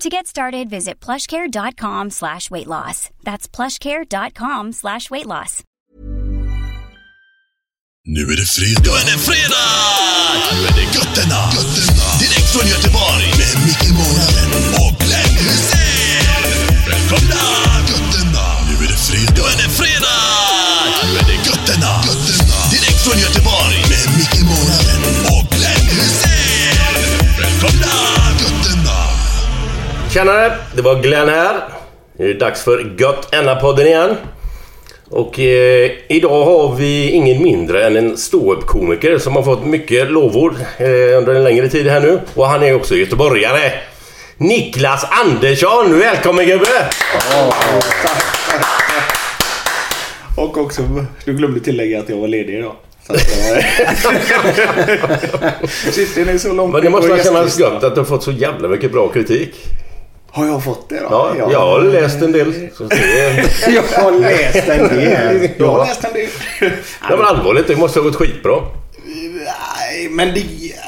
To get started, visit plushcare.com slash weight loss. That's plushcare.com slash weight loss. Nu är det fredag. Nu är det fredag! Nu är det götterna. götterna. Direkt från Göteborg. Med Micke Månaden och Glenn Hysén. Välkomna! Götterna. Nu är det fredag. Nu är det fredag! Nu är det götterna. götterna. Direkt från Göteborg. Tjenare, det var Glenn här. Det är dags för Gött Enna-podden igen. Och eh, idag har vi ingen mindre än en ståuppkomiker som har fått mycket lovord eh, under en längre tid här nu. Och han är också göteborgare. Niklas Andersson, välkommen gubbe! Och också, du glömde tillägga att jag var ledig idag. Shit, den är så långt Men det måste ha kännas gött att du har fått så jävla mycket bra kritik. Har jag fått det då? Ja, jag har läst en del. Jag har läst en del. Jag har läst en del. Ja, men allvarligt, det måste ha gått skitbra. Nej, men det,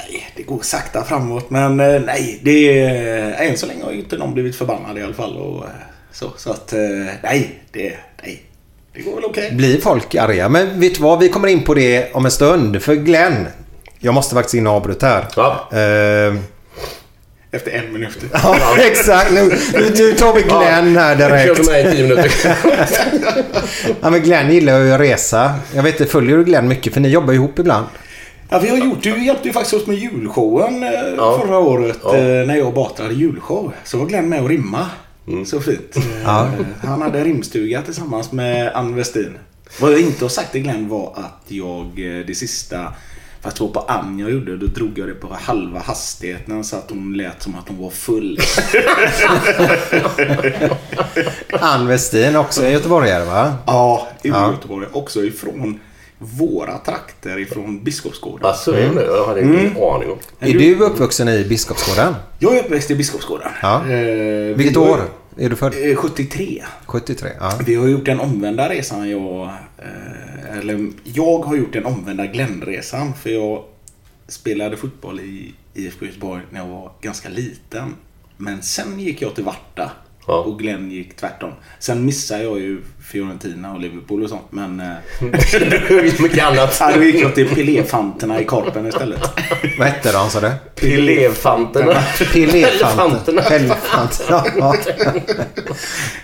nej, det går sakta framåt. Men eh, nej, det är, än så länge har ju inte någon blivit förbannad i alla fall. Och, eh, så, så att eh, nej, det, nej, det går väl okej. Blir folk arga? Men vet du vad? Vi kommer in på det om en stund. För Glenn. Jag måste faktiskt in och avbryta här. Ja. Eh, Efter en minut. ja, exakt. Nu, nu, nu tar vi Glenn här direkt. körde med i tio minuter. Ja, men Glenn gillar ju att resa. Jag vet inte, följer du Glenn mycket? För ni jobbar ihop ibland. Ja, vi har gjort Du hjälpte ju faktiskt oss med julshowen eh, Ja. förra året. Ja. Eh, när jag och Batra hade julshow. Så var Glenn med och rimma. Mm. Så fint. Eh, Ja. Han hade rimstuga tillsammans med Ann Westin. Vad jag inte har sagt till Glenn var att jag eh, det sista Fast det var på Ann jag gjorde. Då drog jag det på halva hastigheten så att hon lät som att hon var full. Ann Westin, också göteborgare va? ja, i Ja. Göteborg. Också ifrån våra trakter. Ifrån Biskopsgården. Alltså, är det? Jag hade ingen aning om. Är du uppvuxen i Biskopsgården? Jag är uppväxt i Biskopsgården. Ja. Eh, Vilket år är du född? Eh, 73. 73? Ja. Vi har gjort den omvända resan jag... Eh, eller jag har gjort den omvända Glennresan För jag spelade fotboll i IFK Göteborg när jag var ganska liten. Men sen gick jag till Varta. Ja. Och Glenn gick tvärtom. Sen missade jag ju Fiorentina och Liverpool och sånt. Men... Eh, Mycket annat. ja, då gick jag till Piléfanterna i Korpen istället. Vad hette de sa du? Piléfanterna. Elefanterna. Ja.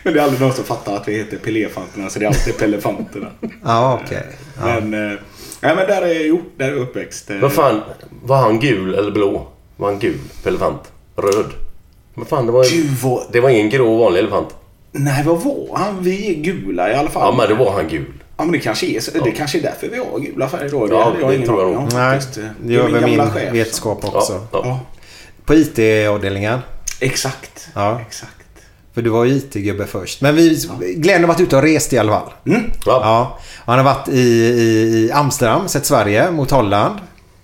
Men det är aldrig någon som fattar att vi heter Piléfanterna. Så det är alltid Pelefanterna. Ja, okej. Ja. Men... Eh, nej men där är jag gjort. Där är jag uppväxt. Eh, Vad fan, var han gul eller blå? Var han gul på elefant? Röd? Vad fan, det var, en, var... det var ingen grå vanlig elefant. Nej, vad var han? Vi är gula i alla fall. Ja, men det var han gul. Ja, men det kanske är, så- det kanske är därför vi har gula färger då. Det Ja, hade jag det ingen tror jag nog. Nej, det gör väl min chef. vetskap också. ja. Ja, På IT-avdelningen. exakt. Ja. Exakt. För du var ju IT-gubbe först. Men vi, Glenn har varit ute och rest i alla fall. Mm. Ja. Ja. Han har varit i, i, i Amsterdam, sett Sverige mot Holland.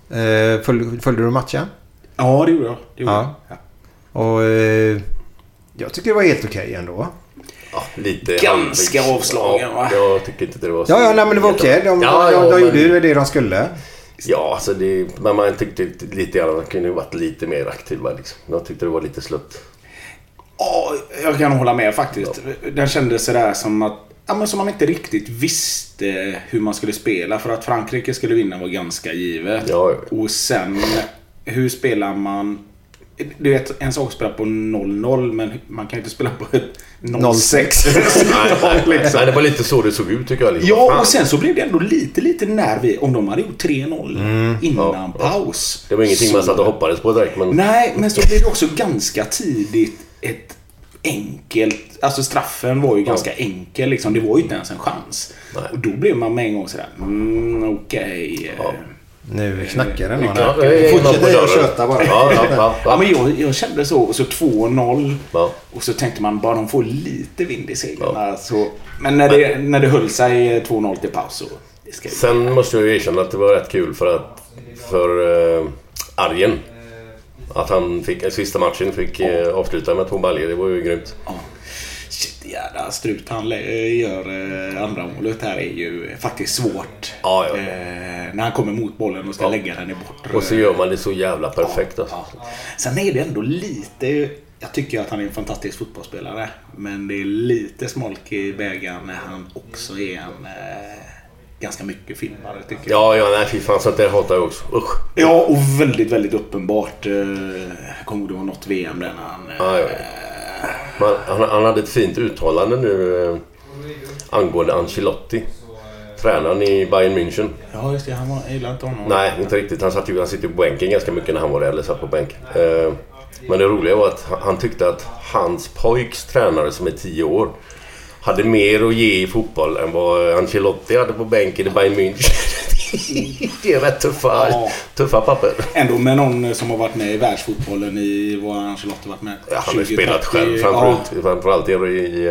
Eh, följ, följde du matchen? Ja, det gjorde jag. Det gjorde Ja. jag. Och eh, Jag tycker det var helt okej ändå. Ja, lite Ganska halvvägs. avslagen, va? Ja, jag tycker inte det var så... Ja, ja, nej, men det var okej. De, Ja, de, ja, de, de men- gjorde det de skulle. Ja, alltså det, men man tyckte lite grann att man kunde varit lite mer aktiva. Liksom. Jag tyckte det var lite slutt. Ja, jag kan hålla med faktiskt. Den kändes sådär som att Ja, men som man inte riktigt visste hur man skulle spela. För att Frankrike skulle vinna var ganska givet. Ja, ja. Och sen, hur spelar man... Du vet, en sak att spela på 0-0, men man kan ju inte spela på ett 0-6. Nej, liksom. nej, det var lite så det såg ut tycker jag. Liksom. Ja, och sen så blev det ändå lite, lite när vi... Om de hade gjort 3-0 innan Mm. Ja, paus. Det var ingenting man satt och hoppades på direkt. Men... Nej, men så blev det också ganska tidigt ett enkelt... Alltså straffen var ju ganska enkel liksom. Det var ju inte ens en chans. Nej. Och då blev man med en gång sådär, mm, okej. Ja. Nu knackar det på Fortsätt att köta bara. Ja, ja, ja, Ja, men jag, jag kände så. Och så 2-0. Ja. Och så tänkte man bara de får lite vind i seglen. Så, men när det, när det höll sig 2-0 till paus så... Sen måste jag ju erkänna att det var rätt kul för att för uh, Arjen att han fick, sista matchen fick uh, avsluta med två baljor. Det var ju grymt. Ja. Shit, jävla strut han lä- gör eh, andra målet här är ju faktiskt svårt. Ja, ja. Eh, när han kommer mot bollen och ska Ja. lägga den i bortre. Och så gör man det så jävla perfekt alltså. Ja. Sen är det ändå lite... Jag tycker att han är en fantastisk fotbollsspelare. Men det är lite smolk i bägaren när han också är en eh, ganska mycket filmare tycker jag. Ja, ja, nej fy fan. Sånt där hatar jag också. Usch. Ja, och väldigt, väldigt uppenbart. Eh, kommer ihåg det var något VM där när han... Ja, Eh, ja. Man, han, han hade ett fint uttalande nu eh, angående Ancelotti. Tränaren i Bayern München. Ja, just det. Han var, gillar inte honom. Nej, inte riktigt. Han, satt ju, han sitter på bänken ganska mycket när han var där, eller satt på bänk. Eh, men det roliga var att han, tyckte att hans pojks tränare som är 10 år hade mer att ge i fotboll än vad Ancelotti hade på bänken i Bayern München. det är rätt tuffa, Ja. tuffa papper. Ändå med någon som har varit med i världsfotbollen i vad Ancelotti varit med? Ja, han har ju 20, spelat 30, själv ja. framförallt, framförallt i,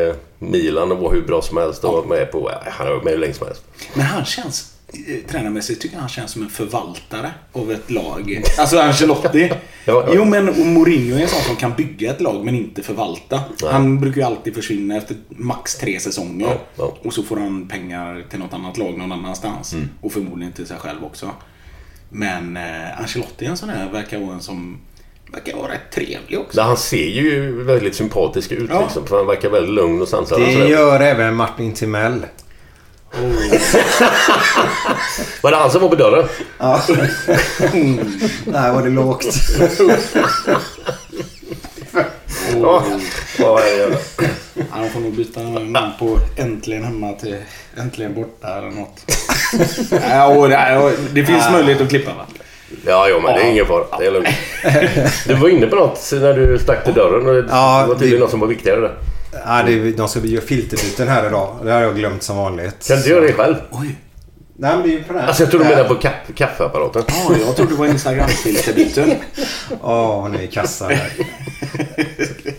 eh, Milan och var hur bra som helst och varit med på... ja, Han har varit med hur länge som helst. Men han känns, eh, tränarmässigt tycker jag han känns som en förvaltare av ett lag. Alltså Ancelotti. Ja, ja. Jo men och Mourinho är en sån som kan bygga ett lag men inte förvalta. Nej. Han brukar ju alltid försvinna efter max tre säsonger. Ja, ja. Och så får han pengar till något annat lag någon annanstans. Mm. Och förmodligen till sig själv också. Men eh, Ancelotti är en sån här, verkar vara en som verkar vara rätt trevlig också. Han ser ju väldigt sympatisk ut Ja. liksom. För han verkar väldigt lugn och sansad. Det gör även Martin Timell. Var det han som var på dörren? Där var det lågt. Ja. Vad är det? Ja, de får nog byta namn på Äntligen hemma till Äntligen borta eller något. ja, och det, och det finns möjlighet att klippa va? Ja, jo, men det är ingen fara. Det är lugnt. Du var inne på något när du stack till dörren. Och det Ja, var tydligen det- något som var viktigare där. Ja, det, de ska göra filterbyten här idag. Det har jag glömt som vanligt. Kan du göra det själv? Oj. Nej, men det är ju på den här. Alltså jag tror du menar på kaff, kaffeapparaten. Ja, jag trodde det var Instagram-filterbyten. Åh, ni är kassa där.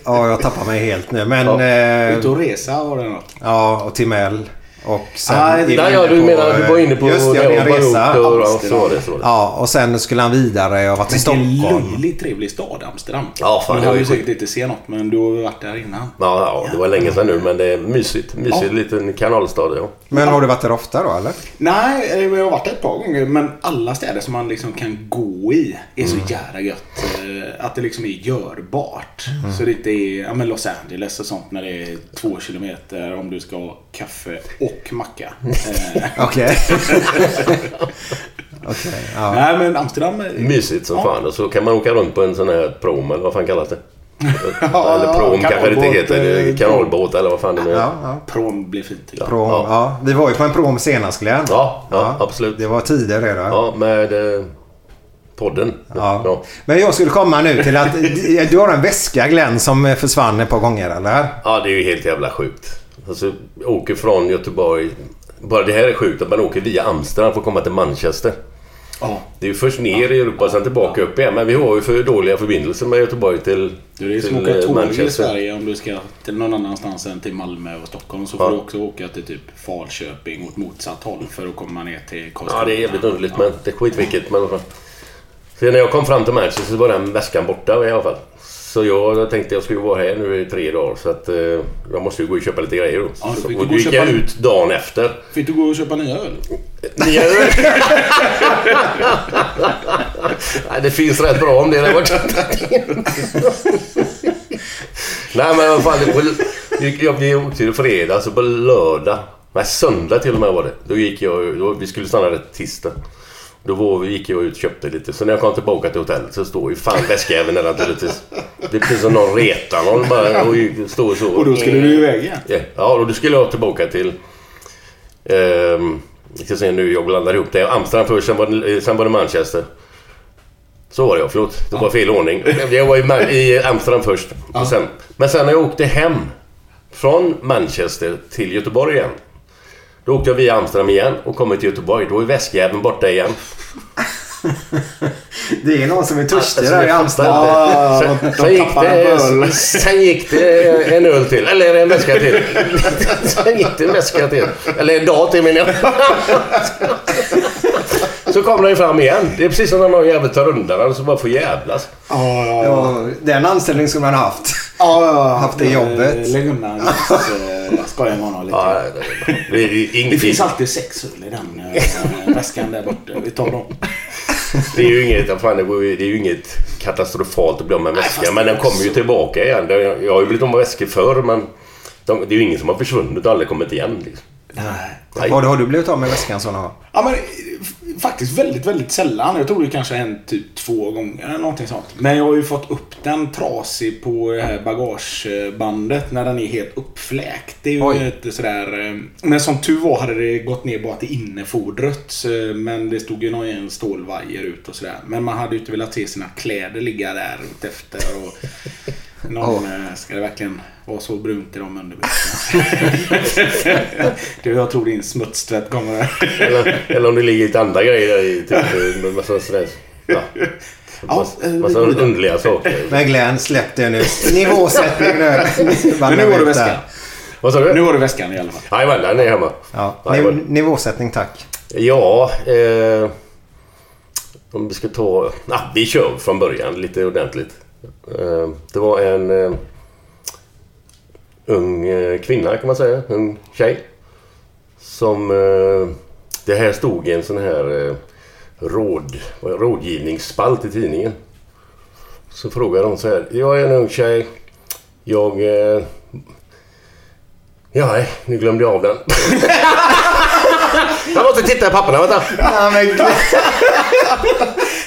Ja, jag tappar mig helt nu. Men... Ja. eh, Ute och resa var det något. Ja, och Timell. Och sen... Ah, är Nej, inne ja, du på, menar du var inne på Just det, min resa. och ja, Amsterdam. så det. Så det. Ja, och sen skulle han vidare och varit i Vilken Stockholm. löjligt trevlig stad, Amsterdam. Ja, fan, det har du ju säkert inte sett något, men du har varit där innan. Ja, ja, det var länge sedan nu men det är mysigt. Mysigt Ja. liten kanalstad. Ja. Men har du varit där ofta då, eller? Nej, eh, jag har varit där ett par gånger. Men alla städer som man liksom kan gå i är så jävla gött. eh, Att det liksom är görbart. Så det inte är ja, men Los Angeles och sånt när det är två kilometer om du ska kaffe och macka. Okej. Okej, ja. Nej, men Amsterdam... är- Mysigt som Ja. fan. Och så kan man åka runt på en sån här prom eller vad fan kallas det? Ja, eller prom kanske det inte heter. Eh, Kanalbåt eller vad fan det nu är. Ja, ja. Prom blir fint tycker jag. Prom, Ja. ja. Vi var ju på en prom senast Glenn. Ja, ja, absolut. Det var tider då. Ja, med eh, podden. Ja. Men jag skulle komma nu till att du har en väska Glenn som försvann ett par gånger eller? Ja, det är ju helt jävla sjukt. Alltså, åker från Göteborg. Bara det här är sjukt att man åker via Amsterdam för att komma till Manchester. Ja. Det är ju först ner i Europa sen tillbaka upp igen. Men vi har ju för dåliga förbindelser med Göteborg till, Du, det är som att åka eh, tåg i Manchester. Sverige om du ska till någon annanstans än till Malmö och Stockholm. Så får Ja. du också åka till typ Falköping åt motsatt håll för att komma ner till Karlskrona. Ja, det är jävligt underligt men det är skitvilket. Men så när jag kom fram till Manchester så var den väskan borta i alla fall. Så jag tänkte jag skulle vara här nu i tre dagar så att eh, jag måste ju gå och köpa lite grejer då. Ja, så, och då gick jag ut dagen efter. Fick du gå och köpa nya öl? Nya öl. Nej, det finns rätt bra om det där borta. Nej men vad fan, det på, jag åkte till fredag så på lördag, nej söndag till och med var det. Då gick jag, då, vi skulle stanna där tisdag. Då var, vi- gick jag ut och köpte lite. Så när jag kom tillbaka till hotellet så står ju fan väskjäveln där naturligtvis. Det är precis som någon retar någon bara och står så. Och då skulle du iväg igen? Ja, Ja, och då skulle jag tillbaka till... Ehm, jag ska se nu, jag blandar ihop det. Amsterdam först, sen var det, sen var det Manchester. Så var det ja, förlåt. Det var fel ordning. Jag var i, Man- i Amsterdam först. Och sen, men sen när jag åkte hem från Manchester till Göteborg igen. Då åkte jag via Amsterdam igen och kommer till Göteborg. Då är väskjäveln borta igen. Det är någon som är törstig Alltså, där i Amsterdam. Sen, de sen, gick det, sen gick det en öl till. Eller en väska till. Sen gick det en väska till. Eller en dag till menar jag. Så kommer den fram igen. Det är precis som när någon jävel tar undan den så bara får jävlas. Ja, ja, ja. Den anställningen skulle man ha haft. Ja, ja. Haft det jobbet. Eh, Lägg undan. eh, Skoja med honom lite. Ja, det, det, är Det finns alltid sex öl i den eh, väskan där borta. Vi tar dem. Det är ju inget, fan, det är ju inget katastrofalt att bli av med en väska. Men den kommer ju tillbaka igen. Jag har ju blivit av med väskor förr men de, det är ju ingen som har försvunnit och aldrig kommit igen. Liksom. Nej. Har, har du blivit av med väskan sådana gånger? Ja, men eh, faktiskt väldigt, väldigt sällan. Jag tror det kanske har hänt typ två gånger eller någonting sånt. Men jag har ju fått upp den trasig på bagagebandet när den är helt uppfläkt. Det är ju Oj. lite sådär... eh, Men som tur var hade det gått ner bara till innefodret. så- Men det stod ju någon stålvajer ut och sådär. Men man hade ju inte velat se sina kläder ligga där efter. Och någon, eh, ska det verkligen vara så brunt i de underbyxorna? Du, jag tror din smutstvätt kommer... Eller, eller om det ligger lite andra grejer i. Typ, med massa sådär, ja, massa, eh, går vidare. underliga saker. Men Glenn, släpp det nu. Nivåsättning nu. Men nu har du väskan. Vad sa Nu du? har du väskan i alla fall. Jajamän, den är hemma. Ja, niv- nivåsättning tack. Ja, eh, om vi ska ta... Ah, vi kör från början lite ordentligt. Eh, det var en eh, ung eh, kvinna kan man säga, ung tjej. Som... Det här stod i en sån här råd, rådgivningsspalt i tidningen. Så frågade hon så här. Jag är en ung tjej. Jag... Ja, nej, nu glömde jag av den. jag måste titta i papperna, vänta. Ja, men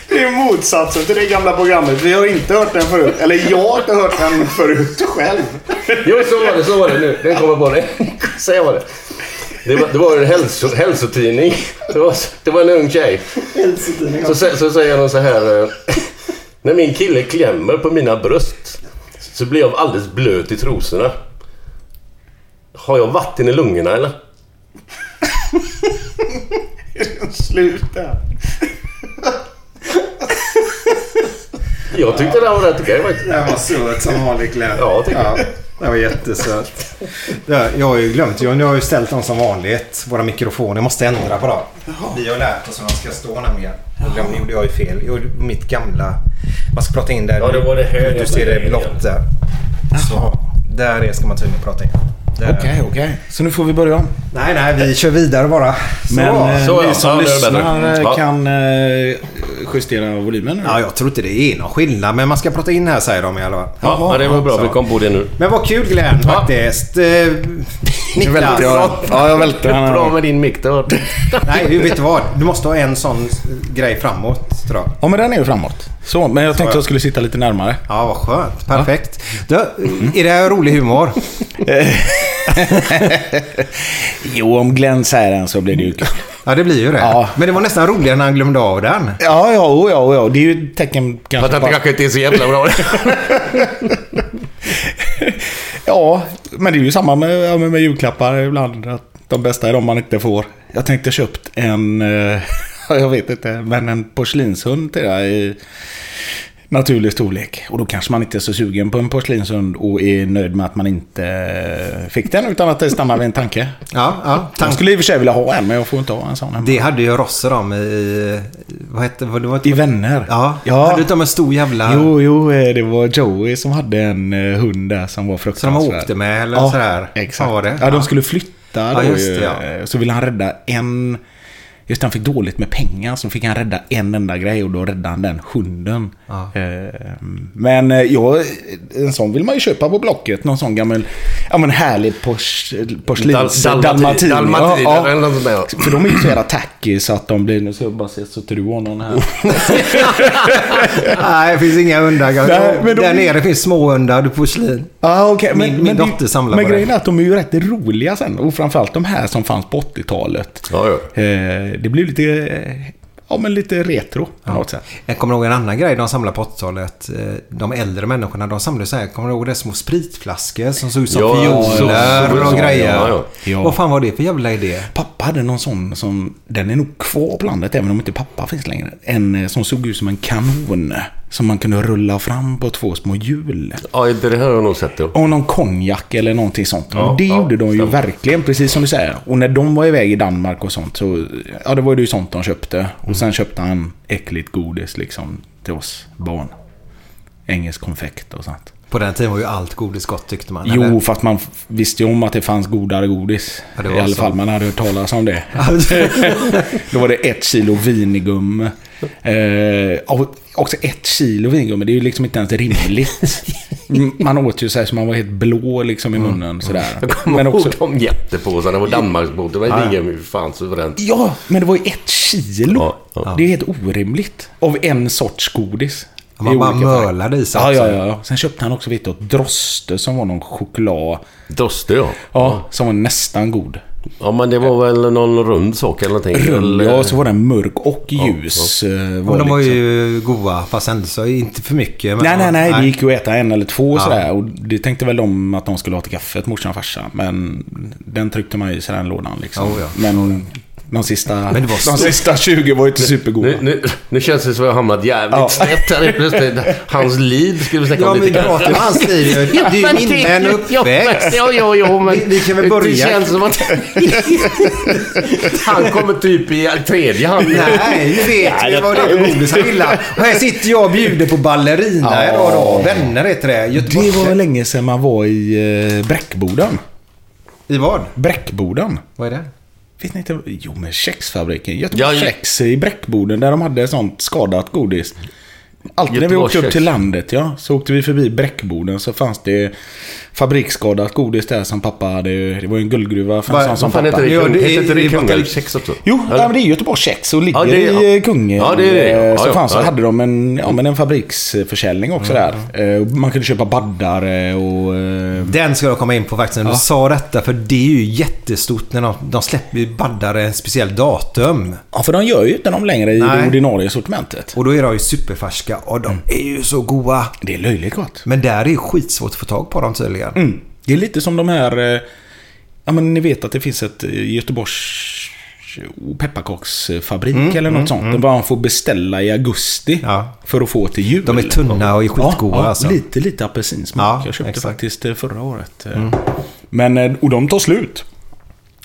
det är motsatsen till det gamla programmet. Vi har inte hört den förut. Eller jag har inte hört den förut själv. Jo, så var det. Så var det nu. Den kommer på det. Säg vad det. Det var, det var en hälso, hälsotidning. Det var, det var en ung tjej. Så, sä- så säger hon så här. eh, När min kille klämmer på mina bröst så blir jag alldeles blöt i trosorna. Har jag vatten i lungorna eller? Sluta. Jag tyckte det var rätt okej faktiskt. Den var söt som vanligt Glenn. Ja, tycker jag. Den var jättesöt. Ja, Jag har ju glömt. Jag, nu har ju ställt dem som vanligt. Våra mikrofoner. Jag måste ändra på dem. Vi har lärt oss hur de ska stå nämligen. Jag glömde, gjorde jag ju fel. Jag gjorde mitt gamla... Man ska prata in där. Ja, det var det här Du ser det blått där. Så. Där är ska man tydligen prata in. Okej, okej. Så nu får vi börja om. Nej, nej. Vi kör vidare bara. Så. Men eh, så, ni ja. som Ja, är lyssnar eh, Ja. kan eh, justera volymen nu. Ja, jag tror inte det är någon skillnad. Men man ska prata in här säger de i alla fall. Ja, det var bra. så. Vi kom på det nu. Men vad kul Glenn faktiskt. Eh, Niklas. jag. Ja, jag välter den Bra med din mick. Nej, du vet du vad? Du måste ha en sån grej framåt tror jag. Ja, men den är ju framåt. Så, men jag tänkte ja. jag skulle sitta lite närmare. Ja, vad skönt. Perfekt. Du, är det här rolig humor? Jo, om Glenn säger den så blir det ju kul. Ja, det blir ju det. Ja. Men det var nästan roligare när han glömde av den. Ja, ja, oh, ja, oh, ja. Det är ju ett tecken kanske att det på... kanske inte är så jävla bra. Ja, men det är ju samma med, med, med julklappar ibland. Att de bästa är de man inte får. Jag tänkte köpt en, eh, jag vet inte, men en porslinshund till dig i naturlig storlek. Och då kanske man inte är så sugen på en porslinshund och är nöjd med att man inte eh, fick den utan att det stannar vid en tanke. Ja, ja. Jag skulle i och för sig vilja ha en men jag får inte ha en sån hemma. Det hade ju Rosser om i... Vad hette vad, det? Var I Vänner. Ja, ja. hade inte de en stor jävla... Jo, jo, eh, det var Joey som hade en eh, hund där som var Så de fruktansvärd. åkte med eller ja, sådär? Exakt. Det? Ja, de skulle flytta Ja, då just ju. det, ja. Så ville han rädda en... Just han fick dåligt med pengar så fick han rädda en enda grej och då räddade han den hunden. Ja. Eh, Men eh, ja, en sån vill man ju köpa på Blocket. Någon sån gammal, ja men härlig pors, porslins... Dal- dalmati- dalmatiner. dalmatiner Ja, där. För de är ju så jävla tacky så att de blir... Nu ska jag bara se så att du har någon här. Nej, det finns inga hundar. Nej, men de- Där nere finns små hundar, du porslin. Ja, okej. Min- min det- dotter samlar Men på det. grejen är att de är ju rätt roliga sen. Och framförallt de här som fanns på 80-talet. Ja, ja. Eh, det blir lite... eh, Ja, men lite retro på något sätt. Jag kommer ihåg en annan grej de samlade på 80-talet. Eh, De äldre människorna, de samlade så här. Kommer du ihåg det? Små spritflaskor som såg ut som Ja, fioler och så- grejer. ja, ja. Ja. Vad fan var det för jävla idé? Pappa hade någon sån som... Den är nog kvar på landet även om inte pappa finns längre. En eh, som såg ut som en kanon. Som man kunde rulla fram på två små hjul. Ja, det här har jag nog sett. Ja. Och någon konjak eller någonting sånt. Ja, och det ja, gjorde de ju stämmer. verkligen, precis som du säger. Och när de var iväg i Danmark och sånt så... Ja, det var ju sånt de köpte. Och sen köpte han äckligt godis liksom till oss barn. Engelsk konfekt och sånt. På den tiden var ju allt godis gott tyckte man. Jo, eller? fast man visste ju om att det fanns godare godis. Ja, det var I alla så. fall, man hade hört talas om det. Då var det ett kilo vinigum. Eh, och också ett kilo vinigum, det är ju liksom inte ens rimligt. Mm, Man åt ju så här så man var helt blå liksom i munnen sådär. Jag kommer Men ihåg också, de jättepåsarna. Det var Danmarksbåt. Det var Ja, ja. ingen fan suveränt. ja, men det var ju ett kilo. Ja, ja. Det är helt orimligt. Av en sorts godis. Man bara mölade i sig Ja, ja, ja, ja. Sen köpte han också vet du, Droste som var någon choklad. Droste, ja. Ja, som var nästan god. Ja, men det var väl någon rund sak eller någonting. Rund, ja, så var den mörk och ljus. eh, Men Var de var liksom. ju goda, fast ändå så inte för mycket. Men, Nej, nej, nej. Det gick ju att äta en eller två Ja. sådär. Och det tänkte väl de att de skulle ha till kaffet, morsan och farsan. Men den tryckte man i sig den lådan liksom. Oh, ja. Men de sista, Men det var de sista 20 var inte supergoda. Nu, nu, nu känns det som att jag har hamnat jävligt Ja. snett här plötsligt. Hans liv skulle vi snacka Ja, om lite. pratar om hans liv. ju. Det är ju det- uppväxt. Ja, ja, ja, men Vi- vi kan väl börja. Det känns som att han kommer typ i tredje hand. Nej, vi vet ju vad det är godis han gillar. Och här sitter jag och bjuder på ballerina Ja. idag då. Vänner heter det. Det Göteborgs... var länge sedan man var i eh, Bräckboden. I vad? Bräckboden. Vad är det? Vet ni inte? Jo, men kexfabriken. Göteborgs Ja, kex i Bräckboden där de hade sånt skadat godis. Alltid när vi åkte upp till landet, ja, så åkte vi förbi Bräckboden så fanns det fabriksskadat godis där som pappa hade. Det var ju en guldgruva för en sån som pappa. heter det? Ja, det Heter inte det Kungälvs kex också? Jo, ja, men det är Göteborgs kex och ligger Ja, det är- i ja. Kungälv. Ja, det är det, ja. Eh, Så Ja, fanns, Ja. hade de en, ja, men en fabriksförsäljning också där. Eh, Man kunde köpa baddare och... eh, Den ska jag komma in på faktiskt när du sa detta. För det är ju jättestort när de, de släpper baddare en speciell datum. Ja, för de gör ju inte dem längre i Nej. det ordinarie sortimentet. Och då är de ju superfärska och de är ju så goda. Det är löjligt gott. Men där är ju skitsvårt att få tag på dem tydligen. Mm. Det är lite som de här... eh, Ja, men ni vet att det finns ett eh, Göteborgs pepparkaksfabrik eller något sånt. Där man får beställa i augusti Mm, Ja. för att få till jul. De är tunna och är skitgoda ja, alltså. Lite, lite apelsinsmak. Ja, Jag köpte exakt. Mm. faktiskt eh, förra året. eh. Men, och de tar slut.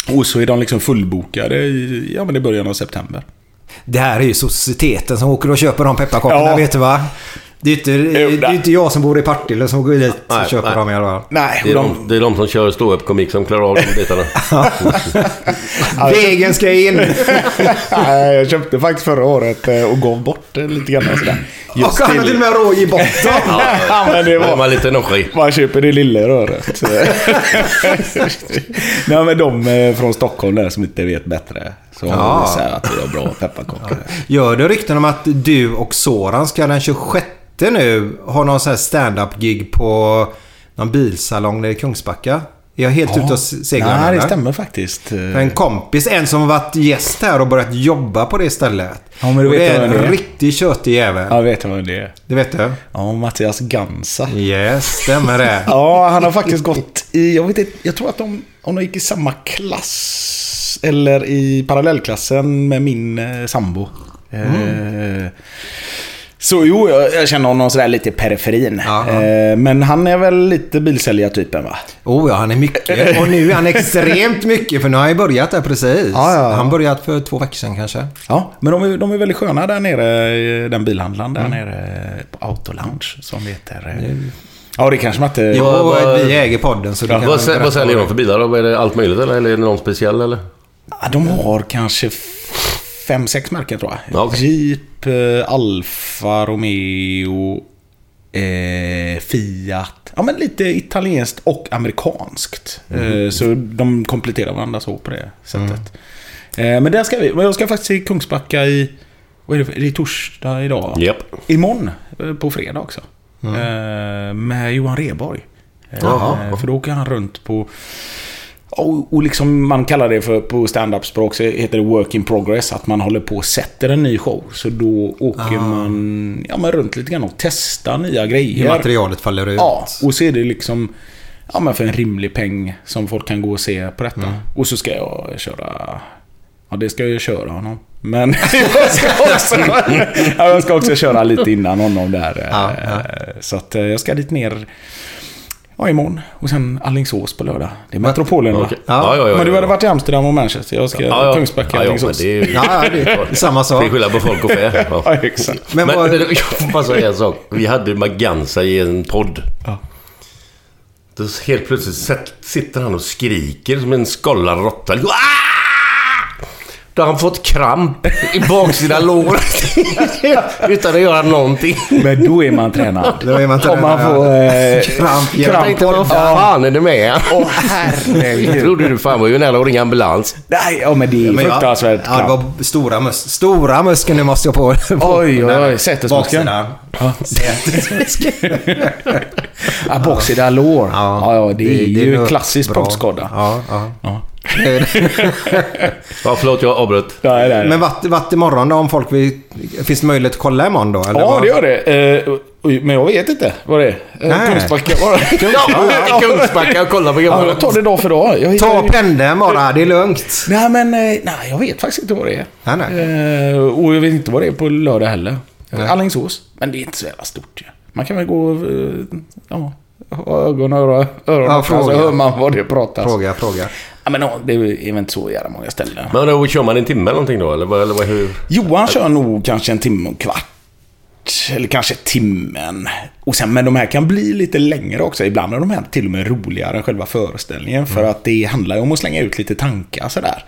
Och så är de liksom fullbokade i, ja, men i början av september. Det här är ju societeten som åker och köper de pepparkakorna, Ja. vet du va? Det är ju inte, det är ju inte jag som bor i Partille som går dit och Nej, köper nej. dem i alla fall. Nej, Det är, och de, det är de som kör ståuppkomik som klarar av de bitarna. Vägen ska in! Nej, jag köpte faktiskt förra året eh, och gav bort eh, lite grann sådär. och han har till och med råg i botten. Ja, men det var... har man lite. Man köper det lilla röret. Nej men de eh, från Stockholm där som inte vet bättre. Så Ja. vi sagt att det är bra pepparkakor. Gör det rykten om att du och Soran ska den 26 nu ha någon sån här stand-up-gig på någon bilsalong nere i Kungsbacka? Är jag helt ute och seglar Nej, det stämmer faktiskt. En kompis, en som har varit gäst här och börjat jobba på det stället. Ja, men du vet det är vem det en är. riktig tjötig jävel. Ja, jag vet vad det är. Det vet du? Ja, Mattias Gansa. Yes, stämmer det. Ja, han har faktiskt gått i... Jag vet inte, jag tror att de, om de gick i samma klass eller i parallellklassen med min eh, sambo. Eh, Så jo, jag, jag känner honom sådär lite i periferin. Eh, men han är väl lite bilsäljartypen va? Oh ja, han är mycket. Och nu är han extremt mycket för nu har han ju börjat där precis. Ja, ja, ja. Han börjat för två veckor sedan kanske. Ja, men de är, de är väldigt sköna där nere, i den bilhandlaren där nere på Autolounge som heter. Ja, det kanske man inte... Jo, vi äger podden så Ja, kan vad, sä- vad säljer de för bilar då? Är det allt möjligt eller, eller är det någon speciell eller? Ja, de har kanske fem, sex märken tror jag. Ja, okej. Jeep, eh, Alfa Romeo, eh, Fiat. Ja, men lite italienskt och amerikanskt. Mhm. Eh, så de kompletterar varandra så på det sättet. Eh, men där ska vi. Jag ska faktiskt till Kungsbacka i... Vad är det? Det är torsdag idag. Japp. Imorgon, eh, på fredag också. Eh, med Johan Reborg. Eh, Jaha. För då åker han runt på... Och, och liksom man kallar det för på stand-up-språk så heter det work in progress. Att man håller på och sätter en ny show. Så då åker man ja, men runt lite grann och testar nya Hur grejer. materialet faller ut. Ja, och så är det liksom ja, men för en rimlig peng som folk kan gå och se på detta. Mm. Och så ska jag köra... Ja, det ska jag köra honom. Men jag ska också, ja, jag ska också köra lite innan honom där. Ja, eh, ja. Så att eh, jag ska dit ner ja, imorgon. Och sen Alingsås på lördag. Det är Metropolen? Okej. Ja, ja, ja, Men du ja. hade varit i Amsterdam och Manchester. Jag ska Ja, ja. Kungsbacka, ja, Alingsås. det är. Ja, det är samma Det sak. är skillnad på folk och fä. Ja. Ja, exakt. Men Men, vad- men jag får bara säga en sak. Vi hade Maganza i en podd. Ja. Då helt plötsligt sitter han och skriker som en skollad råtta. Ah! Då har han fått kramp i baksida låret. Utan att göra någonting. Men då är man tränad. Då är man Om man tränad, får eh, Kramp, Jag tänkte, vad fan är det med Åh Jag herregud. trodde du fan var ju nära att ringa ambulans. Nej, ja men det är Men ja, fruktansvärt Ja, det kramp. var stora, mus stora muskeln nu måste jag på. på Oj, oj, oj. Sätesmuskeln. baksidan. Ja. Sätesmuskeln. Ja, baksida lår. Ja, ja, det, är ju nog klassisk bra. poddskada. Ja, ja. Ja. Ja, förlåt jag avbröt. Nej, nej, Men vart, vart imorgon då om folk vill... Finns det möjlighet att kolla imorgon då? Eller Ja, vad? det gör det. Eh, men jag vet inte vad det är. Eh, Nej. Kungsbacka bara. Ja, Kungsbacka och kolla på Ja, gamla... jag tar det dag för dag. Jag hittar Ta pendeln bara, det är lugnt. Nej, men eh, nej, jag vet faktiskt inte vad det är. Nej, nej. Eh, och jag vet inte vad det är på lördag heller. Nej. Alingsås. Men det är inte så jävla stort ju. Man kan väl gå och eh, ja, ögon och öron, öron Ja, öppna, så fråga. hör man vad det pratas. Fråga, fråga. Ja, men det är väl inte så jävla många ställen. Men då kör man en timme eller någonting då? Eller, eller hur? Johan kör nog kanske en timme och en kvart. Eller kanske timmen. Och sen, men de här kan bli lite längre också. Ibland är de här till och med roligare än själva föreställningen. För att det handlar ju om att slänga ut lite tankar sådär.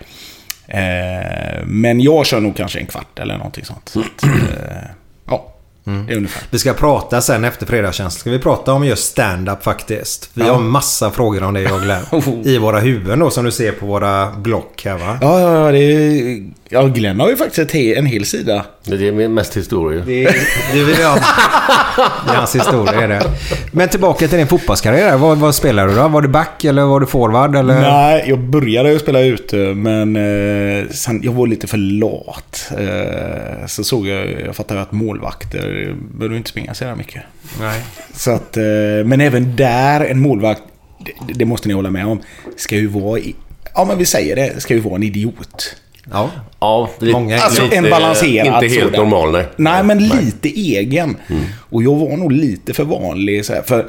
Eh, men jag kör nog kanske en kvart eller någonting sånt. Så att, eh, det är ungefär. Vi ska prata sen efter fredagstjänst. Ska vi prata om just stand-up faktiskt. Vi Ja. har massa frågor om det jag Glenn. I våra huvuden då som du ser på våra block här va? Ja, ja, ja, det är, ja Glenn har ju faktiskt en hel sida. Det är mest historia. Det, det vill jag. Det är hans historia är det. Men tillbaka till din fotbollskarriär. Vad, vad spelar du då? Var du back eller var du forward? Eller? Nej, jag började ju spela ute men eh, sen, jag var lite för lat. Eh, så såg jag, jag fattade att målvakter behöver inte springa så mycket. Nej. Så att, eh, men även där, en målvakt, det, det måste ni hålla med om, ska ju vara, i, ja men vi säger det, ska ju vara en idiot. Ja. Ja, Många- Alltså lite, en balanserad Inte helt sådan. normal, nej. Nej, men lite egen. Och jag var nog lite för vanlig. Så här, för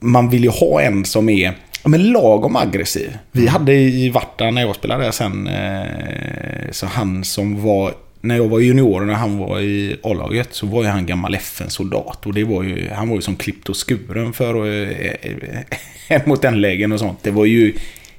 man vill ju ha en som är men lagom aggressiv. Vi hade i Varta när jag spelade där sen, eh, så han som var när jag var junior och när han var i A-laget så var ju han gammal FN-soldat. Och det var ju, han var ju som klippt och skuren för eh, en mot en lägen och sånt. Det var ju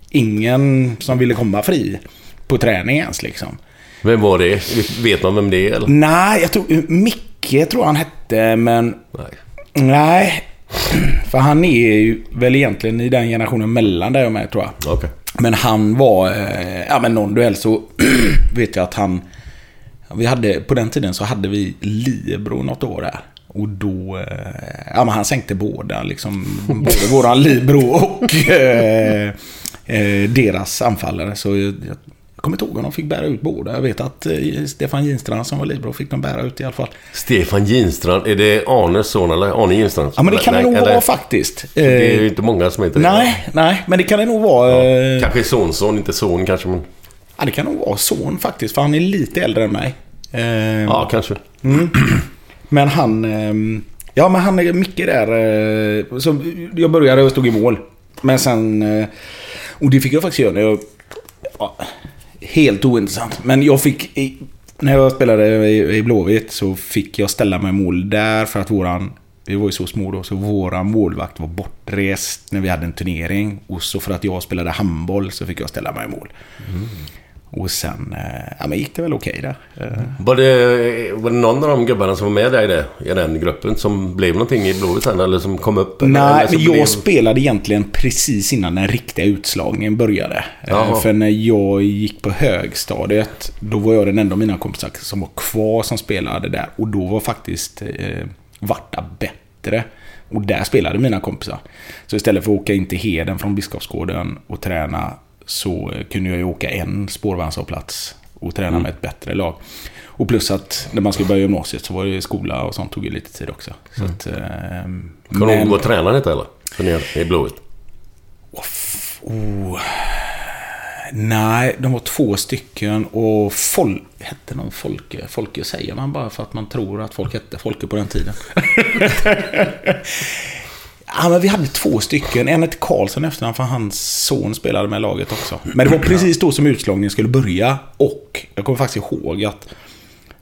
ingen som ville komma fri på träning ens liksom. Vem var det? Vet man vem det är? Eller? Nej, jag tror... Micke tror han hette, men... Nej. Nej. För han är ju väl egentligen i den generationen mellan där jag med, tror jag. Okej. Men han var... Eh, ja, men någon duell så vet jag att han... Vi hade, på den tiden så hade vi Libro något år där. Och då... Eh, ja, men han sänkte båda liksom. Både våran Libro och eh, eh, deras anfallare. Så jag, jag kommer inte ihåg om de fick bära ut båda. Jag vet att eh, Stefan Ginstrand som var Libro fick de bära ut i alla fall. Stefan Ginstrand, är det Arnes son eller Arne Ginstrand? Ja, men det kan det Nej, nog eller- vara faktiskt. Det är ju Eh, inte många som heter det. nej, nej, men det kan det nog vara. eh, Kanske sonson, inte son kanske. Men... Ja, det kan nog vara son faktiskt, för han är lite äldre än mig. Eh, Ja, kanske. Men han... ehm, Ja, men han är Micke där. eh, Så jag började och stod i mål. Men sen... eh, Och det fick jag faktiskt göra när jag... ja, Helt ointressant. Men jag fick... i- När jag spelade i i Blåvitt så fick jag ställa mig i mål där för att våran... Vi var ju så små då, så våran målvakt var bortrest när vi hade en turnering. Och så för att jag spelade handboll så fick jag ställa mig i mål. Och sen... eh, Ja, men gick det väl okej där. Eh, Var det, var det någon av de gubbarna som var med dig där, i den gruppen som blev någonting i Blåvitt sen? Eller som kom upp? Nej, men jag blev... spelade egentligen precis innan den riktiga utslagningen började. Eh, Jaha. För när jag gick på högstadiet, då var jag den enda av mina kompisar som var kvar som spelade där. Och då var faktiskt eh, Varta bättre. Och där spelade mina kompisar. Så istället för att åka in till Heden från Biskopsgården och träna så kunde jag ju åka en spårvagnshållplats och träna Mm. med ett bättre lag. Och plus att när man skulle börja gymnasiet så var det skola och sånt tog ju lite tid också. Så att, eh, Kommer du ihåg men- vad tränaren hette eller? För ni i Blåvitt? Oh. Nej, de var två stycken och Fol hette någon Folke. Folke säger man bara för att man tror att folk hette Folke på den tiden. ja, men vi hade två stycken. En hette Karlsson efternamn för hans son spelade med laget också. Men det var precis då som utslagningen skulle börja. Och jag kommer faktiskt ihåg att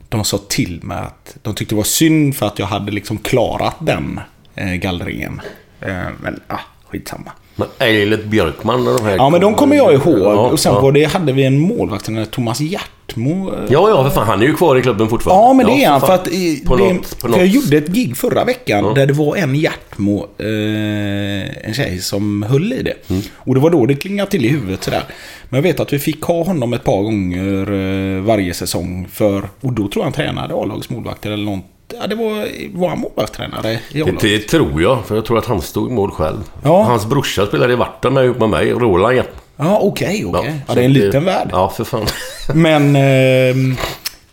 de sa till mig att de tyckte det var synd för att jag hade liksom klarat den eh, gallringen. Eh, men, ja, skitsamma. Men Eilert Björkman och de här... Ja, men de kommer jag ihåg. Ja, och sen ja. det, hade vi en målvakt, den där Thomas Hjärtmo. Ja, ja, för fan. Han är ju kvar i klubben fortfarande. Ja, men det är han. För, att, i, På det, något, på något. jag gjorde ett gig förra veckan Ja. där det var en Hjärtmo, eh, en tjej som höll i det. Mm. Och det var då det klingade till i huvudet sådär. Men jag vet att vi fick ha honom ett par gånger eh, varje säsong. För, och då tror jag han tränade A-lagets målvakter eller något. Ja, det var, var han målvaktstränare i Det, det tror jag, för jag tror att han stod i mål själv. Ja. Hans brorsa spelade i Varta med, med mig, Roland. Ja, okej, okej. Ja, så det är en det- liten värld. Ja, för fan. Men... ehm,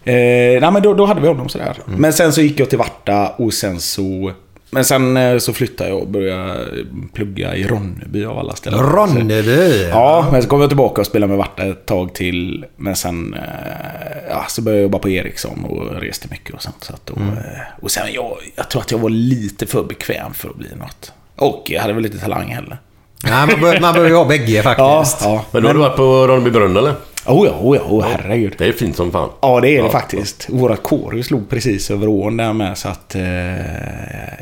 Eh, nej men då, då hade vi honom sådär. Mm. Men sen så gick jag till Varta och sen så... Men sen eh, så flyttade jag och började plugga i Ronneby av alla ställen. Ronneby. Ja, men så kom jag tillbaka och spelade med Varta ett tag till. Men sen eh, ja, så började jag jobba på Ericsson och reste mycket och sånt. Så att då, Mm. eh, och sen jag, jag tror att jag var lite för bekväm för att bli något. Och jag hade väl lite talang heller. Nej, man, bör, man behöver ju ha bägge faktiskt. ja. Men då har du varit på Ronneby brunn eller? Oh ja, oh ja, oh, herregud. Det är fint som fan. Ja, det är det Ja. faktiskt. Vårat kårhus slog precis över ån där med så att... Eh,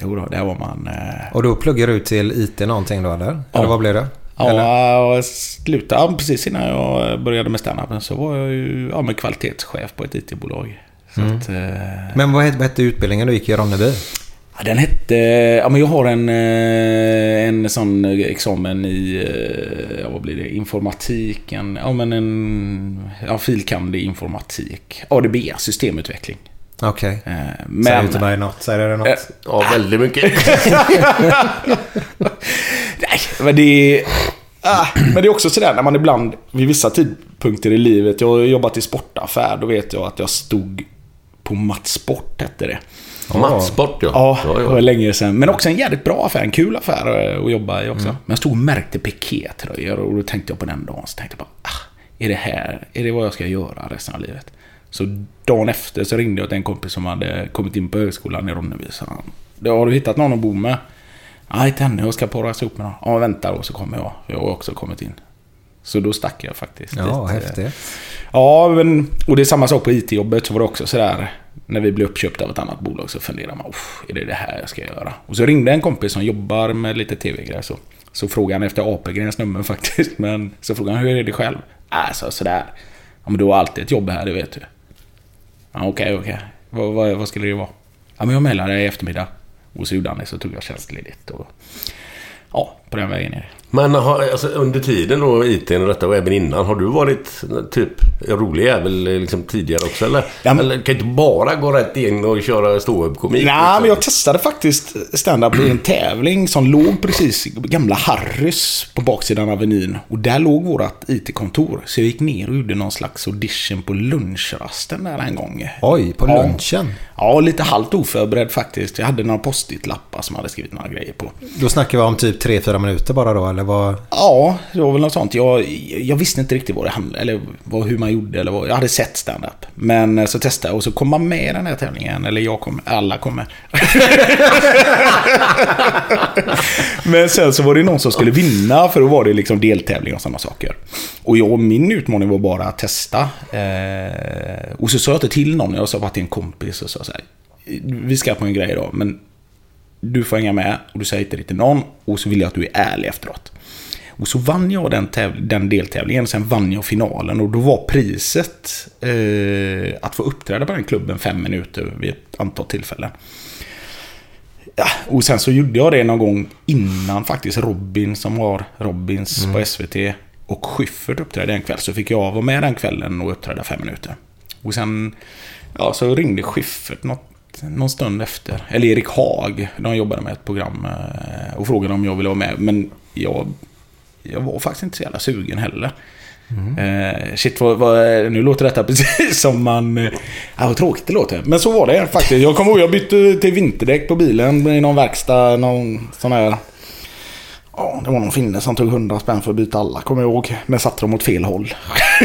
jo då, där var man... Eh, Och då pluggar du till IT någonting då eller? Eller Ja. vad blev det? Eller? ja, och slutade, ja, precis innan jag började med standupen så var jag ju ja, med kvalitetschef på ett IT-bolag. Så att, eh, Men vad hette, vad hette utbildningen du gick i Ronneby? Ja, den hette... Ja, men jag har en, eh, en sån examen i... eh, Ja, vad blir det? Informatik. En, ja, men en... Ja, filkand i informatik. ADB, systemutveckling. Okej. Eh, Säger inte mig något. Säger det något? Eh, Ja, väldigt mycket. Nej, men det är... Ah, men det är också sådär när man ibland vid vissa tidpunkter i livet. Jag har jobbat i sportaffär. Då vet jag att jag stod på Mats Sport hette det. Matsport ja. Ja, ja, det ja. var länge sedan. Men också en jävligt bra affär. En kul affär eh, att jobba i också. Men jag stod och märkte pikétröjor och då tänkte jag på den dagen. Så tänkte jag bara, ah, är det här, är det vad jag ska göra resten av livet? Så dagen efter så ringde jag till en kompis som hade kommit in på högskolan i Ronneby. Så han, "Då har du hittat någon att bo med? Nej, inte ännu. Jag ska porras ihop med någon. Ja, vänta då så kommer jag. Jag har också kommit in. Så då stack jag faktiskt. Ja, dit. häftigt. Ja, men, och det är samma sak på IT-jobbet. Så var det också sådär. När vi blev uppköpta av ett annat bolag så funderade man, är det det här jag ska göra? Och så ringde en kompis som jobbar med lite tv-grejer. Så, så frågade han efter Apelgrens nummer faktiskt. Men så frågade han, hur är det själv? Äh, så sådär. Ja, men du har alltid ett jobb här, det vet du. Ja, okej, okej. Vad, vad, vad skulle det vara? Ja, men jag mejlar dig i eftermiddag. Och så gjorde han det, så tog jag tjänstledigt. Och, ja, på den vägen är det. Men har, alltså, under tiden då, IT och detta och även innan, har du varit typ rolig jävel liksom, tidigare också eller? Ja, men- Eller kan inte bara gå rätt in och köra ståuppkomik? Nej, liksom? men jag testade faktiskt stand-up i en tävling som låg precis i gamla Harrys på baksidan av Avenyn. Och där låg vårt IT-kontor. Så jag gick ner och gjorde någon slags audition på lunchrasten där en gång. Oj, på Ja. lunchen. Ja, lite halvt oförberedd faktiskt. Jag hade några post-it-lappar som jag hade skrivit några grejer på. Då snackar vi om typ 3-4 minuter bara då eller vad? Ja, det var väl något sånt. Jag, jag visste inte riktigt vad det handlade eller vad, hur man gjorde. Eller vad, jag hade sett stand-up. Men eh, så testade jag och så kom man med i den här tävlingen. Eller jag kom, alla kom med. Men sen så var det någon som skulle vinna för då var det liksom deltävling och sådana saker. Och jag, min utmaning var bara att testa. Eh, och så sa jag inte till någon, jag sa bara till en kompis och sa så här. Vi ska på en grej idag, men du får hänga med och du säger inte det till någon och så vill jag att du är ärlig efteråt. Och så vann jag den, den deltävlingen, sen vann jag finalen och då var priset eh, att få uppträda på den klubben fem minuter vid ett antal tillfällen. Ja, och sen så gjorde jag det någon gång innan faktiskt Robin som var Robins på SVT och Schyffert uppträdde en kväll. Så fick jag vara med den kvällen och uppträda fem minuter. Och sen ja, så ringde Schyffert något, någon stund efter. Eller Erik Haag, de jobbade med ett program eh, och frågade om jag ville vara med. Men jag, jag var faktiskt inte så jävla sugen heller. Eh, shit, vad, vad, nu låter detta precis som man... Eh, ja, vad tråkigt det låter. Men så var det faktiskt. Jag kommer ihåg, jag bytte till vinterdäck på bilen i någon verkstad. Någon sån här... Ja, det var någon finne som tog 100 spänn för att byta alla, kommer jag ihåg. Men satte dem åt fel håll.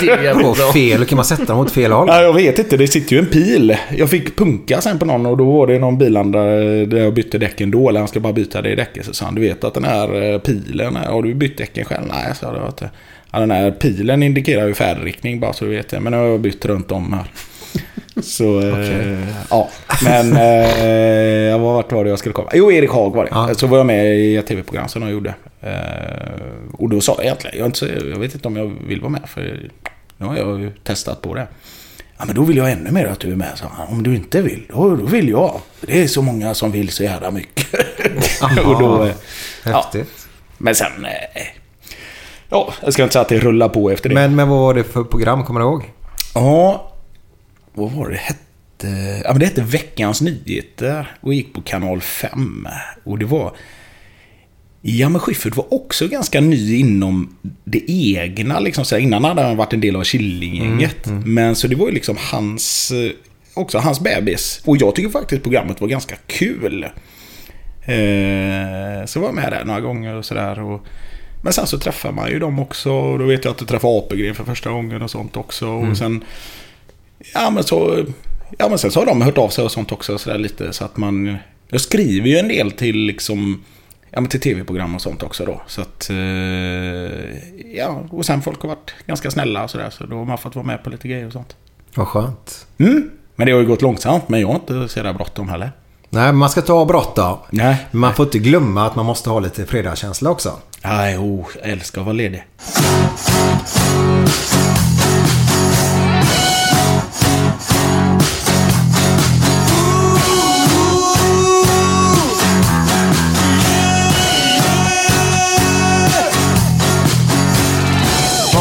Det är På fel, kan man sätta dem åt fel håll? Ja, jag vet inte, det sitter ju en pil. Jag fick punka sen på någon och då var det någon bilhandlare där jag bytte däcken då. Eller han ska bara byta det däcket. Så sa han, du vet att den här eh, pilen, har du bytt däcken själv? Nej, sa jag. Inte. Ja, den här pilen indikerar ju färdriktning bara så du vet det. Men nu har jag bytt runt om här. Så, eh, ja. Men, eh, vart var det jag skulle komma? Jo, Erik Haag var det. Ja. Så var jag med i ett tv-program som jag gjorde. Eh, och då sa jag egentligen, jag, inte jag vet inte om jag vill vara med. För nu har jag ju testat på det. Ja, men då vill jag ännu mer att du är med, sa han. Om du inte vill, då, då vill jag. Det är så många som vill så jävla mycket. och då, eh, ja. Häftigt. Men sen... eh, Ja, jag ska inte säga att det rullar på efter det. Men, men vad var det för program, kommer du ihåg? Ja, vad var det hette? Ja, men det hette Veckans Nyheter och gick på kanal 5. Och det var... Ja, men Schyffert var också ganska ny inom det egna. Liksom, så här, innan hade han varit en del av Killinggänget. Men så det var ju liksom hans... eh, Också hans bebis. Och jag tycker faktiskt programmet var ganska kul. Eh, så var jag med där några gånger och sådär. Men sen så träffar man ju dem också. Och då vet jag att du träffade Apelgren för första gången och sånt också. Och sen... Ja men så... Ja men sen så har de hört av sig och sånt också så där lite så att man... Jag skriver ju en del till liksom... Ja men till tv-program och sånt också då. Så att... Eh, ja, och sen folk har varit ganska snälla och sådär. Så då har man fått vara med på lite grejer och sånt. Vad skönt. Mm. Men det har ju gått långsamt, men jag har inte så jävla bråttom heller. Nej, men man ska ta bråttom. Nej. Men man får inte glömma att man måste ha lite fredagskänsla också. Nej, oh, jag älskar att vara ledig.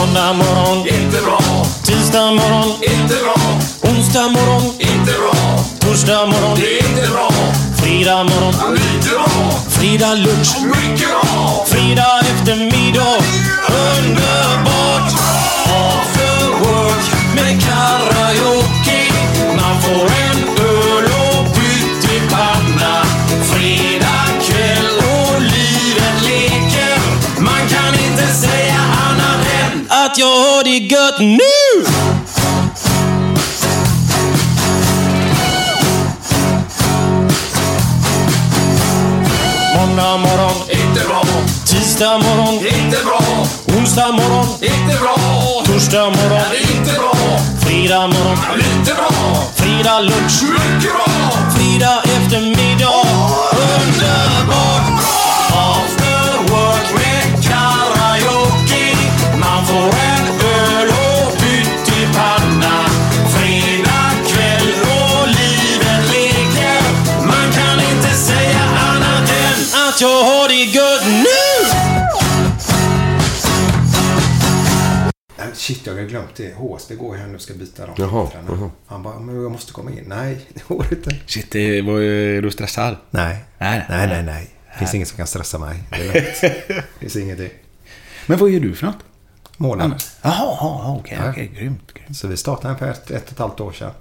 Måndag morgon, Inte bra, tisdag morgon, inte bra, onsdag morgon, inte bra, torsdag morgon, det är inte bra, fredag morgon, lite bra, fredag lunch, mycket bra, fredag eftermiddag. Underbart! After work med karaoke. Man får en att jag har det gött nu! Måndag morgon, inte bra, tisdag morgon, inte bra, onsdag morgon, inte bra, torsdag morgon, inte bra, fredag morgon, lite bra, fredag lunch, mycket bra, fredag eftermiddag. Shit, jag har glömt det. HSB går här nu och ska byta dem. Jaha, jaha. Han bara, men jag måste komma in. Nej, det går inte. Shit, det var, är du stressad? Nej, Nej, nej, nej. nej. Det finns inget som kan stressa mig. Det är. Det finns ingenting. Men vad gör du för något? Månad. Jaha, jaha, okej, Ja. okej, grymt, grymt. Så vi startade för ett, ett och ett halvt år sedan.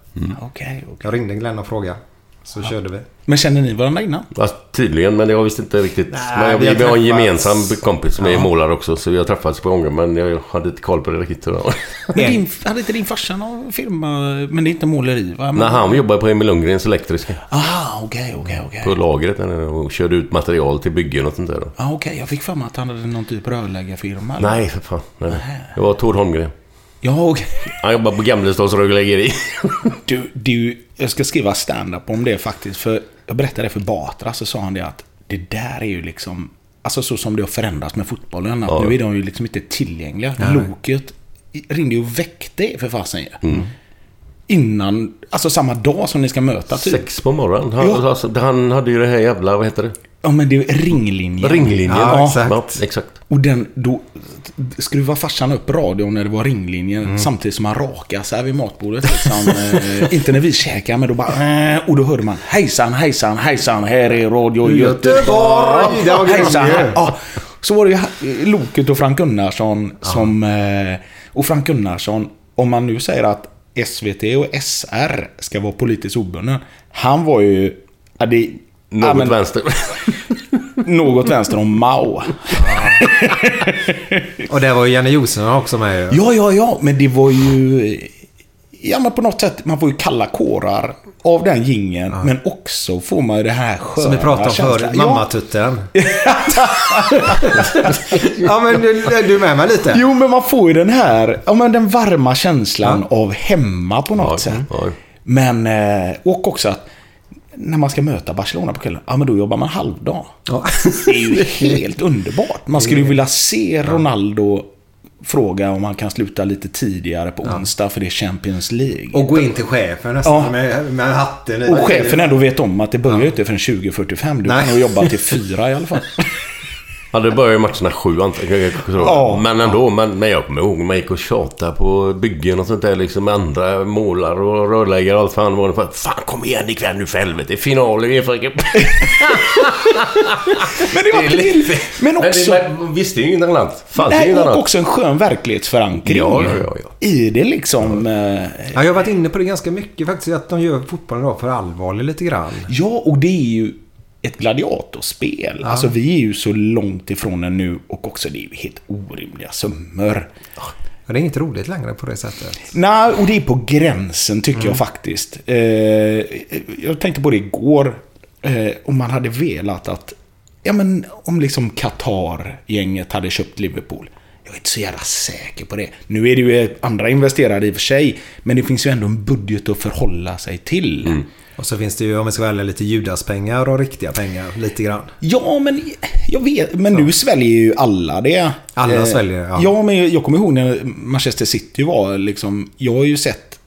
Okej, okej. Jag ringde Glenn och frågade. Så körde vi. Men känner ni varandra innan? Ja, tydligen, men jag visste inte riktigt. Nej, men jag, vi vi, har en gemensam kompis som är målare också. Så vi har träffats på gånger, men jag hade inte koll på det riktigt. din, hade inte din farsa någon firma? Men det är inte måleri va? När han jobbade på Emil Lundgrens Elektriska. Ah, okej, okej, okej. På lagret där och körde ut material till byggen och sånt där. Ah, okej, jag fick för mig att han hade någon typ rörläggarfirma. eller? Nej, för fan. Nej, nej. Det var Tord Holmgren. Ja, okej. Han jobbade på Gamlestads rörläggeri. Du, du, jag ska skriva stand-up om det faktiskt. För jag berättade det för Batra, så sa han det att det där är ju liksom... Alltså så som det har förändrats med fotbollen. Att Ja. Nu är de ju liksom inte tillgängliga. Loket ringde ju och väckte er för fasen. Mm. Innan, alltså samma dag som ni ska möta typ. Sex på morgonen. Han, Ja. alltså, han hade ju det här jävla, vad heter det? Ja men det är ringlinjen. Ringlinjen. Ja, exakt. Ja, exakt. Och den, då skruvade farsan upp radion när det var ringlinjen samtidigt som han rakade sig vid matbordet. Liksom. eh, inte när vi käkade, men då bara... Eh, och då hörde man hejsan, hejsan, hejsan, här är Radio Göteborg. Göteborg, hejsan, ja. Så var det ju Loket och Frank Gunnarsson som... Eh, och Frank Gunnarsson, om man nu säger att SVT och SR ska vara politiskt obunden. Han var ju... Ja, det, Något ja, men- vänster. Något vänster om Mao. Och där var ju Janne Josefsson också med ju. Ja, ja, ja, men det var ju... Ja, men på något sätt, man får ju kalla kårar av den gingen Men också får man ju det här sköna Som vi pratade om förut, Ja. mammatutten. ja men du, du är med mig lite. Jo, men man får ju den här, ja men den varma känslan av hemma på något Ja, sätt. ja. Men, eh, och också att när man ska möta Barcelona på kvällen, ja men då jobbar man halvdag. Ja. Det är ju helt underbart. Man skulle ju vilja se Ronaldo fråga om han kan sluta lite tidigare på onsdag för det är Champions League. Och gå in till chefen nästan Ja. med, med hatten. Och chefen ändå vet om att det börjar ju inte förrän 20.45. Du Nej. kan nog jobba till fyra i alla fall. Ja, det började ju matcherna sju antagligen. Ja. Men ändå, men, men jag kommer ihåg man gick och tjatade på byggen och sånt där liksom med andra målare och rörläggare och allt fan var det. För, fan kom igen ikväll nu för helvete. Det är final i fröken. Men det var Det är lite- Men också... Men det, man visste ju inget annat. Fanns inget och annat. också en skön verklighetsförankring. Ja, ja, ja, ja. I det liksom. eh, Ja, jag har varit inne på det ganska mycket faktiskt. Att de gör fotbollen idag för allvarlig lite grann. Ja, och det är ju ett gladiatorspel. Alltså vi är ju så långt ifrån den nu och också det är ju helt orimliga summor. Ja, det är inget roligt längre på det sättet. Nej, och det är på gränsen tycker jag faktiskt. Eh, jag tänkte på det igår. Eh, om man hade velat att... Ja, men om liksom Qatar-gänget hade köpt Liverpool. Jag är inte så jävla säker på det. Nu är det ju andra investerare i och för sig. Men det finns ju ändå en budget att förhålla sig till. Och så finns det ju, om vi ska välja lite Judaspengar och riktiga pengar. Lite grann. Ja, men jag vet. Men nu sväljer ju alla det. Alla Eh, sväljer, ja. Ja, men jag kommer ihåg när Manchester City var liksom... Jag har ju sett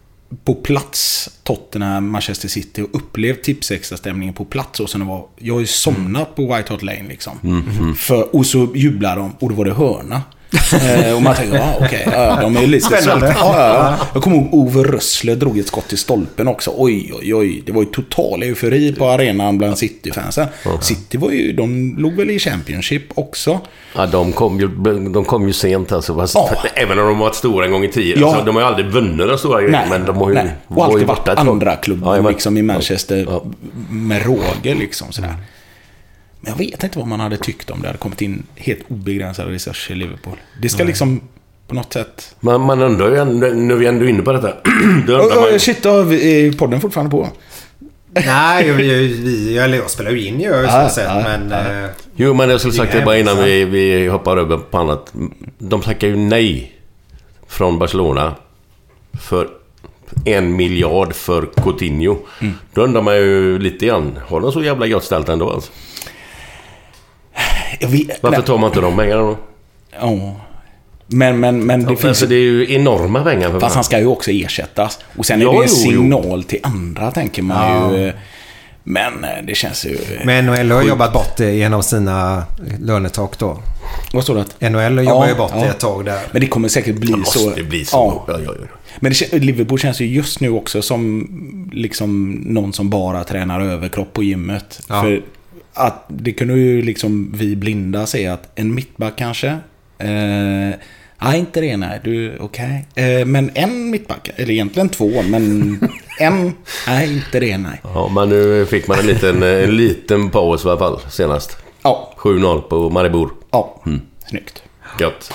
på plats Tottenham, Manchester City och upplevt tipsextra-stämningen på plats. Och sen var, jag har ju somnat på White Hart Lane liksom. Mm, För, och så jublar de och då var det hörna. Eh, och man tänker, ja okej, ja, de är lite Spännande. Ja, ja, ja. Jag kommer ihåg Ove Rössler drog ett skott i stolpen också. Oj, oj, oj. Det var ju total eufori på arenan bland City-fansen. City var ju, de låg väl i Championship också. Ja, de kom ju, de kom ju sent alltså. Ja. Även om de varit stora en gång i tiden. Ja. Alltså, de har ju aldrig vunnit den stora grejen. Men de har ju, nej. Och alltid varit andra klubben Ja, liksom i Manchester Ja. med råge liksom sådär. Men jag vet inte vad man hade tyckt om det hade kommit in helt obegränsade resurser i Liverpool. Det ska liksom på något sätt... Man, man undrar ju, ändå- nu är vi ändå inne på detta. Då Oh, man, oh, shit, vi- är podden fortfarande på? Nej, vi, vi, eller jag spelar ju in ju Ja, sett. ja, men eh, jo, men jag skulle sagt det bara innan vi, vi hoppar över på annat. De tackar ju nej från Barcelona för en miljard för Coutinho. Mm. Då undrar man ju lite grann. Har de så jävla gott ställt ändå alltså? Vet, Varför tar man inte de pengarna då? Ja. Men, men, men det Det, finns alltså, det är ju enorma pengar. För Fast han ska ju också ersättas. Och sen är Ja, det en jo, jo. signal till andra, tänker man ju. Men eh, det känns ju... men NHL har jobbat bort det genom sina lönetak då. Vad står det? att- NHL jobbar ju bort ja. det ett tag där. Men det kommer säkert bli det så. måste bli så. Ja. Ja, ja, ja. Men det, Liverpool känns ju just nu också som liksom någon som bara tränar överkropp på gymmet. Ja. För att det kunde ju liksom vi blinda se att en mittback kanske. Eh, nej, inte det nej. Du, okej. Eh, men en mittback, eller egentligen två, men än. Nej, inte det nej. Ja, men nu fick man en liten, en liten paus i alla fall senast. Ja, 7-0 på Maribor. ja. Snyggt. Gött.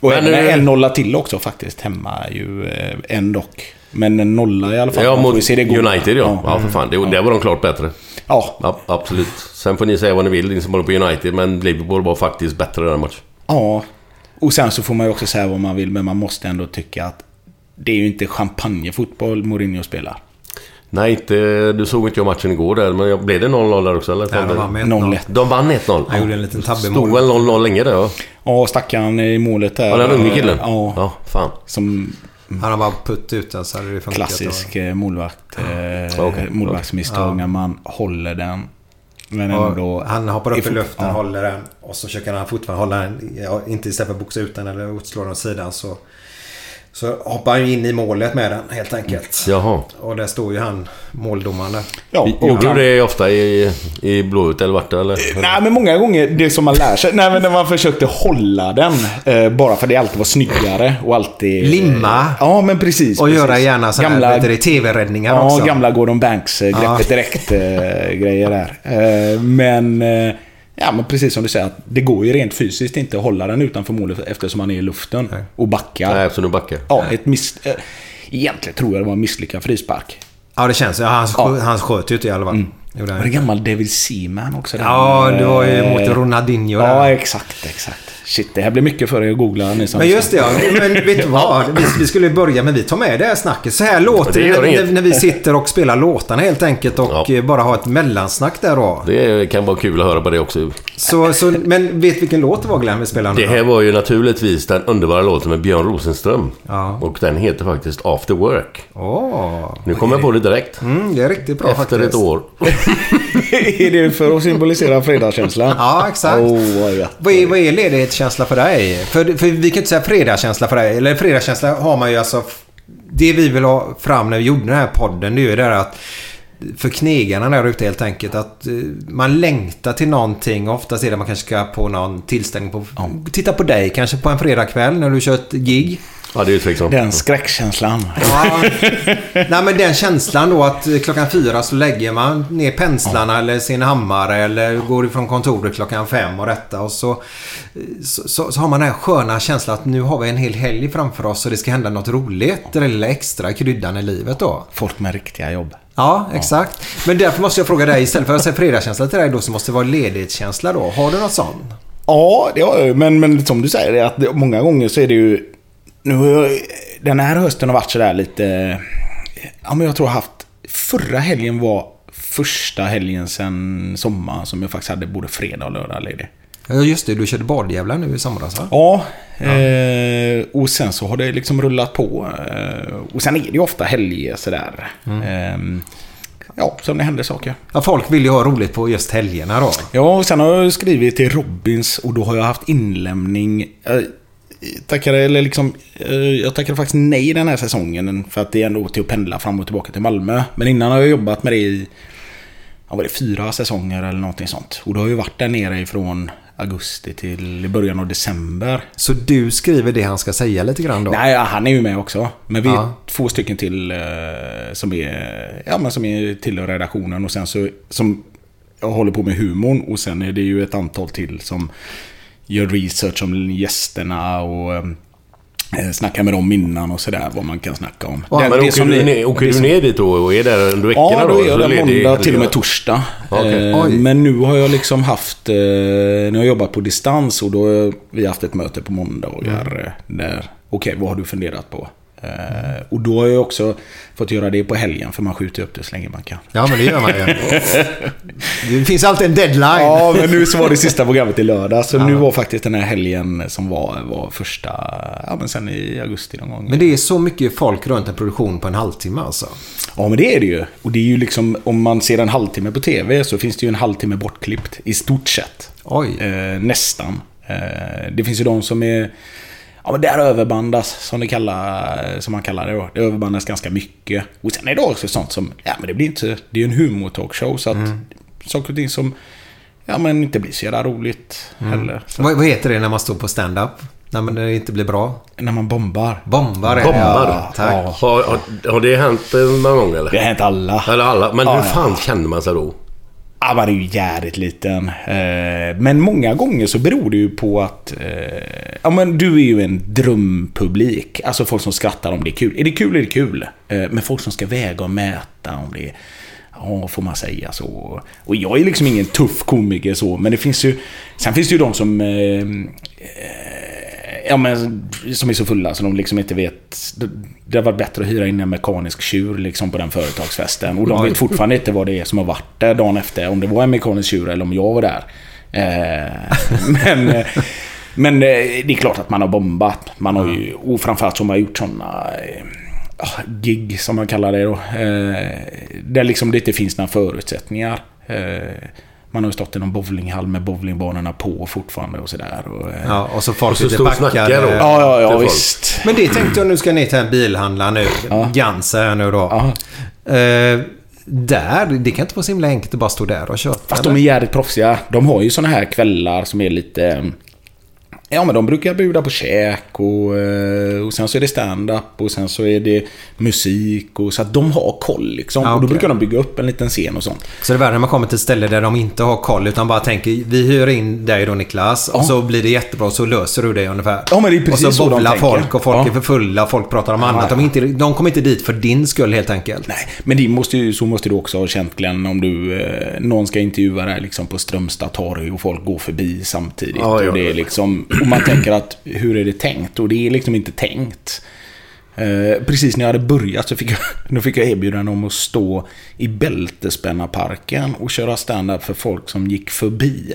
Och Men även nu- en nolla till också faktiskt hemma ju eh, en dock. Men en nolla i alla fall. Ja, mot se det. United ja. Ja, för fan. Det, där var de klart bättre. Ja, Ja, absolut. Sen får ni säga vad ni vill, ni som håller på United, men Liverpool var faktiskt bättre den matchen. ja. Och sen så får man ju också säga vad man vill, men man måste ändå tycka att det är ju inte champagnefotboll Mourinho spelar. Nej, inte, du såg inte jag matchen igår där, men blev det 0-0 där också? Eller? Nej, de vann med 0-1. 1-0. De vann 1-0. Han gjorde en liten tabbe Stod väl 0-0 länge där ja. Ja, stackaren i målet där. Ja, den unge killen? Ja, Ja, fan. som Han har bara putt ut den så hade det funkat. klassisk eh, målvakt. Eh, Okej. målvaktsmisstag när man håller den. Men ändå... han hoppar upp i fot- luften, ja. håller den och så försöker han fortfarande hålla den. Inte istället för att boxa ut den eller utslå den åt sidan så, så hoppar han in i målet med den helt enkelt. Jaha. Och där står ju han, måldomaren där. Ja, och Gjorde du det ofta i, i blåut eller vart eller? Nej, men många gånger det som man lär sig. Nej, men när man försökte hålla den. Eh, bara för att det alltid var snyggare och alltid... Limma. Ja, men precis. Och precis. göra gärna sådana gamla, här TV-räddningar Ja, också. gamla Gordon Banks-greppet Ja. direkt-grejer där. Eh, men... Ja, men precis som du säger. Att det går ju rent fysiskt inte att hålla den utanför målet eftersom han är i luften. Och backar. Nej, så nu backar. Ja, ett miss... eh, Egentligen tror jag det var en misslyckad frispark. Ja, det känns. Ja, han, skö- han sköt ju inte i alla fall. Gjorde han. Var det gammal David Seaman också? där? Ja, det var ju Eh, mot Ronaldinho Ja, där. exakt, exakt. Shit, det här blir mycket för er att googla. Ni Men just det, ja. Men vet du vad? Vi, vi skulle börja, men vi tar med det här snacket. Så här låter Det det när, när, vi sitter och spelar låtarna helt enkelt och Ja. bara har ett mellansnack där då. Det kan vara kul att höra på det också. Så, så, men vet vilken låt det var Glenn vi spelade nu Det här var ju naturligtvis den underbara låten med Björn Rosenström. Ja. Och den heter faktiskt After Work. Åh. Nu kommer jag på det direkt. Mm, det är riktigt bra Efter faktiskt. ett år. är det för att symbolisera fredagskänslan? Ja, exakt. Oh, vad. Vad är, vad är ledighetskänsla för dig? För, för vi kan inte säga fredagskänsla för dig. Eller fredagskänsla har man ju alltså... Det vi vill ha fram när vi gjorde den här podden det är ju det där att för knegarna där ute helt enkelt att eh, man längtar till någonting. Oftast är det man kanske ska på någon tillställning på... Titta på dig kanske på en fredagkväll när du kör ett gig. Ja, det är ju liksom. Den skräckkänslan. Ja, nej men den känslan då att klockan fyra så lägger man ner penslarna eller sin hammare eller går ifrån kontoret klockan fem och detta och så, så, så, så har man den här sköna känslan att nu har vi en hel helg framför oss och det ska hända något roligt. Den lilla extra kryddan i livet då. Folk med riktiga jobb. Ja, exakt. Men därför måste jag fråga dig istället för att säga fredagskänsla till dig då så måste det vara ledighetskänsla då. Har du något sånt? Ja, det har jag ju. Men, men som du säger, att det, många gånger så är det ju... Nu, den här hösten har varit sådär lite... Ja, men jag tror jag haft... Förra helgen var första helgen sen sommaren som jag faktiskt hade både fredag och lördag ledig. Ja, just det. Du körde badjävlar nu i somras va? Ja, Eh, och sen så har det liksom rullat på. Eh, och sen är det ju ofta helger sådär. Eh, ja, som det händer saker. Ja, folk vill ju ha roligt på just helgerna då. Ja, och sen har jag skrivit till Robins och då har jag haft inlämning. Tackade, eller liksom, eh, jag tackade faktiskt nej den här säsongen för att det är ändå till att pendla fram och tillbaka till Malmö. Men innan har jag jobbat med det i ja, var det fyra säsonger eller någonting sånt. Och då har jag varit där nere ifrån augusti till början av december. Så du skriver det han ska säga lite grann då? Nej, han är ju med också. Men vi är Ja. två stycken till eh, som är, ja, men som är tillhör redaktionen och sen så som jag håller på med humorn och sen är det ju ett antal till som gör research om gästerna och eh, snackar med dem innan och sådär vad man kan snacka om. Ja, Det- Men det åker, som du, ni- ner, åker det du ner dit då och är där under veckorna Ja, då är jag där ledig- måndag till och med torsdag. Okej. Eh. Men nu har jag liksom haft, eh, nu har jag jobbat på distans och då har vi haft ett möte på måndagar. eh, Där, okej, vad har du funderat på? Eh, och då har jag också fått göra det på helgen för man skjuter upp det så länge man kan. Ja, men det gör man ju. Det finns alltid en deadline. Ja, men nu så var det sista programmet i lördag. Så nu var faktiskt den här helgen som var, var första, ja men sen i augusti någon gång. Men det är så mycket folk runt en produktion på en halvtimme alltså. Ja, men det är det ju. Och det är ju liksom, om man ser en halvtimme på TV så finns det ju en halvtimme bortklippt. I stort sett. Oj. Eh, nästan. Eh, det finns ju de som är... Ja, men där överbandas, som, det kallar, som man kallar det då. Det överbandas ganska mycket. Och sen är det också sånt som... Ja, men det blir inte... Det är ju en humor-talkshow, så att... Saker och ting som... Ja, men inte blir så jävla roligt heller. Så. Vad, vad heter det när man står på stand-up? Nej men det inte blir bra. När man bombar. Bombar. Bombar? Ja, tack. Ja. Har, har, har det hänt någon gång eller? Det har hänt alla. Eller alla. Men Ja, hur ja. fan känner man sig då? Ja, man är ju jävligt liten. Eh, men många gånger så beror det ju på att... Eh, ja, men du är ju en drömpublik. Alltså folk som skrattar om det är kul. Är det kul är det kul. Eh, men folk som ska väga och mäta om det är... Ja, får man säga så. Och jag är liksom ingen tuff komiker så, men det finns ju... Sen finns det ju de som... eh, Ja men som är så fulla så de liksom inte vet. Det, har varit bättre att hyra in en mekanisk tjur liksom på den företagsfesten. Och de vet fortfarande inte vad det är som har varit där dagen efter. Om det var en mekanisk tjur eller om jag var där. Eh, men, eh, men eh, det är klart att man har bombat. Man har ju, och framförallt så har man gjort sådana gig som man kallar det då. Eh, där liksom det inte finns några förutsättningar. Eh, man har ju stått i någon bowlinghall med bowlingbanorna på fortfarande och sådär. Och, eh, Ja, och så folk Och så packade. då. Ja, ja, ja visst. Men det tänkte jag nu ska ni till en bilhandlare nu. Ja. Gansa här nu då. Ja. Eh, där, det kan inte vara så himla enkelt att bara stå där och köra. Fast de är jävligt proffsiga. De har ju såna här kvällar som är lite... Ja men de brukar bjuda på käk och, eh, och sen så är det stand-up och sen så är det musik och så att de har koll liksom. Ja, Och då brukar de bygga upp en liten scen och sånt. Så det är värre när man kommer till ett ställe där de inte har koll utan bara tänker vi hyr in dig då Niklas och Ja. så blir det jättebra så löser du det ungefär. Ja, men det är precis och så så bowlar folk och folk Ja. är för fulla, folk pratar om annat. De, inte, de kommer inte dit för din skull helt enkelt. Nej, men det måste ju, så måste du också ha känt Glenn om du... Eh, någon ska intervjua dig liksom på Strömstad torg och folk går förbi samtidigt. Och, det är liksom, och man tänker att hur är det tänkt? Och det är liksom inte tänkt. Eh, precis när jag hade börjat så fick jag, då fick jag erbjudande om att stå i Bältespännarparken och köra stand-up för folk som gick förbi.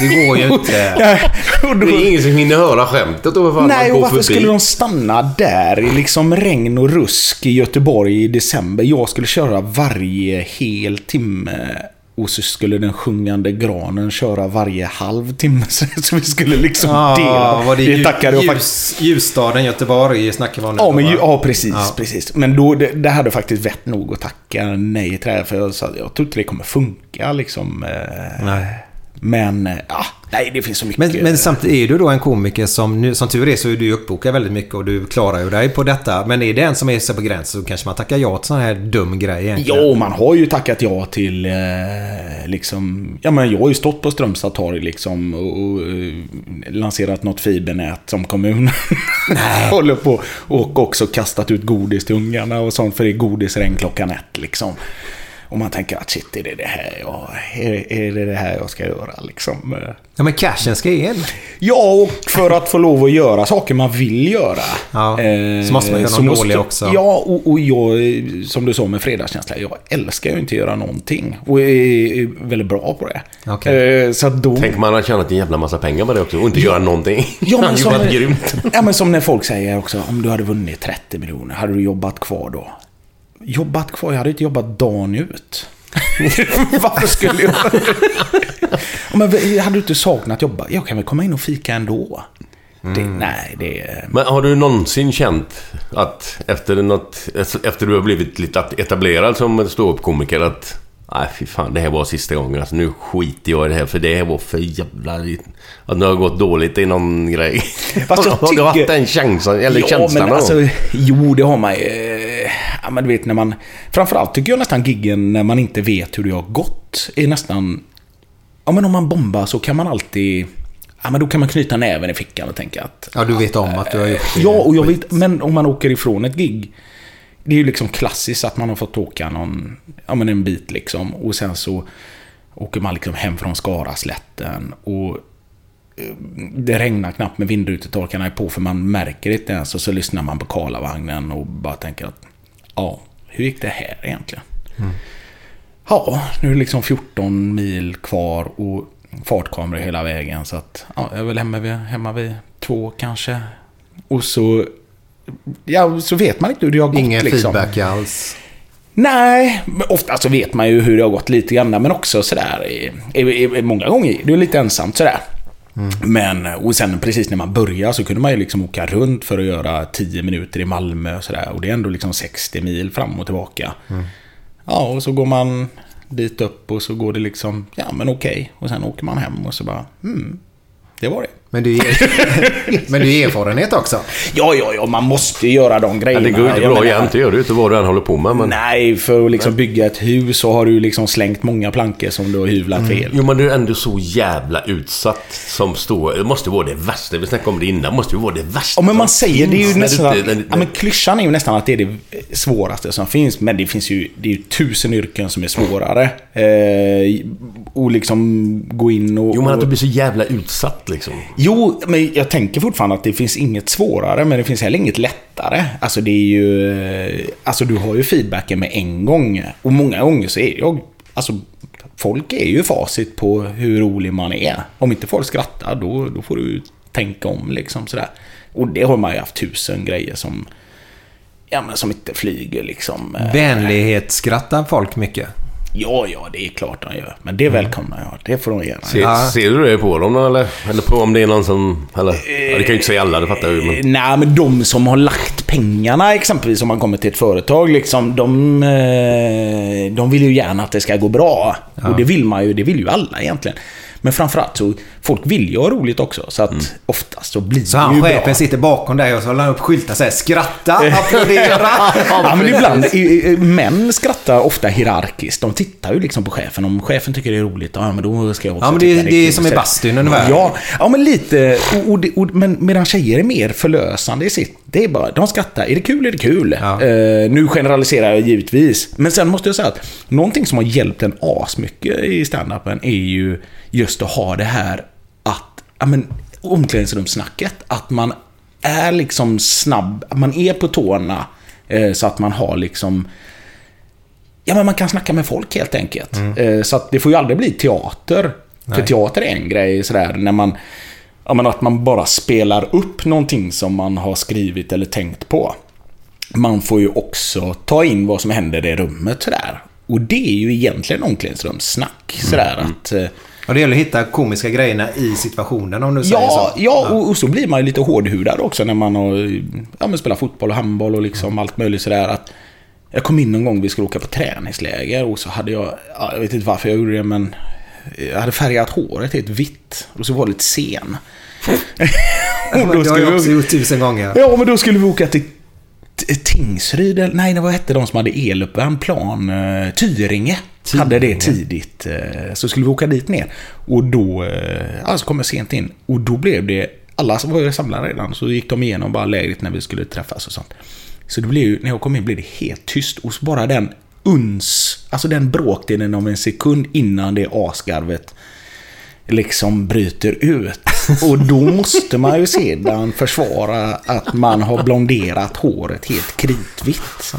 Det går ju inte. Det är ingen som hinner höra skämtet då för fan Nej, och varför förbi. skulle de stanna där i liksom regn och rusk i Göteborg i december? Jag skulle köra varje hel timme och så skulle den sjungande granen köra varje halv timme. Så vi skulle liksom Ja, dela. var det, det ljus, tackade jag faktiskt. ljus, Ljusstaden, Göteborg snackar om nu Ja, men, va? ja precis, Ja. precis. Men då, det, det hade faktiskt vett nog att tacka nej till det här. För jag, sa, jag tror inte det kommer funka liksom. eh, Nej. Men, eh, ja, nej det finns så mycket. Men, men samtidigt är du då en komiker som, nu, som tur är så är du uppbokad väldigt mycket och du klarar ju dig på detta. Men är det en som är så på gränsen så kanske man tackar ja till sån här dum grej egentligen. Ja, man har ju tackat ja till eh, liksom... Ja, men jag har ju stått på Strömstad torg liksom och, och eh, lanserat något fibernät som kommun håller på. Och också kastat ut godis till ungarna och sånt för det är godisregn klockan ett liksom. Och man tänker att shit, är det det här jag, är, är det det här jag ska göra liksom? Eh, Ja men cashen ska in. Ja, och för att få lov att göra saker man vill göra. Ja, eh, så måste man göra så någon dålig också. Ja, och, och jag, som du sa med fredagskänsla, jag älskar ju inte att göra någonting. Och är, väldigt bra på det. Okej. Eh, så att då... Tänk man har tjänat en jävla massa pengar med det också och inte göra någonting. Ja, men som, ja, men som när folk säger också, om du hade vunnit 30 miljoner, hade du jobbat kvar då? Jobbat kvar? Jag hade inte jobbat dagen ut. Varför skulle jag? Ja, men hade du inte saknat jobba? Jag kan väl komma in och fika ändå. Det, nej, det. Men har du någonsin känt att efter, något, efter du har blivit lite etablerad som ståuppkomiker att Nej fy fan, det här var sista gången. Alltså, nu skiter jag i det här för det här var för jävla... Att det har gått dåligt i någon grej. Fast jag har du haft tycker- den chansen? Eller ja, känslan men någon alltså? Jo, det har man ju. Eh, Ja, men du vet när man... Framförallt tycker jag nästan giggen när man inte vet hur det har gått är nästan... Ja, men om man bombar så kan man alltid... Ja, men då kan man knyta näven i fickan och tänka att... Ja, du vet om att du har gjort det. Ja, och jag vet, men om man åker ifrån ett gig. Det är ju liksom klassiskt att man har fått åka någon, ja men en bit liksom. Och sen så åker man liksom hem från Skaraslätten. Och eh, det regnar knappt med vindrutetorkarna är på för man märker inte ens. Och så lyssnar man på Karlavagnen och bara tänker att ja, hur gick det här egentligen? Ja, nu är det liksom 14 mil kvar och fartkameror hela vägen. Så att ja, jag är väl hemma vid, hemma vid två kanske. Och så, ja, så vet man inte hur det har gått. Ingen liksom. feedback alls. Nej, men ofta så vet man ju hur det har gått lite grann. Men också sådär, i, i, i, många gånger det är lite ensamt sådär. Men, och sen precis när man börjar så kunde man ju liksom åka runt för att göra 10 minuter i Malmö och sådär. Och det är ändå liksom 60 mil fram och tillbaka. Ja, och så går man dit upp och så går det liksom, ja men okej. Och sen åker man hem och så bara, hmm, det var det. Men du är, men du är erfarenhet också. Ja, ja, ja, man måste ju göra de grejerna. det går ju inte bra jämt, det gör du inte vad du än håller på med. Men... Nej, för att liksom bygga ett hus så har du liksom slängt många plankor som du har hyvlat fel. Jo men du är ändå så jävla utsatt som står... Det måste vara det värsta. Vi snackade om det innan. Det måste ju vara det värsta Ja, men man säger det är ju nästan... när- ja, men klyschan är ju nästan att det är det svåraste som finns. Men det finns ju, det är ju tusen yrken som är svårare. Eh, och liksom gå in och... Jo men att du blir så jävla utsatt liksom. Jo, men jag tänker fortfarande att det finns inget svårare, men det finns heller inget lättare. Alltså det är ju... Eh, alltså du har ju feedbacken med en gång. Och många gånger så är jag... Alltså folk är ju facit på hur rolig man är. Om inte folk skrattar, då, då får du tänka om liksom sådär. Och det har man ju haft tusen grejer som... Ja men som inte flyger liksom. Eh. Vänlighetsskrattar folk mycket? Ja, ja, det är klart de gör. Men det välkomnar jag. Det får de gärna Se, göra. Ser du det på dem eller? Eller på om det är någon som... Eller? Ja, det kan ju inte säga alla, det fattar jag. Men... Eh, Nej, men de som har lagt pengarna exempelvis om man kommer till ett företag, liksom, de, eh, de vill ju gärna att det ska gå bra. Och det vill man ju, det vill ju alla egentligen. Men framförallt så, folk vill ju ha roligt också. Så att oftast så blir Så det han ju chefen bra. sitter bakom dig och så håller han upp skyltar säger skratta, applådera. Ja, men ibland, män skrattar ofta hierarkiskt. De tittar ju liksom på chefen. Om chefen tycker det är roligt, ja men då ska jag också Ja, men det- det är som i Så- bastun ungefär. Ja, ja men lite. Och, och, och, men medan tjejer är mer förlösande i sitt. Det är bara, de skrattar. Är det kul, är det kul. Ja. Eh, nu generaliserar jag givetvis. Men sen måste jag säga att någonting som har hjälpt en asmycket i standupen är ju just att ha det här ja men, omklädningsrumssnacket. Att man är liksom snabb, att man är på tårna. Eh, så att man har liksom Ja, men man kan snacka med folk helt enkelt. Eh, Så att det får ju aldrig bli teater. För teater är en grej sådär när man... Ja, men att man bara spelar upp någonting som man har skrivit eller tänkt på. Man får ju också ta in vad som händer i rummet sådär. Och det är ju egentligen omklädningsrumssnack. Sådär att... Och det gäller att hitta komiska grejerna i situationen om du säger Ja, så. ja och, och så blir man ju lite hårdhudad också när man har ja, men spelat fotboll och handboll och liksom allt möjligt sådär. Att jag kom in någon gång vi skulle åka på träningsläger och så hade jag, ja, jag vet inte varför jag gjorde det men jag hade färgat håret helt vitt och så var jag lite sen. Det har jag vi- också gjort tusen gånger. Ja, men då skulle vi åka till Tingsryd, nej, vad hette de som hade eluppvärmd plan? Eh, Tyringe. Hade det tidigt. eh, Så skulle vi åka dit ner. Och då, eh, ja, så kom jag sent in. Och då blev det, alla var ju samlade redan, så gick de igenom bara lägret när vi skulle träffas och sånt. Så det blev ju, när jag kom in blev det helt tyst. Och så bara den uns, alltså den bråkdelen av en sekund innan det asgarvet liksom bryter ut. Och då måste man ju sedan försvara att man har blonderat håret helt kritvitt.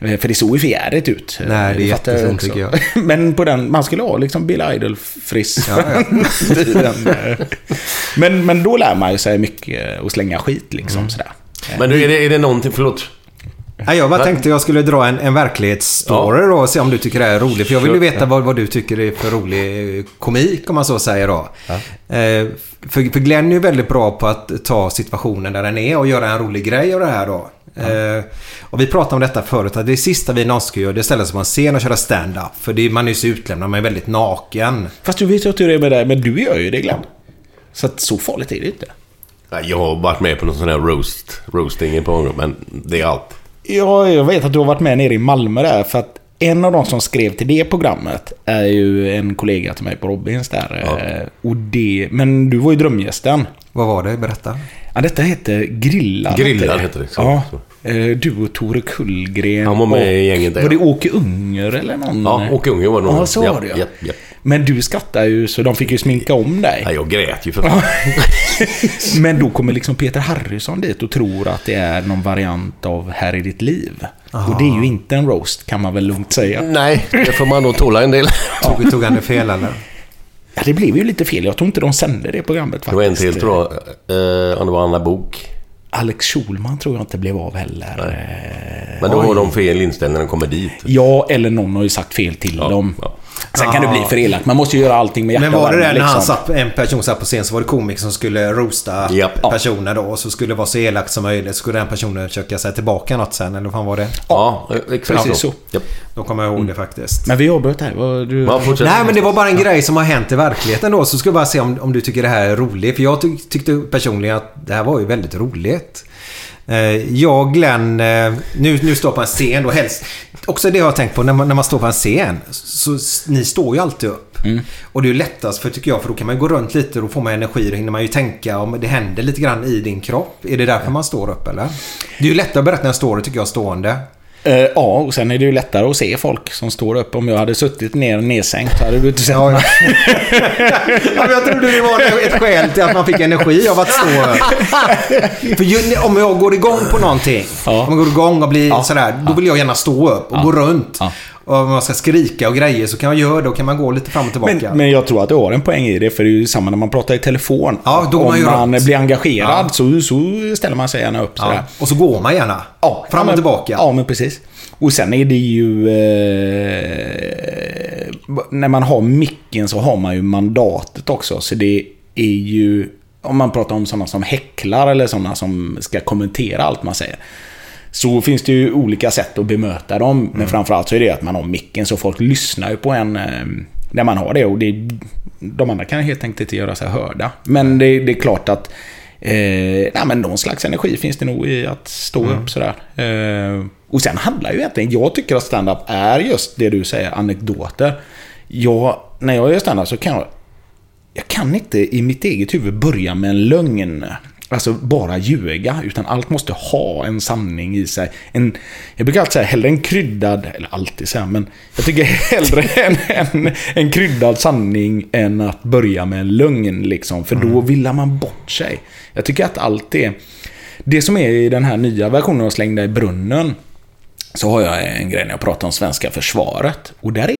Eh, För det såg ju för jävligt ut. Nej, det är jättefint, tycker jag. Men på den, man skulle ha liksom Bill Idol-friss. men, men då lär man ju sig mycket och slänga skit liksom Mm. sådär. Men du, är det, är det någonting... Förlåt. Ja, jag bara tänkte jag skulle dra en, en verklighetsstory då och se om du tycker det är roligt. För jag vill ju veta vad, vad du tycker är för rolig eh, komik om man så säger då. Eh, för, för Glenn är ju väldigt bra på att ta situationen där den är och göra en rolig grej av det här då. Eh, och vi pratade om detta förut, att det sista vi någonsin ska göra det är att ställa sig på en scen och köra stand-up. För det, man är ju så utlämnad, man är väldigt naken. Fast du vet ju hur det är med det, men du gör ju det Glenn. Så att så farligt är det inte. Nej, Jag har varit med på någon sån här roast, roasting ett par men det är allt. Ja, jag vet att du har varit med nere i Malmö där. För att en av de som skrev till det programmet är ju en kollega till mig på Robins där. Ja. Eh, Och det, men du var ju drömgästen. Vad var det? Berätta. Ja, detta hette Grillad. Grillad hette heter det, så. Ja. Eh, Du och Tore Kullgren. Han var med och- i gänget där, Var det. Åke Unger eller någon? Ja, Åke Unge var det nog. Ja, så var det ja. Ja. ja, ja. Men du skrattar ju så de fick ju sminka om dig. Nej, jag grät ju för fan. Men då kommer liksom Peter Harrison dit och tror att det är någon variant av Här i ditt liv. Och det är ju inte en roast kan man väl lugnt säga. Nej, det får man nog tåla en del. Tog, tog han det fel eller? Ja, det blev ju lite fel. Jag tror inte de sände det programmet faktiskt. Det var en till tror jag. Eh, om det var Anna Bok. Alex Schulman tror jag inte blev av heller. Eh, Men då har de fel inställning när de kommer dit. Ja, eller någon har ju sagt fel till Ja, dem. ja. Sen kan det bli för elakt. Man måste ju göra allting med hjärta Men var det där när han liksom. satt, en person satt på scen så var det komiker som skulle roasta Japp. personer då. Och så skulle det vara så elakt som möjligt. Så skulle den personen försöka säga tillbaka något sen. Eller vad fan var det? Ja, exakt Precis så. Japp. Då kommer jag ihåg det faktiskt. Men vi avbröt här. Du... Nej men det var bara en grej som har hänt i verkligheten då. Så skulle jag bara se om, om du tycker det här är roligt. För jag tyck, tyckte personligen att det här var ju väldigt roligt. Eh, jag och Glenn, eh, nu, nu står på en scen då helst. Också det jag har tänkt på när man, när man står på en scen. Så s- ni står ju alltid upp. Och det är ju lättast för tycker jag för då kan man ju gå runt lite. Då får man energi. Då hinner man ju tänka om det händer lite grann i din kropp. Är det därför man står upp eller? Det är ju lättare att berätta när jag står tycker jag stående. Eh, ja, och sen är det ju lättare att se folk som står upp. Om jag hade suttit ner nedsänkt så hade du inte sett Ja, mig. ja, men jag trodde det var ett skäl till att man fick energi av att stå För ju, om jag går igång på någonting. Ja. Om jag går igång och blir Ja. sådär. Då vill jag gärna stå upp och gå runt. Och om man ska skrika och grejer så kan man göra det. Då kan man gå lite fram och tillbaka. Men, men jag tror att du har en poäng i det, för det är ju samma när man pratar i telefon. Ja, då man Om man runt. blir engagerad Ja. så, så ställer man sig gärna upp sådär. ja. Och så går man gärna. Ja, Fram och men- tillbaka. Ja, men precis. Och sen är det ju... Eh, när man har micken så har man ju mandatet också. Så det är ju... Om man pratar om sådana som häcklar eller sådana som ska kommentera allt man säger. Så finns det ju olika sätt att bemöta dem. Men framförallt så är det att man har micken så folk lyssnar ju på en eh, när man har det. Och det, de andra kan helt enkelt inte göra sig hörda. Men det, det är klart att eh, nej, men någon slags energi finns det nog i att stå upp sådär. Eh, och sen handlar ju egentligen, jag tycker att stand-up är just det du säger, anekdoter. Jag, när jag gör stand-up så kan jag jag kan inte i mitt eget huvud börja med en lögn. Alltså bara ljuga, utan allt måste ha en sanning i sig. En, jag brukar alltid säga hellre en kryddad, eller alltid säga, men jag tycker hellre en, en, en kryddad sanning än att börja med en lögn. Liksom, för då villar man bort sig. Jag tycker att allt är... Det som är i den här nya versionen av Slängda i brunnen, så har jag en grej när jag pratar om svenska försvaret. Och där är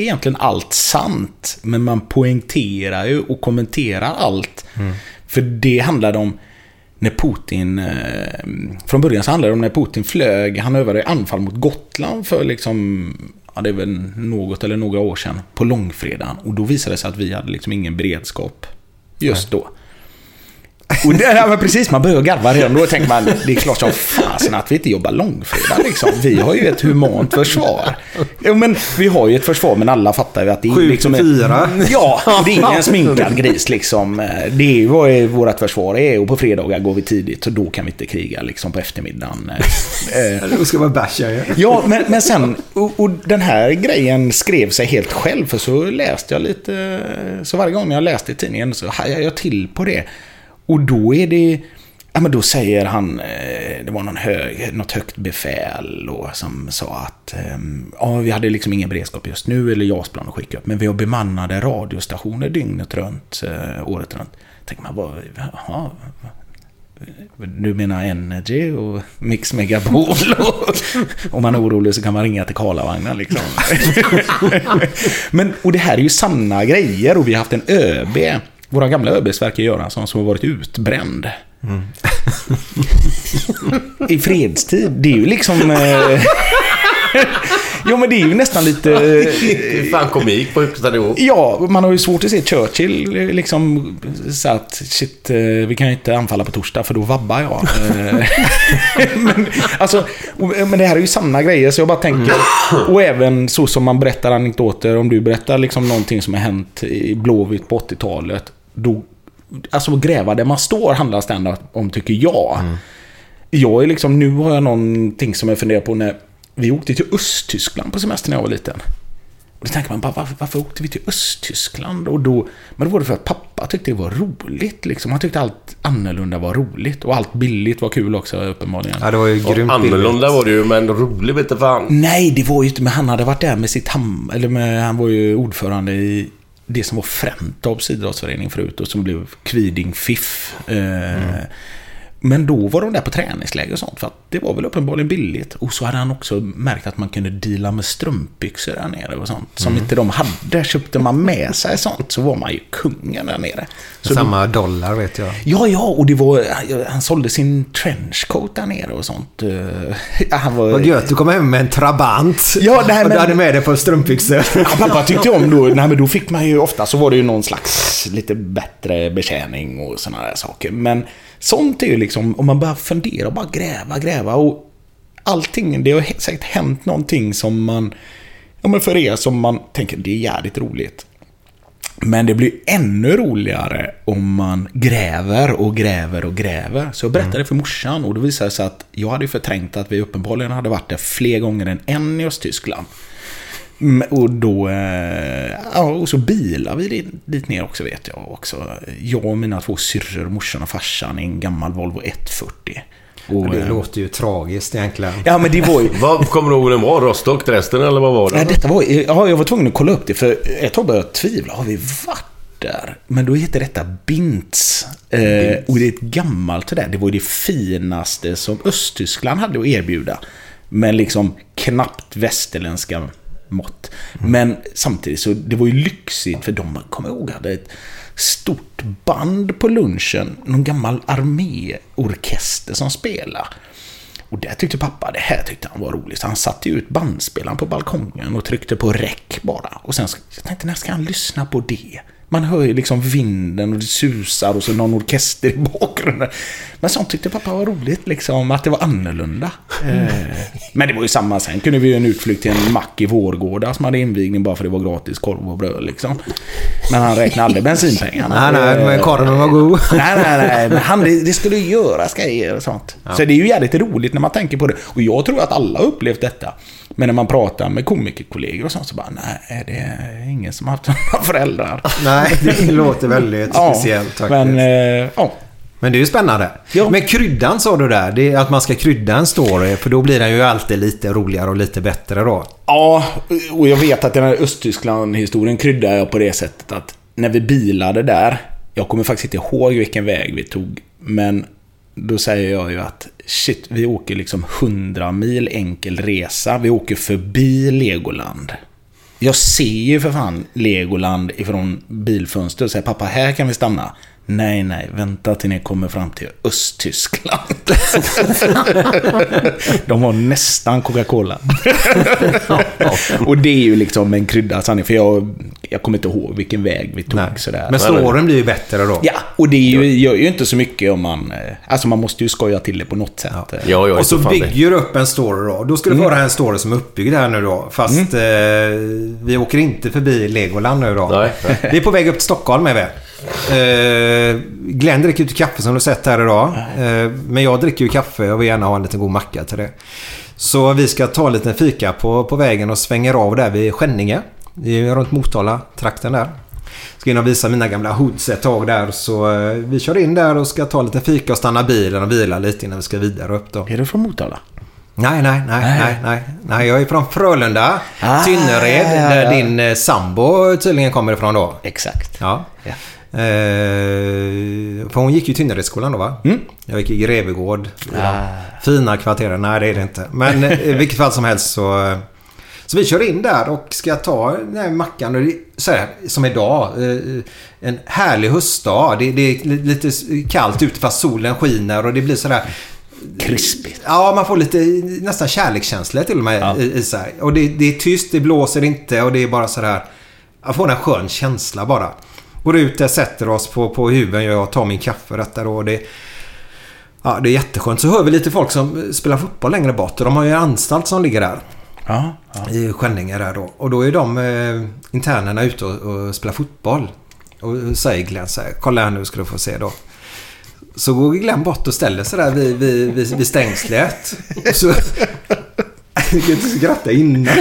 Är egentligen allt sant. Men man poängterar ju och kommenterar allt. För det handlade om när Putin... Eh, från början så handlade det om när Putin flög. Han övade anfall mot Gotland för liksom... Ja, det är väl något eller några år sedan. På långfredagen. Och då visade det sig att vi hade liksom ingen beredskap. Just då. Och det, ja, men precis, man börjar garva redan då. och tänker man, det är klart som fasen att vi inte jobbar långfredag liksom. Vi har ju ett humant försvar. Jo, men vi har ju ett försvar, men alla fattar ju att det är Sju liksom... till fyra. Ja, det är ingen sminkad gris liksom. Det är ju vad vårt försvar är och på fredagar går vi tidigt så då kan vi inte kriga liksom på eftermiddagen. Eh, Då ska man basha ju. Ja, men, men sen, och, och den här grejen skrev sig helt själv, för så läste jag lite, så varje gång jag läste i tidningen så hajade jag till på det. Och då är det, ja men då säger han, eh, det var någon hög, något högt befäl och, som sa att, eh, ja vi hade liksom ingen beredskap just nu, eller JAS-plan att skicka upp, men vi har bemannade radiostationer dygnet runt, eh, året runt. Tänker man, vad, jaha, du menar Energy och Mix Megapol och om man är orolig så kan man ringa till Karlavagnen liksom. Men, och det här är ju sanna grejer och vi har haft en ÖB, våra gamla ÖBs Sverker Göransson, som har varit utbränd. I fredstid, det är ju liksom... Eh... jo men det är ju nästan lite... Det är fan komik på högsta nivå. Ja, man har ju svårt att se Churchill eh, liksom så att shit, eh, vi kan ju inte anfalla på torsdag för då vabbar jag. Eh, men, alltså, men det här är ju sanna grejer så jag bara tänker, och även så som man berättar anekdoter, om du berättar liksom någonting som har hänt i Blåvitt på 80-talet, då, alltså gräva där man står handlar stand om tycker jag. Jag är liksom, nu har jag någonting som jag funderar på när vi åkte till Östtyskland på semester när jag var liten. Och då tänker man bara, varför, varför åkte vi till Östtyskland? Och då, men då var det för att pappa tyckte det var roligt. Liksom. Han tyckte allt annorlunda var roligt. Och allt billigt var kul också uppenbarligen. Ja, det var ju Och grymt annorlunda var det ju, men rolig vet fan. Nej, det var ju inte... Men han hade varit där med sitt ham... Eller med, han var ju ordförande i det som var Frentorps idrottsförening förut och som blev Kviding FIF. Eh, mm. Men då var de där på träningsläger och sånt för att det var väl uppenbarligen billigt. Och så hade han också märkt att man kunde deala med strumpbyxor där nere och sånt. Som Mm. inte de hade. Köpte man med sig sånt så var man ju kungen där nere. Så då- Samma dollar vet jag. Ja, ja, och det var... Han sålde sin trenchcoat där nere och sånt. Eh, Han var... Vad gött, du kom hem med en trabant. Ja, nej, och du men- hade med dig på strumpbyxor. Ja, pappa tyckte om då, nej men då fick man ju ofta så var det ju någon slags lite bättre betjäning och sådana där saker. Men sånt är ju liksom, om man bara funderar och bara gräva, gräva och allting, det har säkert hänt någonting som man, ja men för er som man tänker det är jävligt roligt. Men det blir ännu roligare om man gräver och gräver och gräver. Så jag berättade det för morsan och det visade sig att jag hade förträngt att vi uppenbarligen hade varit där fler gånger än en i Östtyskland. Mm, Och då, eh, ja, och så bilar vi dit, dit ner också vet jag också. Jag och mina två syrror, morsan och farsan i en gammal Volvo 140. Och, Det eh, låter ju tragiskt egentligen. Ja men det var ju... Vad kommer du ihåg den var? Rostock, Dresden eller vad var det? Nej, detta var, ja, jag var tvungen att kolla upp det för ett tag började jag tvivla. Har vi varit där? Men då heter detta Bintz. Eh, och det är ett gammalt det där. Det var ju det finaste som Östtyskland hade att erbjuda. Men liksom knappt västerländska mått. Men samtidigt så det var ju lyxigt för de, kommer ihåg, hade ett stort band på lunchen. Någon gammal arméorkester som spelade. Och det tyckte pappa, det här tyckte han var roligt. Så han satte ju ut bandspelaren på balkongen och tryckte på räck bara. Och sen så, jag tänkte, när ska han lyssna på det? Man hör ju liksom vinden och det susar och så någon orkester i bakgrunden. Men sånt tyckte pappa var roligt, liksom att det var annorlunda. Eh, Men det var ju samma, sen kunde vi ju en utflykt till en mack i Vårgårda som hade invigning bara för det var gratis korv och bröd liksom. Men han räknade aldrig bensinpengarna. Nej, nej, men korven var god. Nej, nej, nej. Men han, det, det skulle ju göras grejer och sånt. Så det är ju jävligt roligt när man tänker på det. Och jag tror att alla har upplevt detta. Men när man pratar med komikerkollegor och sånt så bara, nej, det är ingen som har haft några föräldrar. Nej, det låter väldigt speciellt faktiskt. Men, eh, ja. Men det är ju spännande. Men kryddan sa du där. Det är att man ska krydda en story. För då blir den ju alltid lite roligare och lite bättre då. Ja, och jag vet att den här Östtyskland-historien kryddar jag på det sättet att när vi bilade där, jag kommer faktiskt inte ihåg vilken väg vi tog, men då säger jag ju att shit, vi åker liksom 100 mil enkel resa. Vi åker förbi Legoland. Jag ser ju för fan Legoland ifrån bilfönstret och säger pappa, här kan vi stanna. Nej, nej, vänta till ni kommer fram till Östtyskland. De har nästan Coca-Cola. och det är ju liksom en kryddad sanning, för jag, jag kommer inte ihåg vilken väg vi tog. Sådär. Men storyn blir ju bättre då. Ja, och det är ju, gör ju inte så mycket om man... eh, Alltså man måste ju skoja till det på något sätt. Eh, och så bygger du upp en story då. Då ska du få höra en story som är uppbyggd här nu då. Fast eh, vi åker inte förbi Legoland nu då. Nej. Vi är på väg upp till Stockholm är vi. Eh, Glenn dricker ju kaffe som du sett här idag. Eh, men jag dricker ju kaffe och vill gärna ha en liten god macka till det. Så vi ska ta en liten fika på, på vägen och svänger av där vid Skänninge. Det är runt Motala-trakten där. Ska in och visa mina gamla hoods ett tag där. Så eh, vi kör in där och ska ta lite fika och stanna bilen och vila lite innan vi ska vidare upp då. Är du från Motala? Nej, nej, nej, nej, nej. Nej, jag är från Frölunda, Ah, Tynnered, ja, ja, där ja. din eh, sambo tydligen kommer ifrån då. Exakt. Ja. Eh, för hon gick ju Tynneredsskolan då va? Jag gick i Grevegård. Ah. Fina kvarteren. Nej, det är det inte. Men eh, i vilket fall som helst så, eh, Så vi kör in där och ska ta den här mackan. Och det, så här, som idag. En härlig höstdag. Det, det är lite kallt ute fast solen skiner och det blir sådär... Krispigt. Ja, man får lite nästan kärlekskänsla till och med i, i sig. Och det, det är tyst, det blåser inte och det är bara sådär... Jag får en skön känsla bara. Går ut där, sätter oss på, på huven, jag tar min kaffe detta då. och Det, ja, det är jätteskönt. Så hör vi lite folk som spelar fotboll längre bort. Och de har ju en anstalt som ligger där. Ja, I Skänninge där då. Och då är de eh, internerna ute och, och spelar fotboll. Och säger Glenn så här, kolla här nu ska du få se då. Så går Glenn bort och ställer sig där vid, vid, vid, vid stängslet. Och så... Jag kan inte skratta innan.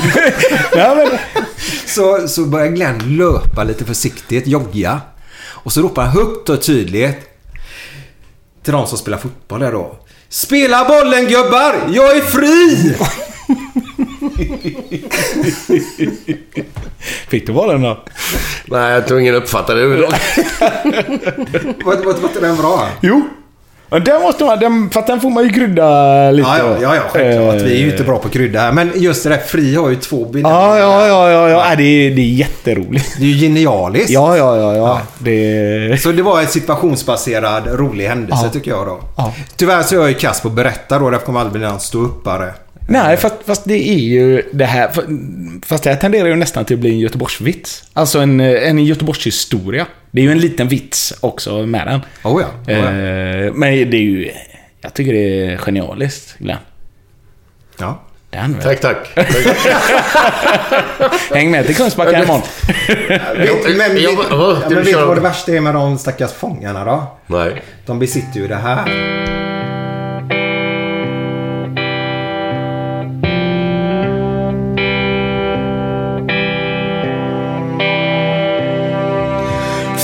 så, så börjar Glenn löpa lite försiktigt, jogga. Och så ropar han högt och tydligt till de som spelar fotboll där då. Spela bollen gubbar! Jag är fri! Fick du bollen då? Nej, jag tror ingen uppfattade det var, var inte den bra? Jo. Den måste man, den, för den får man ju krydda lite. Ja, ja, ja, ja självklart. Vi är ju Eh, inte bra på krydda här. Men just det där, Fri har ju två bilder. Ja, ja, ja, ja, ja. ja det, är, det är jätteroligt. Det är ju genialiskt. Ja, ja, ja, ja. Det... Så det var en situationsbaserad rolig händelse tycker jag då. Tyvärr så är jag ju kass på att berätta då. Därför kommer aldrig bli någon ståuppare. Nej, fast, fast det är ju det här... Fast det här tenderar ju nästan till att bli en Göteborgsvits. Alltså en, en Göteborgshistoria. Det är ju en liten vits också med den. Oh ja. Oh ja. Eh, men det är ju... Jag tycker det är genialiskt, Glenn. ja. Den, Tack, tack. Häng med till Kungsbacka imorgon. Men, men, Jag- vet du vad det värsta är med de stackars fångarna då? Nej. De besitter ju det här.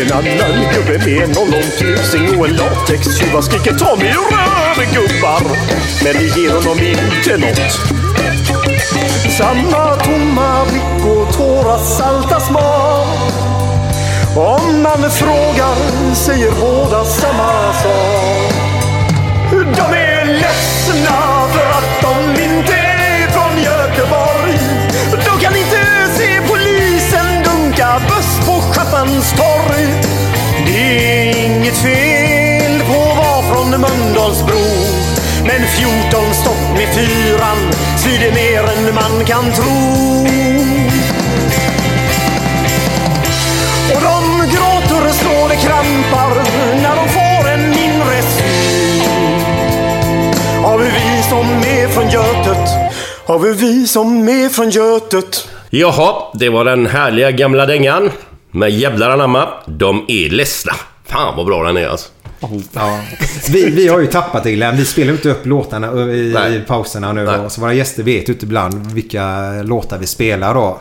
En annan gubbe med en ollontusing och en latextjuva skriker ta mig röven gubbar. Men det ger honom inte nåt. Samma tomma blick och tårar salta smak. Om man frågar säger båda samma sak. De är ledsna buss torg. Det är inget fel på att vara från Mölndalsbro. Men 14 stopp med fyran svider mer än man kan tro. Och de gråter och slår det krampar när de får en mindre syn Har vi vi som är från Götet, Har vi vi som är från Götet Jaha, det var den härliga gamla dängan. Med jävlar anamma, de är ledsna. Fan vad bra den är alltså. Ja. Vi, vi har ju tappat det Glenn. Vi spelar inte upp låtarna i, Nej. i pauserna nu. Nej. Så våra gäster vet ju inte ibland vilka låtar vi spelar då.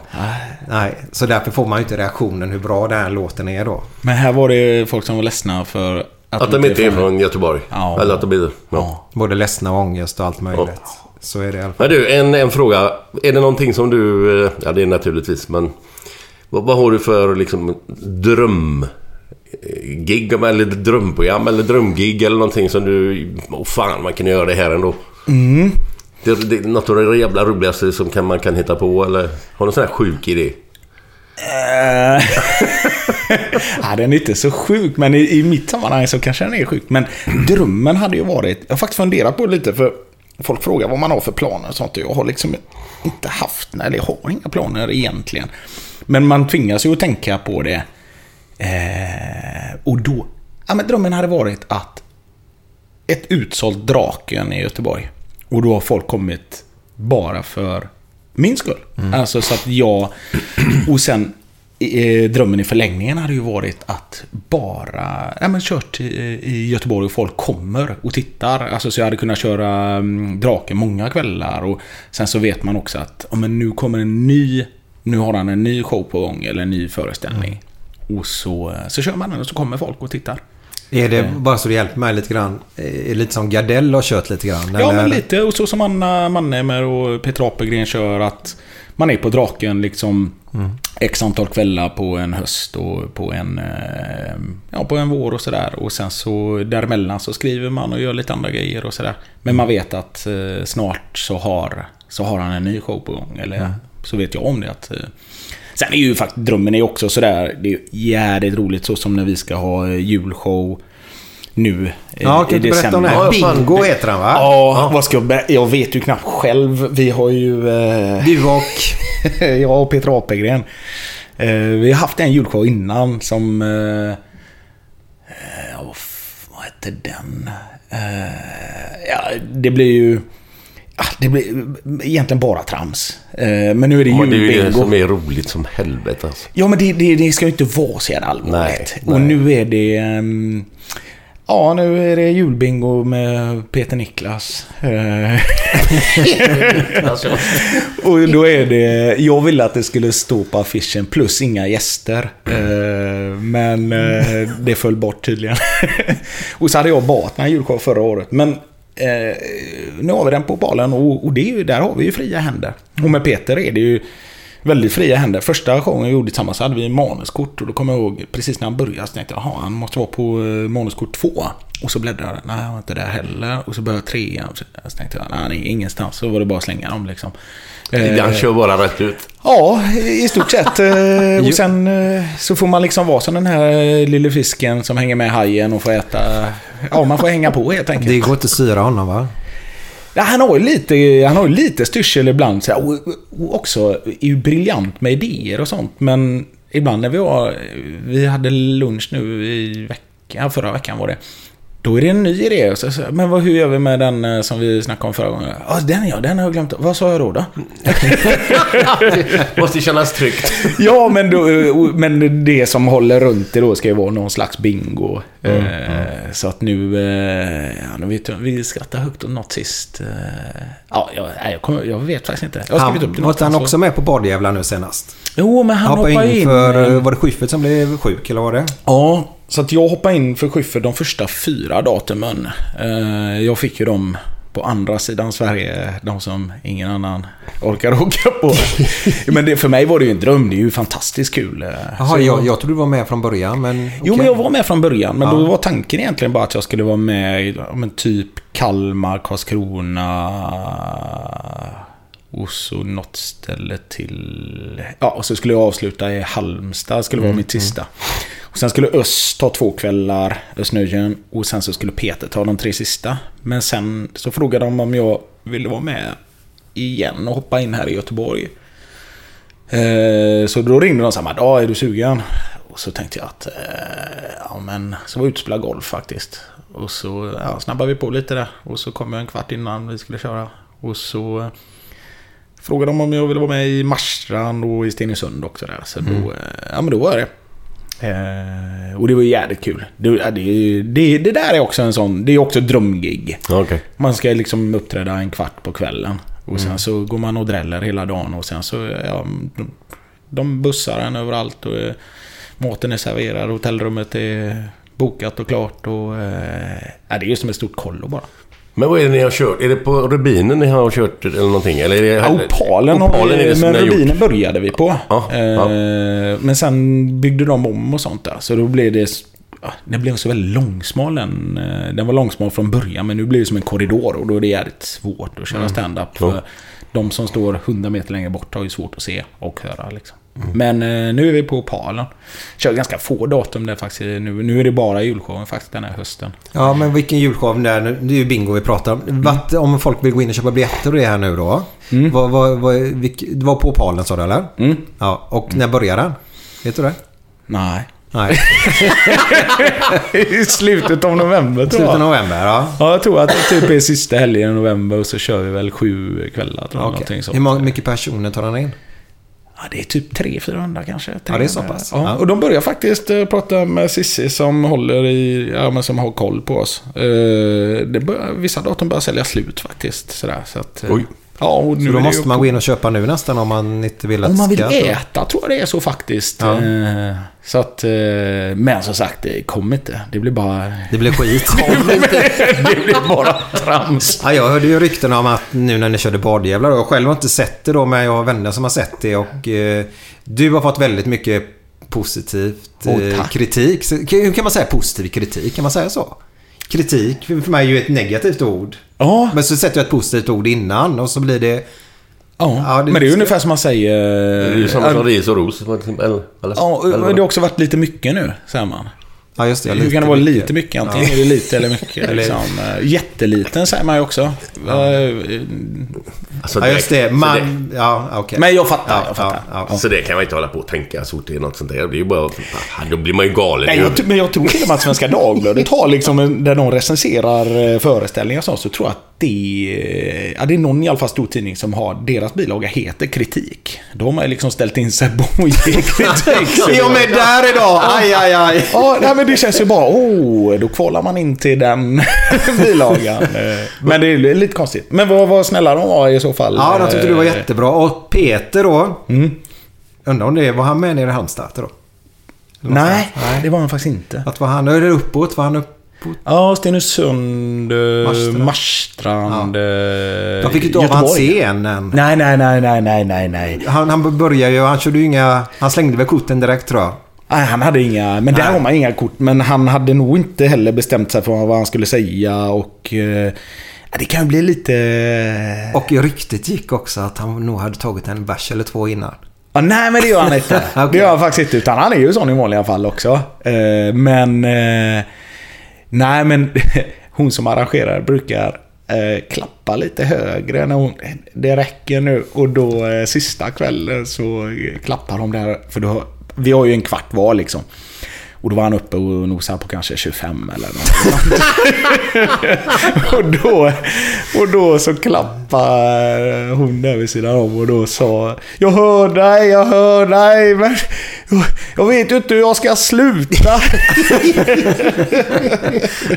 Nej. Så därför får man ju inte reaktionen hur bra den här låten är då. Men här var det folk som var ledsna för att, Att de inte är från Göteborg. Ja. Eller att de är... Ja. Både ledsna och ångest och allt möjligt. Så är det i alla fall. Men du, en, en fråga. Är det någonting som du... eh, Ja, det är naturligtvis, men... Vad, vad har du för liksom dröm... Gig eller drömprogram eller drömgig eller någonting som du... Åh fan, man kan göra det här ändå. Mm. Det, det, något av det jävla roligaste som kan, man kan hitta på eller... Har du en sån här sjuk idé? Eh, ja, den är inte så sjuk, men i, i mitt sammanhang så kanske den är sjuk. Men drömmen hade ju varit... Jag har faktiskt funderat på det lite, för folk frågar vad man har för planer och sånt. Jag har liksom inte haft, eller jag har inga planer egentligen. Men man tvingas ju att tänka på det. Eh, och då... Ja, men drömmen hade varit att ett utsålt Draken i Göteborg. Och då har folk kommit bara för min skull. Alltså så att jag... Och sen eh, drömmen i förlängningen hade ju varit att bara... Ja men kört i, i Göteborg och folk kommer och tittar. Alltså så jag hade kunnat köra um, Draken många kvällar. Och sen så vet man också att ja, men nu kommer en ny... Nu har han en ny show på gång eller en ny föreställning. Och så, så kör man den och så kommer folk och tittar. Är det bara så det hjälper mig lite grann? Är det lite som Gardell har kört lite grann? Ja, eller? men lite. Och så som Anna Mannheimer och Peter Apelgren kör att man är på Draken liksom Mm. x antal kvällar på en höst och på en, eh, ja, på en vår och sådär. Och sen så däremellan så skriver man och gör lite andra grejer och sådär. Men man vet att eh, snart så har, så har han en ny show på gång. Eller Mm. Så vet jag om det. Att, eh, sen är ju faktiskt drömmen är ju också sådär. Det är ju jävligt roligt så som när vi ska ha eh, julshow nu i, Ja, i du berätta om det här? Bingo heter han va? Ja, vad ska jag? Jag vet ju knappt själv. Vi har ju... Eh, Du och... jag och Peter Apelgren. Eh, vi har haft en julshow innan som... Eh, eh, vad, hette den? Eh, ja, det blir ju... Ja, det blir egentligen bara trams. Eh, men nu är det Ja, det är ju det julbingo. som är roligt som helvete alltså. Ja, men det, det, det ska ju inte vara så jävla allvarligt. Nej, Och nu är det... ehm, ja, nu är det julbingo med Peter Niklas. Eh, och då är det... Jag ville att det skulle stå på affischen plus inga gäster. Eh, men det föll bort tydligen. och så hade jag bart en julshow förra året. Men eh, nu har vi den på balen och, och det är ju, där har vi ju fria händer. Och med Peter är det ju väldigt fria händer. Första showen jag gjorde tillsammans så hade vi manuskort och då kommer jag ihåg precis när han började så tänkte jag, jaha, han måste vara på eh, manuskort två. Och så bläddrade jag, nej han var inte där heller. Och så började trean. Så så tänkte jag, nej han är ingenstans. Så var det bara att slänga dem liksom. Eh, Han kör bara rätt ut. Ja, i stort sett. Eh, Och sen eh, så får man liksom vara som den här eh, lille fisken som hänger med hajen och får äta. Ja, man får hänga på helt enkelt. Det går inte att styra honom va? Han har ju lite, han har ju lite styrsel ibland. Så och, och också är ju briljant med idéer och sånt. Men ibland när vi var... Vi hade lunch nu i veckan, förra veckan var det. Då är det en ny idé. Så, så, men vad, hur gör vi med den eh, som vi snackade om förra gången? Ja, den ja, den har jag glömt. Vad sa jag då? då? Måste kännas tryggt. Ja, men, då, men det som håller runt det då ska ju vara någon slags bingo. Mm, eh, Så att nu... Eh, ja, nu vet jag, vi skrattade högt åt något sist. Eh, ja, jag, jag, kommer, jag vet faktiskt inte. Jag har skrivit upp det Han, var han också med på Badjävlar nu senast? Jo, men han hoppade hoppade in in, för... eh, Var det Schyffert som blev sjuk eller var det? Ja, så att jag hoppade in för Schyffert de första fyra datumen. Eh, Jag fick ju dem på andra sidan Sverige, de som ingen annan orkar åka på. Men det, för mig var det ju en dröm, det är ju fantastiskt kul. Eh, Jaha, jag, jag trodde du var med från början men... Jo, okej. men jag var med från början. Men Ja. då var tanken egentligen bara att jag skulle vara med men typ Kalmar, Karlskrona och så något ställe till... Ja, och så skulle jag avsluta i Halmstad, skulle vara Mm, mitt sista. Och sen skulle Öst ta två kvällar, Östnöjen, och sen så skulle Peter ta de tre sista. Men sen så frågade de om jag ville vara med igen och hoppa in här i Göteborg. Eh, Så då ringde de samma dag, är du sugen? Och så tänkte jag att, eh, ja men, så var jag ute golf faktiskt. Och så ja, snabbade vi på lite där. Och så kom jag en kvart innan vi skulle köra. Och så Frågade dem om jag ville vara med i Marstrand och i Stenungsund också där. Så Mm. då, eh, ja men då var jag det. Eh, och det var jävligt kul. Det, det, det, det där är också en sån, det är också drömgig. Okej. Man ska liksom uppträda en kvart på kvällen. Och sen Mm. så går man och dräller hela dagen och sen så, ja, de, de bussar en överallt och eh, maten är serverad, hotellrummet är bokat och klart och... Eh, det är ju som ett stort kollo bara. Men vad är det ni har kört? Är det på Rubinen ni har kört eller någonting? Eller är det, Ja, Opalen, Opalen är vi, men har gjort? Rubinen började vi på. Ja, ja. Eh, Men sen byggde de om och sånt där. Så då blev det... Den blev så väldigt långsmal den. eh, Den var långsmal från början men nu blir det som en korridor och då är det jävligt svårt att köra Mm. stand-up. För de som står 100 meter längre bort har ju svårt att se och höra liksom. Mm. Men eh, nu är vi på Opalen. Kör ganska få datum där faktiskt. Nu, nu är det bara julshowen faktiskt den här hösten. Ja, men vilken julshow där nu? Det är ju bingo vi pratar om. Vart, om folk vill gå in och köpa biljetter och det här nu då. Vad, vad, vad, vilk, det var på Opalen sa du eller? Mm. Ja, och när börjar den? Vet du det? Nej. Nej. I slutet av november tror Slutet av jag. november, ja. Ja, jag tror att det typ är sista helgen i november och så kör vi väl sju kvällar. Tror jag, sånt. Hur mycket personer tar han in? Det är typ 300-400 kanske. Ja, det är så pass. Ja. Ja. Och de börjar faktiskt eh, prata med Sissi som håller i, ja men som har koll på oss. Eh, bör, vissa datum börjar sälja slut faktiskt. Sådär, så att, eh, Oj. Ja, och nu Så då måste man gå in och köpa nu nästan om man inte vill att Om man vill ska- äta tror jag det är så faktiskt. Ja. Eh, Så att, eh, men som sagt, det kommer inte. Det blir bara... Det blir skit. det blir bara trams. Ja, jag hörde ju rykten om att nu när ni körde badjävlar. Jag själv har inte sett det då, men jag har vänner som har sett det. Och eh, du har fått väldigt mycket positivt eh, tack. kritik. Hur kan man säga positiv kritik? Kan man säga så? Kritik för mig är ju ett negativt ord. Ja, Men så sätter jag ett positivt ord innan och så blir det... ja. Ja, det- men det är ju ungefär som man säger... Det är ju samma som ris och ros. Eller, eller, Ja, eller det har också varit lite mycket nu, säger man. Ja, just det. Hur kan det vara lite mycket? Antingen Ja. är det lite eller mycket. Liksom. Eh, Jätteliten säger man ju också. Eh, Alltså, Ja, just det. Man... Ja, okej. Men jag fattar, Ja, jag fattar. ja, ja. Så det kan man inte hålla på och tänka så fort det är något sånt där. Det är ju bara... Då blir man ju galen. Nej, jag, men jag tror till och med att Svenska Dagbladet har liksom, där de recenserar eh, föreställningar och så, så tror jag att det, eh, ja, det är någon i alla fall stor tidning som har, deras bilaga heter kritik. De har liksom ställt in sig på att ge kritik. Jag med där idag? Aj, aj, aj. Ja, nej, men det känns ju bara, oh, då kvalar man in till den bilagan. Men det är lite konstigt. Men vad, vad snälla de var i så fall. Ja, de tyckte du var Eh, jättebra. Och Peter då? Mm. Undrar om det var han med nere i Halmstad då? Nej, Nej. det var han faktiskt inte. Att var han... Är det uppåt? Var han uppåt? Ja, Stenungsund, eh, Marstrand. Marstrand, eh, De fick inte av hans scenen. Nej, nej, nej, nej, nej, nej, nej. Han, han började ju... Han körde ju inga... Han slängde väl korten direkt tror jag. Nej, han hade inga, men där har man inga kort. Men han hade nog inte heller bestämt sig för vad han skulle säga och... Eh, ja, det kan ju bli lite... Och ryktet gick också att han nog hade tagit en bärs eller två innan. Ja, nej, men det gör han inte. Okej. Det gör han faktiskt inte. Utan han är ju sån i vanliga fall också. Eh, men... Eh, nej, men hon som arrangerar brukar eh, klappa lite högre när hon... Det räcker nu. Och då eh, sista kvällen så eh, klappar de där. För då, vi har ju en kvart var liksom. Och då var han uppe och nosade på kanske 25 eller något. och, då, och då så klappade hon där vid sidan om och då sa Jag hör dig, jag hör dig, men jag- vet ju inte hur jag ska sluta.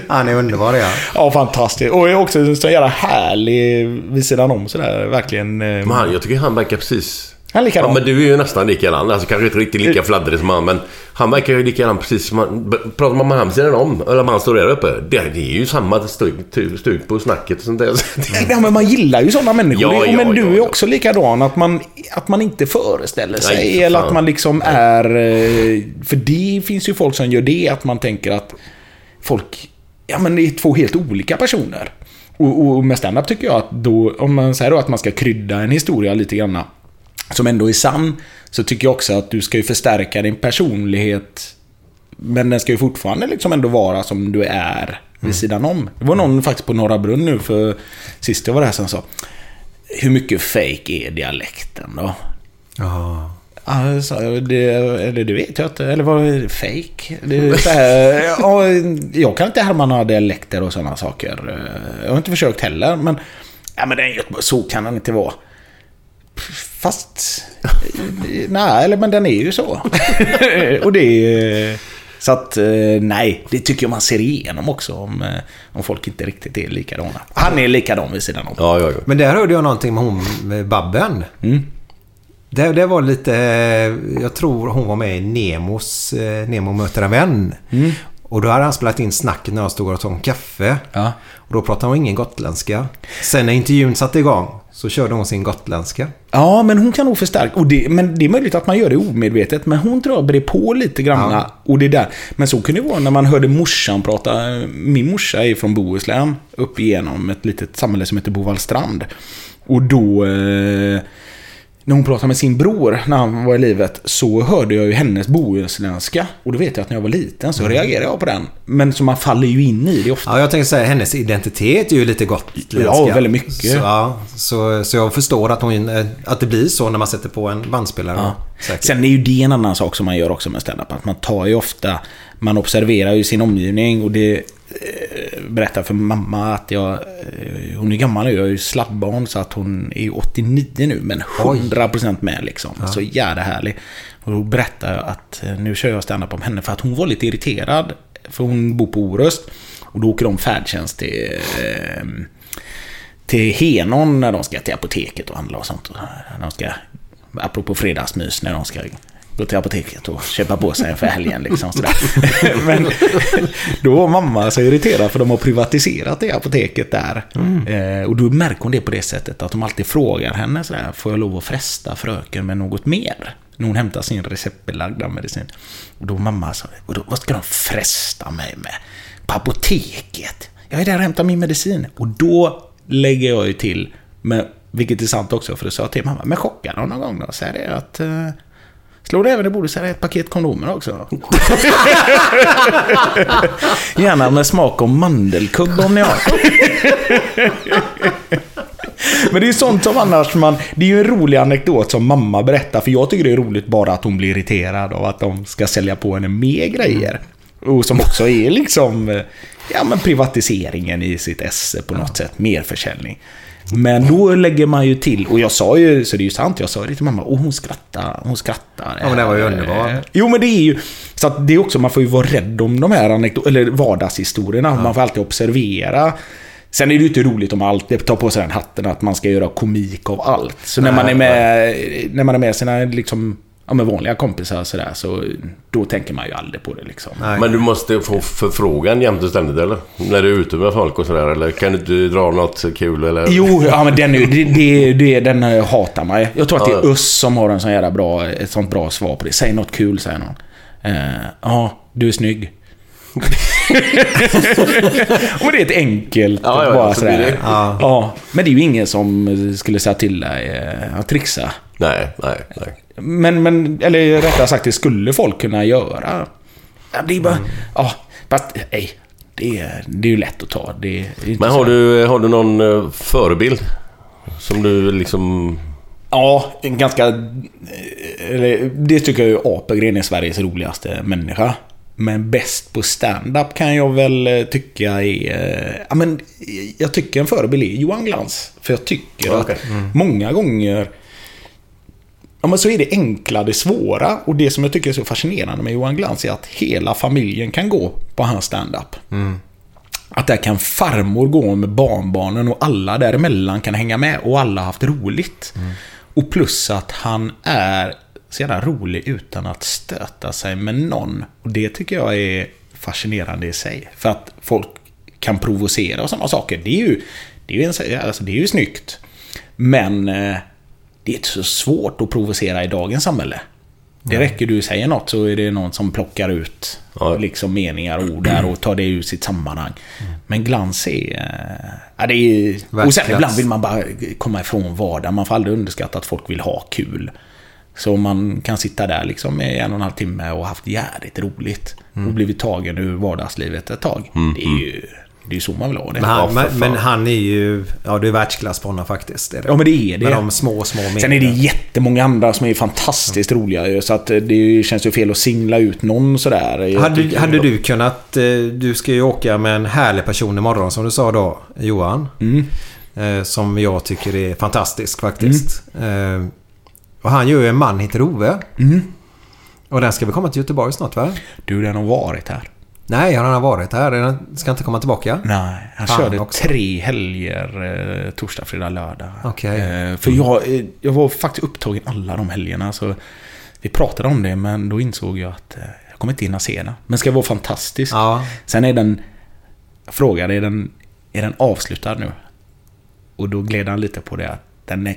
Han är underbar ja. ja, fantastiskt. Och är också så jävla härlig vid sidan om sådär. Verkligen. eh, Men han, jag tycker han verkar precis... Han är likadan. Ja, men du är ju nästan likadan. Alltså kanske inte riktigt lika fladdrig som han, men han verkar ju likadan precis som han... Pratar man med honom sidan om, eller om han står där uppe. Det, är ju samma stug på snacket och sånt där. Ja, men man gillar ju sådana människor. Ja, ja, men du är också likadan. Att man, att man inte föreställer sig. Nej, för eller att man liksom är... eh, För det finns ju folk som gör det. Att man tänker att folk... Ja, men det är två helt olika personer. Och, och med standup tycker jag att då... Om man säger då att man ska krydda en historia lite grann. Som ändå är sann. Så tycker jag också att du ska ju förstärka din personlighet. Men den ska ju fortfarande liksom ändå vara som du är vid sidan om. Det var någon faktiskt på Norra Brunn nu för sist jag var där som sa Hur mycket fake är dialekten då? Ja. Jag, det, eller det vet jag inte. Eller vad är det? Fake? Det så här, jag kan inte härma några dialekter och sådana saker. Jag har inte försökt heller, men... Ja, men den så kan den inte vara. Fast... nej, eller men den är ju så. och det är... Så att, eh, nej, det tycker jag man ser igenom också om, eh, om folk inte riktigt är likadana. Han är likadan vid sidan om. Ja, ja, ja. Men där hörde jag någonting med hon med Babben. Mm. Det, det var lite... Jag tror hon var med i Nemos... eh, Nemo möter en vän. Mm. Och då hade han spelat in snacket när jag stod och tog en kaffe. Ja. Och då pratade hon ingen gotländska. Sen när intervjun satte igång så körde hon sin gotländska. Ja, men hon kan nog förstärka. Och det, men det är möjligt att man gör det omedvetet. Men hon tror jag brer på lite grann. Ja. Och det där. Men så kunde det vara när man hörde morsan prata. Min morsa är från Bohuslän. Upp igenom ett litet samhälle som heter Bovallstrand. Och då... Eh, när hon pratade med sin bror när han var i livet så hörde jag ju hennes bohuslänska. Och då vet jag att när jag var liten så reagerade jag på den. Men så man faller ju in i det ofta. Ja, jag tänkte säga hennes identitet är ju lite gotländska. Ja, väldigt mycket. Så, ja, så, så jag förstår att, hon, eh, att det blir så när man sätter på en bandspelare. Ja. Säkert. Sen är ju det en annan sak som man gör också med stand-up. Att man tar ju ofta... Man observerar ju sin omgivning och det... Eh, berättar för mamma att jag... Eh, hon är gammal nu, jag är ju sladdbarn så att hon är 89 nu men 100% med liksom. Så jävla härlig. Och då berättar jag att eh, nu kör jag stand-up om henne för att hon var lite irriterad. För hon bor på Orust. Och då åker de färdtjänst till... Till Henon när de ska till apoteket och handla och sånt. Och De ska, apropå fredagsmys, när de ska gå till apoteket och köpa på sig för helgen. Liksom, sådär. Men då var mamma så irriterad för de har privatiserat det apoteket där. Eh, och då märker hon det på det sättet att de alltid frågar henne sådär, får jag lov att fresta fröken med något mer? När hon hämtar sin receptbelagda medicin. Och då mamma sa, och då, vad ska de fresta mig med? På apoteket? Jag är där och hämtar min medicin. Och då lägger jag ju till, med, vilket är sant också, för det sa jag till mamma, men chockar de någon gång då? Säg det att... Slå det även i bordet så är det ett paket kondomer också. Gärna med smak av mandelkubb om ni har. Men det är sånt som annars man... Det är ju en rolig anekdot som mamma berättar. För jag tycker det är roligt bara att hon blir irriterad av att de ska sälja på henne mer grejer. Och som också är liksom... eh, Ja men privatiseringen i sitt esse på något sätt. Mer försäljning. Men då lägger man ju till, och jag sa ju, så det är ju sant, jag sa det till mamma, och hon skrattar, hon skrattar. Ja, men det var ju Eh, underbart. Jo men det är ju, så att det är också, man får ju vara rädd om de här eller vardagshistorierna. Man får alltid observera. Sen är det ju inte roligt om man alltid tar på sig den hatten att man ska göra komik av allt. Så när man är med, när man är med sina liksom, ja, med vanliga kompisar och sådär, så då tänker man ju aldrig på det liksom. Nej. Men du måste få förfrågan jämt och ständigt eller? När du är ute med folk och sådär eller kan du inte dra något kul eller? Jo, ja, men den, det, det, det, den eh, hatar man. Jag tror att det är. Öss som har en sån jävla bra, ett sånt bra svar på det. Säg något kul, säger någon. Eh, Ja, du är snygg. och det är ett enkelt, Ja, ja, bara sådär. det- Ja. ja. Men det är ju ingen som skulle säga till dig eh, att trixa. Nej, nej, nej. Men, men, eller rättare sagt, det skulle folk kunna göra. Det är bara... Ja, fast nej. Det är, det är ju lätt att ta. Det är Men har du, har du någon eh, förebild? Som du liksom... Ja, en ganska... Eller, det tycker jag ju Apelgren är Sveriges roligaste människa. Men bäst på stand-up kan jag väl eh, tycka är... eh, Ja, men jag tycker en förebild är Johan Glans. För jag tycker Okej. att många gånger... Ja, men så är det enkla det svåra. Och det som jag tycker är så fascinerande med Johan Glans är att hela familjen kan gå på hans stand-up. Att där kan farmor gå med barnbarnen och alla däremellan kan hänga med och alla har haft roligt. Och plus att han är så jävla rolig utan att stöta sig med någon. Och det tycker jag är fascinerande i sig. För att folk kan provocera och sådana saker. Det är ju, det är ju, en, alltså det är ju snyggt. Men eh, det är inte så svårt att provocera i dagens samhälle. Det räcker du säger något så är det någon som plockar ut Ja. liksom meningar och ord där och tar det ur sitt sammanhang. Men glans är... eh, Ja, det är och sen ibland vill man bara komma ifrån vardagen. Man får aldrig underskatta att folk vill ha kul. Så man kan sitta där liksom i en och en halv timme och haft jävligt roligt. Och blivit tagen ur vardagslivet ett tag. Det är ju det är ju så man vill ha det. Men han, Ja, men, han är ju... Ja, det är världsklass på honom faktiskt. Det det. Ja men det är det. Med de små, små Sen är det jättemånga andra som är fantastiskt roliga ju, Så att eh, det känns ju fel att singla ut någon sådär. Hade, hade du kunnat... eh, Du ska ju åka med en härlig person imorgon som du sa då, Johan. Mm. Eh, som jag tycker är fantastisk faktiskt. Eh, och han gör ju En man heter Ove. Mm. Och den ska väl komma till Göteborg snart va? Du, den har varit här. Nej, han har varit här. Den ska inte komma tillbaka. Nej, han Fan körde också. tre helger. Eh, torsdag, fredag, lördag. Okej. Eh, för jag, eh, jag var faktiskt upptagen alla de helgerna. Så vi pratade om det, men då insåg jag att jag kommer inte hinna se den. Men ska vara fantastisk. Ja. Sen är den... Jag frågade, är den, är den avslutad nu? Och då gled han lite på det att den är...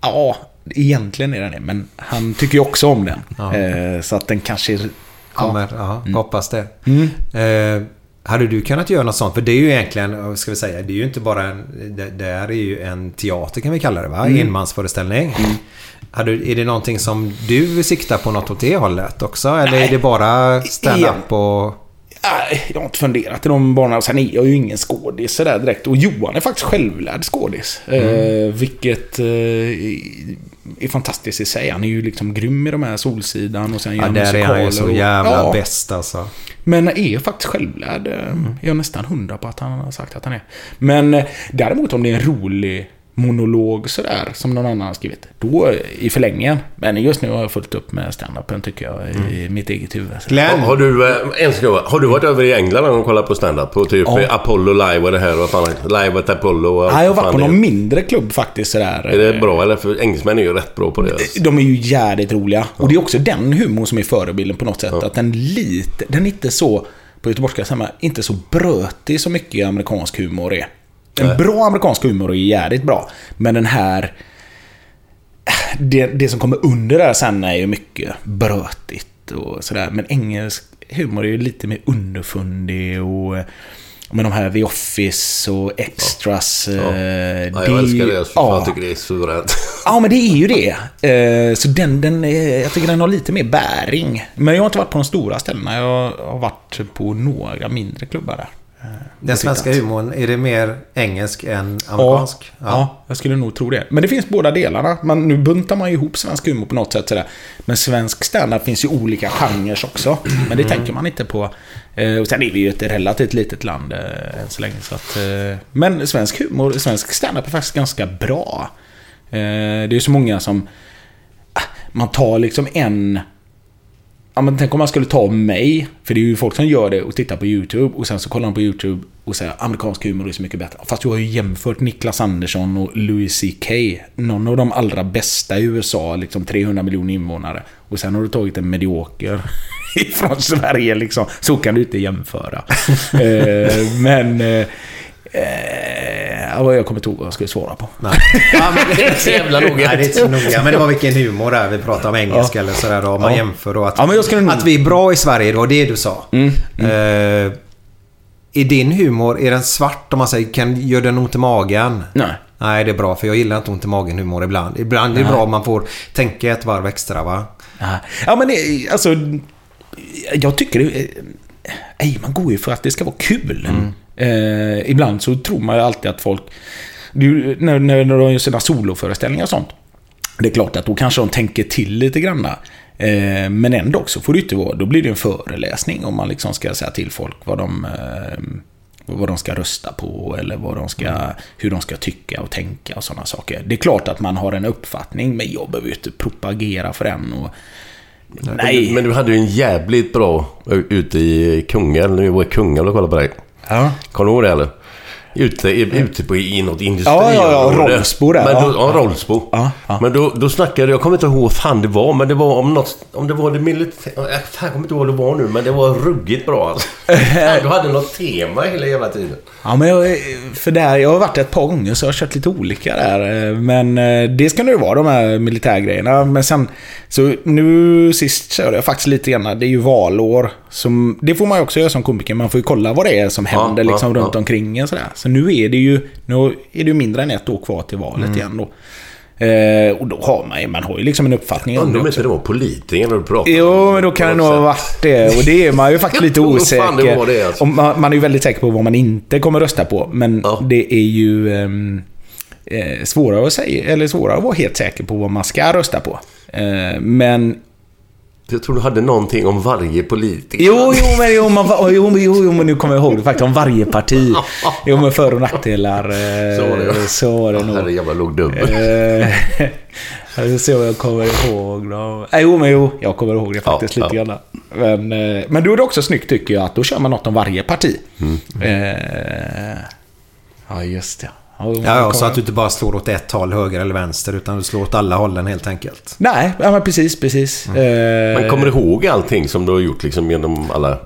Ja, egentligen är den det. Men han tycker ju också om den. Ja. Så att den kanske... Kommer, ja, hoppas det. Mm. Eh, hade du kunnat göra något sånt? För det är ju egentligen, ska vi säga, det är ju inte bara en... Det, det här är ju en teater kan vi kalla det va? Mm. Enmansföreställning. Hade, är det någonting som du siktar på något åt det hållet också? Eller är det bara stand-up och... Nej, jag har inte funderat i de banorna. Sen är jag ju ingen skådis sådär direkt. Och Johan är faktiskt självlärd skådis. Eh, vilket eh, är fantastiskt i sig. Han är ju liksom grym i de här Solsidan och sen gör Ja, han där är han ju musikaler så och- jävla Ja. bäst alltså. Men är faktiskt självlärd. Jag är nästan hundra på att han har sagt att han är. Men eh, däremot om det är en rolig monolog sådär, som någon annan har skrivit. Då eh, i förlängningen. Men just nu har jag fullt upp med standupen tycker jag, i mitt eget huvud. Har, har, du, eh, en sekund, har du varit över i England någon gång och kollat på stand-up? På typ Ja. eh, Apollo Live och det här och fan, Live at Apollo och Nej, jag har vad varit på det någon mindre klubb faktiskt sådär. är. Det bra eller? För engelsmän är ju rätt bra på det. De är ju jävligt roliga. Och det är också den humorn som är förebilden på något sätt. Att den lite, den är inte så, på göteborgska inte så brötig så mycket amerikansk humor är. En Nej. bra amerikansk humor är jävligt bra. Men den här... Det, det som kommer under där sen är ju mycket brötigt och sådär. Men engelsk humor är ju lite mer underfundig och... Med de här The Office och Extras. Ja. eh, Ja, jag älskar det. Jag ja. tycker det är suveränt. Ja, men det är ju det. Eh, Så den, den, eh, jag tycker den har lite mer bäring. Men jag har inte varit på de stora ställena. Jag har varit på några mindre klubbar där. Eh, Den svenska humorn, är det mer engelsk än amerikansk? Ja, ja. jag skulle nog tro det. Men det finns båda delarna. Man, nu buntar man ju ihop svensk humor på något sätt. Sådär. Men svensk standup finns ju olika genrer också. Men det tänker man inte på. Eh, Och sen är vi ju ett relativt litet land eh, än så länge. Så att, eh, men svensk humor, svensk standup är faktiskt ganska bra. Eh, Det är så många som... ah, Man tar liksom en... Ja, men tänk om man skulle ta mig, för det är ju folk som gör det och tittar på YouTube och sen så kollar de på YouTube och säger amerikansk humor är så mycket bättre. Fast du har ju jämfört Niklas Andersson och Louis CK. Någon av de allra bästa i USA, liksom 300 miljoner invånare. Och sen har du tagit en medioker från Sverige liksom. Så kan du inte jämföra. eh, men... Eh, eh, jag kommer inte ihåg vad jag skulle svara på. Nej. Ja, men det är inte så jävla noga. Nej, det är inte så noga. Men det var vilken humor där. Vi pratade om engelska Ja. eller sådär då. Om man Ja. jämför då. Att, Ja, nog- att vi är bra i Sverige, det var det du sa. Mm, Eh, är din humor, är den svart om man säger, kan, gör den ont i magen? Nej. Nej, det är bra för jag gillar inte ont i magen humor ibland. Ibland är det Nej. bra om man får tänka ett varv extra va? Ja, men det, alltså... Jag tycker det... Nej, man går ju för att det ska vara kul. Eh, ibland så tror man ju alltid att folk... Du, när, när de gör sina soloföreställningar och sånt. Det är klart att då kanske de tänker till lite grann. Eh, men ändå så får det inte vara... Då blir det en föreläsning om man liksom ska säga till folk vad de... Eh, vad de ska rösta på eller vad de ska, hur de ska tycka och tänka och sådana saker. Det är klart att man har en uppfattning, men jag behöver ju inte propagera för den. Och, nej. Men du hade ju en jävligt bra ute i Kungälv. Nu var i Kungälv och kollade på dig. Ja. Kommer du ihåg det eller? Ute, ute på, i något Ja, ja, ja, industriområde. Rolfsbo där, Men då, ja. ja, Rolfsbo. Ja, ja. Men då, då snackade jag, kommer inte ihåg vad fan det var, men det var om något, om det var det militära, jag fan, kommer inte ihåg vad det var nu, men det var ruggigt bra alltså. Du hade något tema hela jävla tiden. Ja, men jag, för där, jag har varit ett par gånger så jag har kört lite olika där. Men eh, det ska nu vara de här militärgrejerna. Men sen, så nu sist körde jag faktiskt lite grann, det är ju valår. Som, det får man ju också göra som komiker, man får ju kolla vad det är som Ja, händer ja, liksom runt ja. omkring en sådär. Så nu är det ju, nu är det mindre än ett år kvar till valet Mm. igen då. Eh, och då har man man har ju liksom en uppfattning om Undrar det om också. inte det var politiker när du pratade Jo, men då kan det nog ha varit det. Och det är man ju faktiskt lite fan det osäker. var det, alltså. Man, man är ju väldigt säker på vad man inte kommer rösta på. Men det är ju ehm, eh, svårare att säga, eller svårare att vara helt säker på vad man ska rösta på. Eh, men Jag tror du hade någonting om varje politiker. Jo, jo, men, jo, man, jo, men- jo, jo, men nu kommer jag ihåg det faktiskt. Om varje parti. Jo, med för och nackdelar. eh, Så var det. Så var det nog. Herre jävla låg dubbel. Eh, om jag kommer ihåg då. Eh, jo, men jo, jag kommer ihåg det faktiskt Ja, lite ja. grann. Men, eh, men då är det också snyggt tycker jag att då kör man något om varje parti. Mm. Eh, ja, just det. Ja, Ja, så att du inte bara slår åt ett håll, höger eller vänster, utan du slår åt alla hållen helt enkelt. Nej, ja, men precis, precis. Mm. Eh, Man kommer ihåg allting som du har gjort liksom genom alla...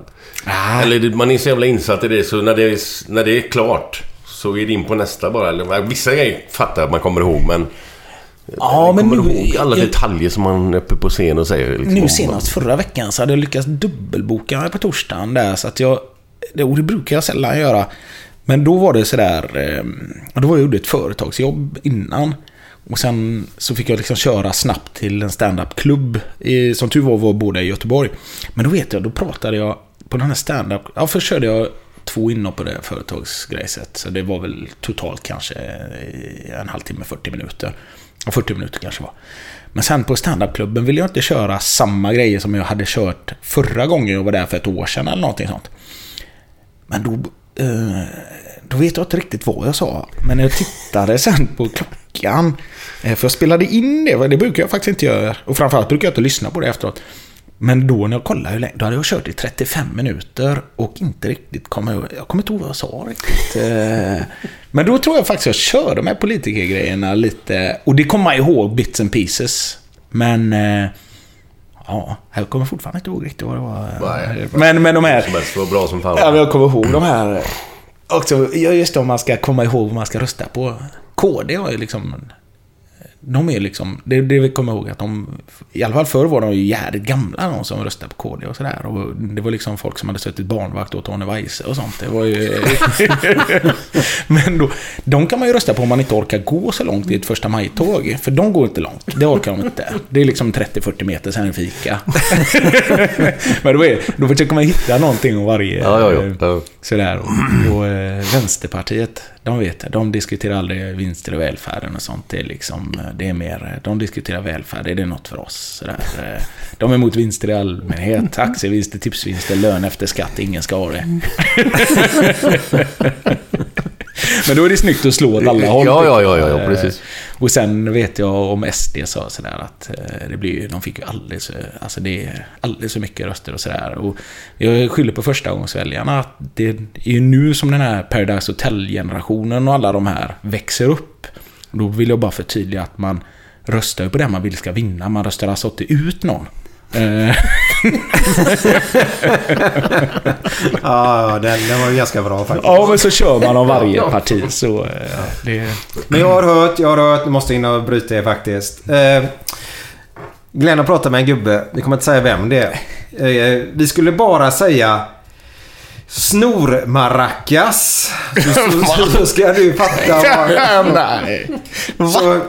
Ah. Eller man är så jävla insatt i det så när det är, när det är klart så är det in på nästa bara. Eller, vissa grejer fattar att man kommer ihåg men... Ja, man men kommer nu- ihåg alla jag- detaljer som man är uppe på scen och säger. Liksom, Nu senast förra veckan så hade jag lyckats dubbelboka mig på torsdagen där så att jag... Det, och det brukar jag sällan göra. Men då var det sådär... Eh, då var jag gjorde ett företagsjobb innan. Och sen så fick jag liksom köra snabbt till en standup-klubb. Eh, som tur var var båda i Göteborg. Men då vet jag, då pratade jag på den här standup... Ja, först körde jag två inhopp på det företagsgrejset. Så det var väl totalt kanske eh, en halvtimme, 40 minuter. 40 minuter kanske var. Men sen på standupklubben ville jag inte köra samma grejer som jag hade kört förra gången jag var där för ett år sedan eller någonting sånt. Men då, Eh, då vet jag inte riktigt vad jag sa. Men när jag tittade sen på klockan, eh, för jag spelade in det, det brukar jag faktiskt inte göra. Och framförallt brukar jag inte lyssna på det efteråt. Men då när jag kollade hur länge, då hade jag kört i 35 minuter och inte riktigt kommit ihåg, jag kommer inte ihåg vad jag sa riktigt. Eh, men då tror jag faktiskt jag körde med politikergrejerna lite, och det kommer man ihåg bits and pieces. Men, eh, ja, jag kommer fortfarande inte ihåg riktigt vad det var. Nej. Men, men de här, Som helst, var bra som fan. Ja, men jag kommer ihåg de här... Också, just om man ska komma ihåg vad man ska rösta på. KD har ju liksom... De är liksom... Det, det vi kommer ihåg att de... I alla fall förr var de ju jävligt gamla de som röstade på KD och sådär. Och det var liksom folk som hade suttit barnvakt åt Arne Weise och sånt. Det var ju... Men då, de kan man ju rösta på om man inte orkar gå så långt i ett första maj-tåg. För de går inte långt. Det orkar de inte. Det är liksom 30-40 meter sen en fika. Men då, är, då försöker man hitta någonting om varje... Ja, ja, ja. Sådär. Och, och eh, Vänsterpartiet, de vet De diskuterar aldrig vinster i välfärden och sånt. Det är liksom, eh, det är mer, de diskuterar välfärd. Är det något för oss? Sådär. Eh, De är emot vinster i allmänhet. Aktievinster, tipsvinster, lön efter skatt. Ingen ska ha det. Men då är det snyggt att slå åt alla håll. Ja, ja, ja, ja, ja, precis. Och sen vet jag om SD sa sådär att eh, det blir, de fick ju alldeles, eh, alltså det är alldeles för mycket röster och sådär. Och jag skyller på förstagångsväljarna att det är ju nu som den här Paradise Hotel-generationen och alla de här växer upp. Då vill jag bara förtydliga att man röstar ju på den man vill ska vinna. Man röstar alltså inte ut någon. Ja, den, den var ju ganska bra faktiskt. ja, men så kör man av varje parti. Så eh, det... Men jag har hört, jag har hört, måste in och bryta er faktiskt. Eh, Glenn har pratat med en gubbe, vi kommer inte säga vem det är. Eh, vi skulle bara säga Snormaracas. Så ska du fatta vad... Nej. Så,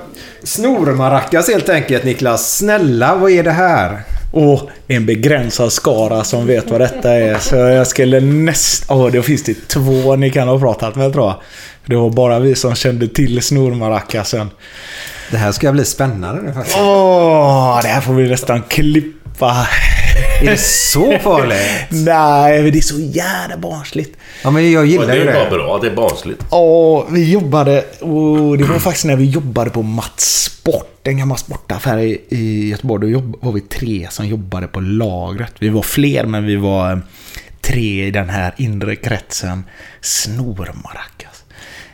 Snormaracas helt enkelt Niklas. Snälla, vad är det här? Och en begränsad skara som vet vad detta är. Så jag skulle näst... Åh, då finns det två ni kan ha pratat med tror jag. Det var bara vi som kände till snormaracasen. Det här ska bli spännande nu faktiskt. Åh, det här får vi nästan klippa. Är det så farligt? Nej, men det är så jävla barnsligt. Ja, men jag Och gillar det ju är bara det. bra, det är barnsligt. Åh, vi jobbade... Oh, det var faktiskt när vi jobbade på Mats Sport, en gammal sportaffär i, i Göteborg. Då jobb, var vi tre som jobbade på lagret. Vi var fler, men vi var eh, tre i den här inre kretsen. Snormaracas.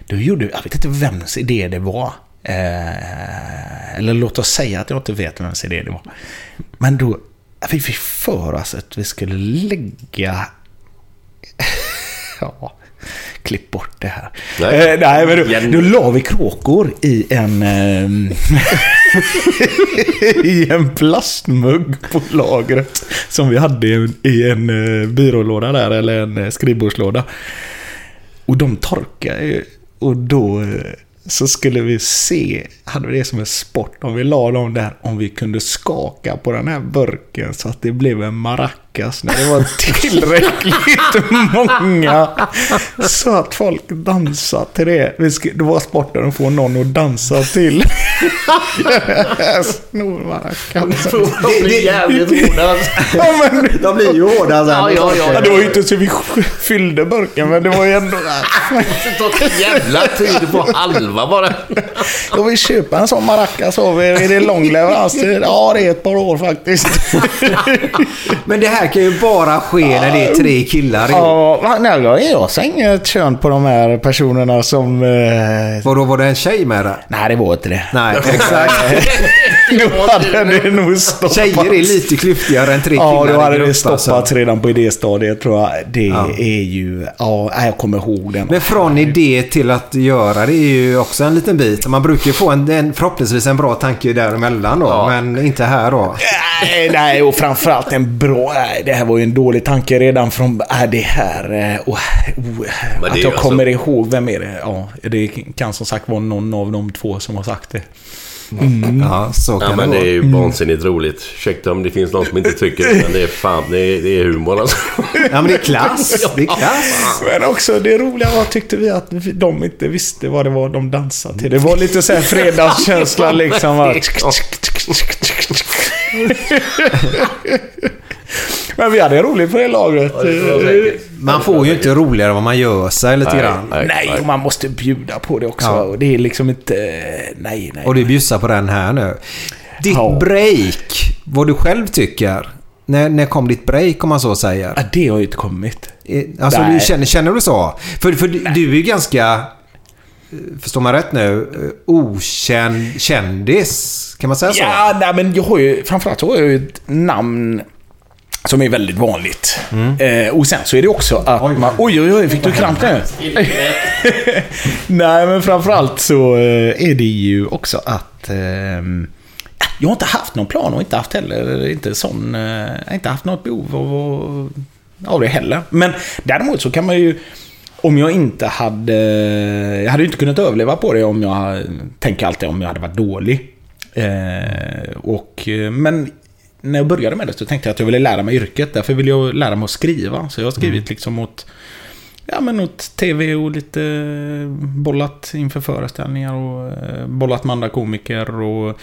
Då gjorde vi... Jag vet inte vems idé det var. Eh, eller låt oss säga att jag inte vet vems idé det var. Men då... Vi fick för oss att vi skulle lägga ja, klipp bort det här. Nej. Eh, nej men då, Igen. då la vi kråkor i en... ehm, I en plastmugg på lagret. Som vi hade i en, i en eh, byrålåda där, eller en eh, skrivbordslåda. Och de torkade ju. Och då eh, så skulle vi se, hade vi det som en sport, om vi la dem där, om vi kunde skaka på den här burken så att det blev en maraca maracas när det var tillräckligt många. Så att folk dansade till det. Vi ska, det var sporten att få någon att dansa till. Snor maracas. De blir jävligt hårda. Ja, men, De blir ju hårda sen. Ja, ja, ja. ja, det var ju inte så vi fyllde burken, men det var ju ändå... Det en jävla tid på halva bara. Jag vill köpa en sån maracas av er. Är det lång leveranstid? Ja, det är ett par år faktiskt. Men det här kan ju bara ske när det är tre killar. Ja, nej, jag ser inget kön på de här personerna som... Eh... Vadå, var det en tjej med där? Nej, det var inte det. Nej, exakt. Då hade det nog stoppats. Tjejer är lite klyftigare än tre killar Ja, då hade det stoppats alltså. redan på idéstadiet tror jag. Det Ja. är ju... Ja, nej, jag kommer ihåg den. Men från idé till att göra det är ju också en liten bit. Man brukar ju få en, en förhoppningsvis en bra tanke däremellan då. Men inte här då. Nej, nej, och framförallt en bra... Nej, det här var ju en dålig tanke redan från... Är det här... eh, Oh, oh, det att jag ju kommer ihåg, vem är det? Ja, det kan som sagt vara någon av de två som har sagt det. Mm. Ja, så kan Ja, men det det är vara. ju vansinnigt roligt. Ursäkta om det finns någon som inte tycker det, men det är fan, det är, det är humor alltså. Ja, men det är klass. Det är klass. Men också det roliga var tyckte vi att de inte visste vad det var de dansade till. Det var lite så här fredagskänsla liksom. Men vi hade roligt på det lagret. Man får ju inte roligare vad man gör sig lite Nej, grann. nej. Nej, och man måste bjuda på det också. Ja. Och det är liksom inte... Nej, nej. Och du bjussar på den här nu. Ditt Ja. break, vad du själv tycker. När, när kom ditt break om man så säger? Ja, det har ju inte kommit. Eh, Alltså, Nej. du känner, känner du så? För, för du, är ju ganska, eh, förstår man rätt nu, eh, okänd kändis. Kan man säga så? Ja, nej, men jag har ju... Framförallt har jag ju ett namn som är väldigt vanligt. Eh, och sen så är det också att man... Oj, oj, oj, fick du kramp nu? nej, men framförallt så eh, är det ju också att... ehm, jag har inte haft någon plan och inte haft heller inte sån... eh, inte haft något behov av, av det heller. Men däremot så kan man ju... Om jag inte hade... Jag hade ju inte kunnat överleva på det om jag... Tänker alltid om jag hade varit dålig. Eh, och, eh, men när jag började med det så tänkte jag att jag ville lära mig yrket. Därför ville jag lära mig att skriva. Så jag har skrivit liksom åt, ja, men åt tv och lite bollat inför föreställningar och eh, bollat med andra komiker och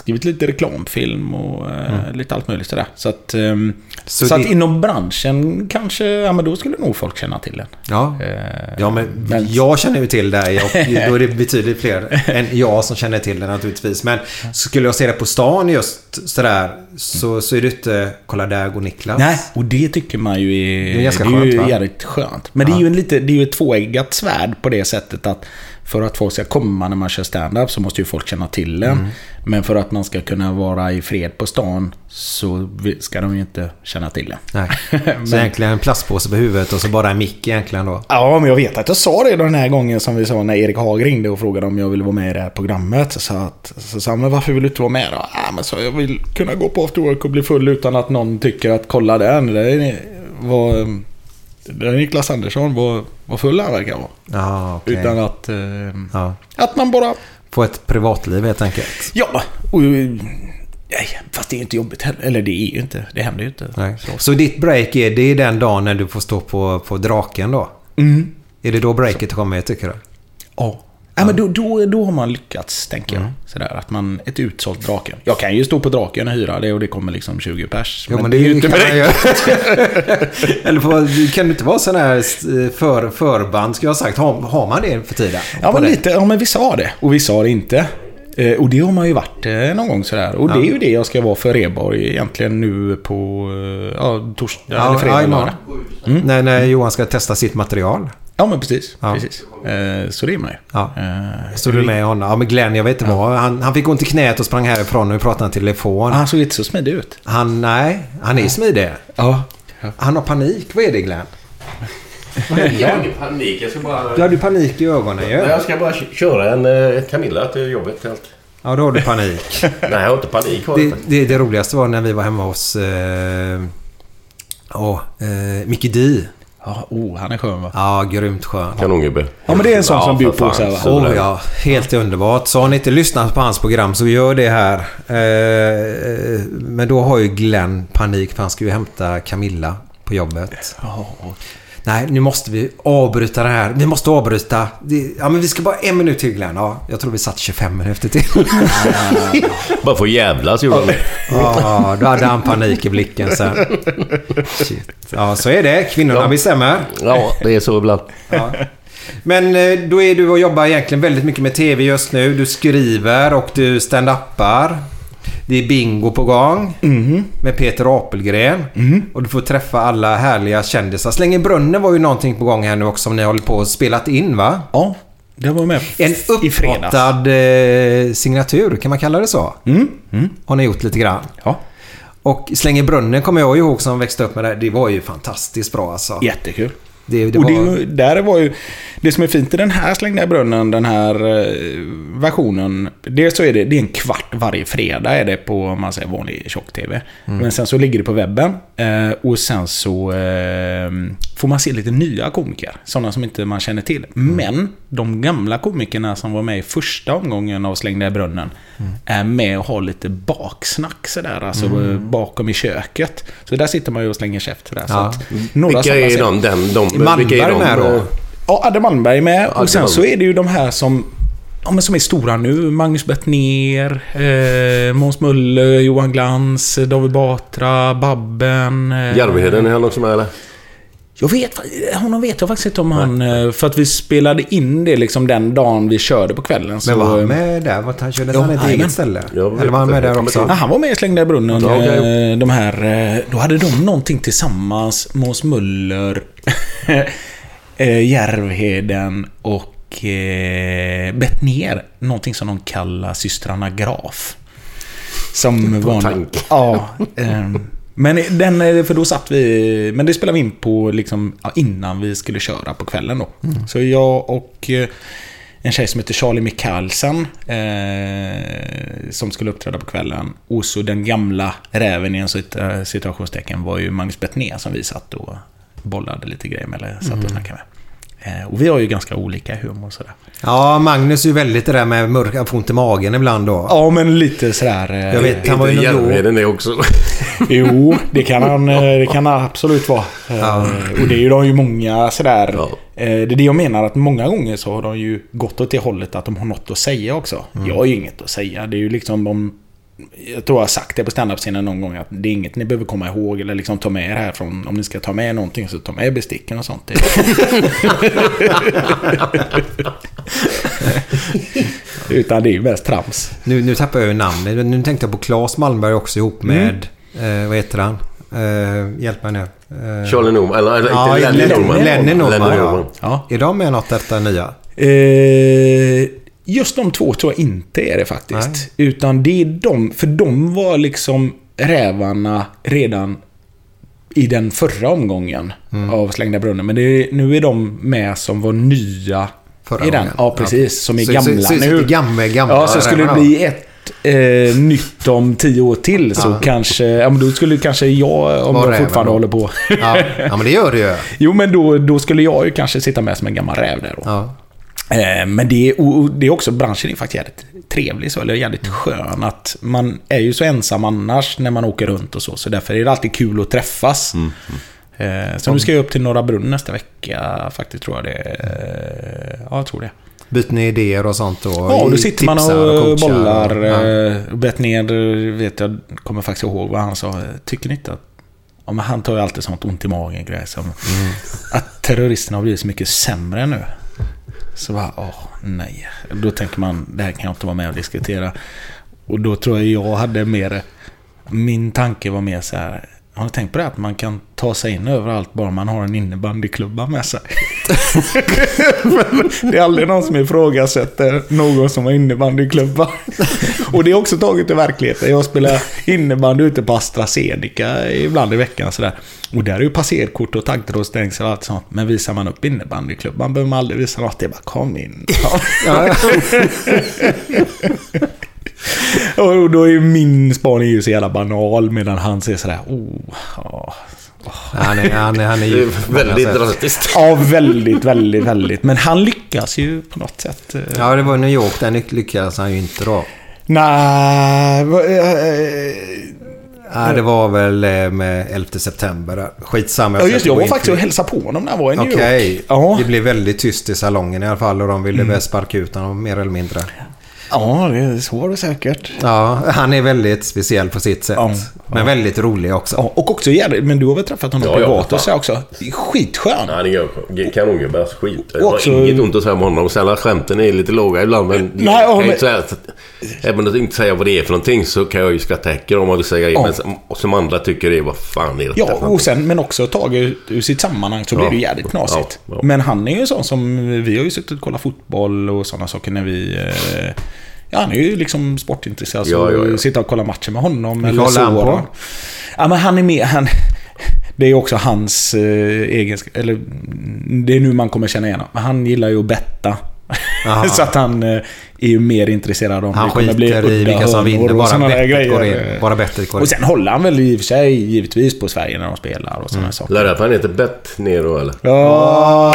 skrivit lite reklamfilm och eh, lite allt möjligt sådär. Så att, ehm, Så så, det- att inom branschen kanske, ja men då skulle nog folk känna till den. Ja. Eh, Ja, men, men- jag känner ju till dig och då är det betydligt fler än jag som känner till det naturligtvis. Men skulle jag se det på stan just sådär så, så är det inte Kolla där går Niklas. Nej, och det tycker man ju är... Det är ganska ju skönt, va? jävligt skönt. Men det är ju en lite, det är ju ett tvåeggat svärd på det sättet att för att folk ska komma när man kör stand-up så måste ju folk känna till en. Mm. Men för att man ska kunna vara i fred på stan så ska de ju inte känna till en. Nej. Men- Så egentligen en plastpåse på huvudet och så bara en mick egentligen då. Ja, men jag vet att jag sa det den här gången som vi sa när Erik Haag ringde och frågade om jag ville vara med i det här programmet. Så att, så sa han, men varför vill du inte vara med då? Ja, men så jag vill kunna gå på after work och bli full utan att någon tycker att kolla den. Det är Niklas Andersson, vad, vad full han verkar vara. Ja, okej. Utan att, eh, Ja. att man bara... Få ett privatliv helt enkelt. Ja, och, nej, fast det är ju inte jobbigt heller. Eller det är ju inte, det händer ju inte. Nej. Så ditt break är, det är den dagen när du får stå på, på draken då? Mm. Är det då breaket kommer tycker du? Ja. Ja, men då, då, då har man lyckats, tänker Mm. jag. Sådär, att man, ett utsålt draken. Jag kan ju stå på draken och hyra det och det kommer liksom 20 pers. Jo, men det är ju inte Eller på, kan det inte vara sån här eh, för, förband, ska jag ha sagt. Har, har man det för tiden? Ja, men det? lite. Ja, men vissa har det. Och vissa har det inte. Eh, Och det har man ju varit eh, någon gång sådär. Och det är ju det jag ska vara för Reborg egentligen nu på eh, ja, torsdag eller Ja, fredag. ja, eller lördag. När, när Johan ska testa sitt material. Ja, men precis. Ja. precis. Eh, Så det är man ju. Ja. Eh, Stod du med honom? Ja, men Glenn, jag vet inte vad. Han, han fick ont i knät och sprang härifrån och vi pratade i telefon. Han såg inte så smidig ut. Han, nej, han är smidig. Ja. Han har panik. Vad är det Glenn? Vad Jag har ingen panik. Jag ska bara... Du hade panik i ögonen ju. Nej, Jag ska bara kö- köra en eh, Camilla till jobbet. Helt. Ja, då har du panik. Nej, jag har inte panik. Har Det, det, det roligaste var när vi var hemma hos... Eh, ja, eh, Mickey D. Ja, oh, han är skön va? Ja, grymt skön. Kanongubbe. Ja, men det är en sån som bjuder på sig, va? Oh, ja, helt underbart. Så har ni inte lyssnat på hans program så gör det här. Eh, men då har ju Glenn panik för han ska ju hämta Camilla på jobbet. Nej, nu måste vi avbryta det här. Vi måste avbryta. Ja, men vi ska bara en minut till Glenn. Ja, jag tror vi satt 25 minuter till. Bara för jävlas gjorde det. Ja, då hade han panik i blicken sen. Shit. Ja, så är det. Kvinnorna Ja. bestämmer. Ja, det är så ibland. Ja. Men eh, då är du och jobbar egentligen väldigt mycket med TV just nu. Du skriver och du stand-upar. Det är bingo på gång med Peter Apelgren. Och du får träffa alla härliga kändisar. Släng i brunnen var ju någonting på gång här nu också som ni håller på och spelat in va? Ja, det var med En upphottad eh, signatur, kan man kalla det så? Mm. Mm. Har ni gjort lite grann? Ja. Och Släng i brunnen kommer jag ihåg som växte upp med det. Det var ju fantastiskt bra alltså. Jättekul. Det, det och det, där var ju, det som är fint i den här Slängda i brunnen, den här eh, versionen. Dels så är det, det är en kvart varje fredag är det på om man säger vanlig tjock-tv. Mm. Men sen så ligger det på webben. Eh, och sen så eh, får man se lite nya komiker. Sådana som inte man känner till. Mm. Men de gamla komikerna som var med i första omgången av Slängda i brunnen. Mm. Är med och har lite baksnack sådär. Alltså Mm. bakom i köket. Så där sitter man ju och slänger käft. Så Ja. att, några Vilka är de? Den, de Är Malmberg är de? med då? Ja, Adde Malmberg är med. Adde Och sen så är det ju de här som, ja, men som är stora nu. Magnus Bettner, eh, Måns Möller, Johan Glans, David Batra, Babben. Eh, Järvheden, är han också med eller? Jag vet, honom vet jag faktiskt inte om han... eh, För att vi spelade in det liksom den dagen vi körde på kvällen. Så, Men var han med där? Var han körde Ja, han ett eget ställe? Jag vet Eller var han med där också? Ja, han var med i Slängda i brunnen. Ja, eh, De här, eh, då hade de någonting tillsammans. Måns Möller, eh, Järvheden och eh, Bettner. Någonting som de kallar systrarna Graf. Som var... Ja. ehm, men den, eh, för då satt vi... Men det spelade vi in på liksom, innan vi skulle köra på kvällen då. Så jag och eh, en tjej som heter Charlie Mikkelsen eh, som skulle uppträda på kvällen. Och så den gamla räven i en eh, situationstecken var ju Magnus Bettner som vi satt och bollade lite grejer med, eller satt och snackade med. Eh, och vi har ju ganska olika humor sådär. Ja, Magnus är ju väldigt det där med mörk, att få ont i magen ibland då. Ja, men lite sådär... eh, Jag vet, han var ju. Järvheden det också? Jo, det kan han, eh, det kan han absolut vara. Eh, Och det är ju de ju många sådär. Ja. Det är det jag menar att många gånger så har de ju gått åt det hållet att de har något att säga också. Jag har ju inget att säga. Det är ju liksom om... Jag tror jag har sagt det på standup-scenen någon gång att det är inget ni behöver komma ihåg eller liksom ta med er härifrån. Om ni ska ta med någonting så ta med besticken och sånt. Utan det är ju mest trams. Nu, nu tappar jag ju namnet. Nu tänkte jag på Claes Malmberg också ihop med... Eh, vad heter han? Eh, hjälp mig nu. Eh, Charlie Norman, eller, eller Ja, inte Lenny Lenny Norman. Lenny Norman, Lenny ja. Ja. Är de med något detta nya? Eh, just de två tror jag inte är det faktiskt. Utan det är de, för de var liksom rävarna redan i den förra omgången Mm. av Slängda brunnen. Men är, nu är de med som var nya Förra i den. gången. Ja, precis. Som är Så- gamla så- så- nu. gamla- gamla ja, så skulle det bli ett eh, nytt om tio år till så kanske... Ja, men då skulle kanske jag, om Var jag fortfarande håller på. Ja, ja, men det gör det ju. Jo, men då, då skulle jag ju kanske sitta med som en gammal räv där då. Ja. Eh, Men det är, och och det är också, branschen är faktiskt jävligt trevlig så, eller jävligt skön. Att man är ju så ensam annars när man åker runt och så. Så därför är det alltid kul att träffas. Eh, Så nu ska jag upp till Norra Brunn nästa vecka faktiskt, tror jag det är. Ja, jag tror det. Byter ni idéer och sånt då? Ja, då sitter man och, coachar bollar. och- ja. Bett ner, vet jag, kommer faktiskt ihåg vad han sa. Tycker ni inte att... Ja, men han tar ju alltid sånt ont i magen grej som... Mm. Att terroristerna har blivit så mycket sämre nu. Så bara, åh nej. Då tänker man, det här kan jag inte vara med och diskutera. Och då tror jag jag hade mer... Min tanke var mer så här... Har ni tänkt på det? Att man kan ta sig in överallt bara man har en innebandyklubba med sig. Det är aldrig någon som ifrågasätter någon som har innebandyklubba. Och det är också taget i verkligheten. Jag spelar innebandy ute på AstraZeneca ibland i veckan. Sådär. Och där är ju passerkort och taggtrådsstängsel och allt sånt. Men visar man upp innebandyklubban behöver man aldrig visa något. Det är bara kom in. Ja. Och då är min spaning ju så jävla banal medan han säger sådär oh, ja, Han är, han är, han är ju... väldigt drastiskt. Ja, väldigt, väldigt, väldigt. Men han lyckas ju på något sätt. eh. Ja, det var New York. Där lyckades han ju inte då. Nej, va- eh, Nej, det var väl eh, med 11 september. Skitsamma. Ja, ska just det. Jag var faktiskt och hälsade på honom när jag var i New Okej. York. Ja. Det blev väldigt tyst i salongen i alla fall och de ville väl sparka ut honom mer eller mindre. Ja, det är det säkert. Ja, han är väldigt speciell på sitt sätt. Ja. Men väldigt rolig också. Ja, och också jävligt, men du har väl träffat honom Ja, ja, privat och så också? Skitskön. Ja, det gör kanongubbe. Skit. Jag har också- inget ont att säga om honom. Sen skämten är lite låga ibland. Men Nej, ja, jag men- inte säga att, även om jag inte säger vad det är för någonting så kan jag ju skratta häcken om man vill säga Ja. Men som, andra tycker det är vad fan är detta Ja, och sen, men också taget ur sitt sammanhang så Ja. blir det jävligt knasigt. Ja, ja. Men han är ju sån som, vi har ju suttit och kollat fotboll och sådana saker när vi... Eh, ja, han är ju liksom sportintresserad. Så Ja, ja, ja. sitta och kolla matcher med honom. Eller håller han så. på? Ja, men han är med. Han, det är också hans eh, egenskap. Eller det är nu man kommer känna igen honom. Men han gillar ju att betta. Så att han eh, är ju mer intresserad om Han det kommer bli skiter i vilka som vinner. Bara bettet går grejer. in. Bara bettet går in. Och sen håller han väl i och för sig givetvis på Sverige när de spelar och sådana saker. Lär det att han heter Bett Nero eller? Ja.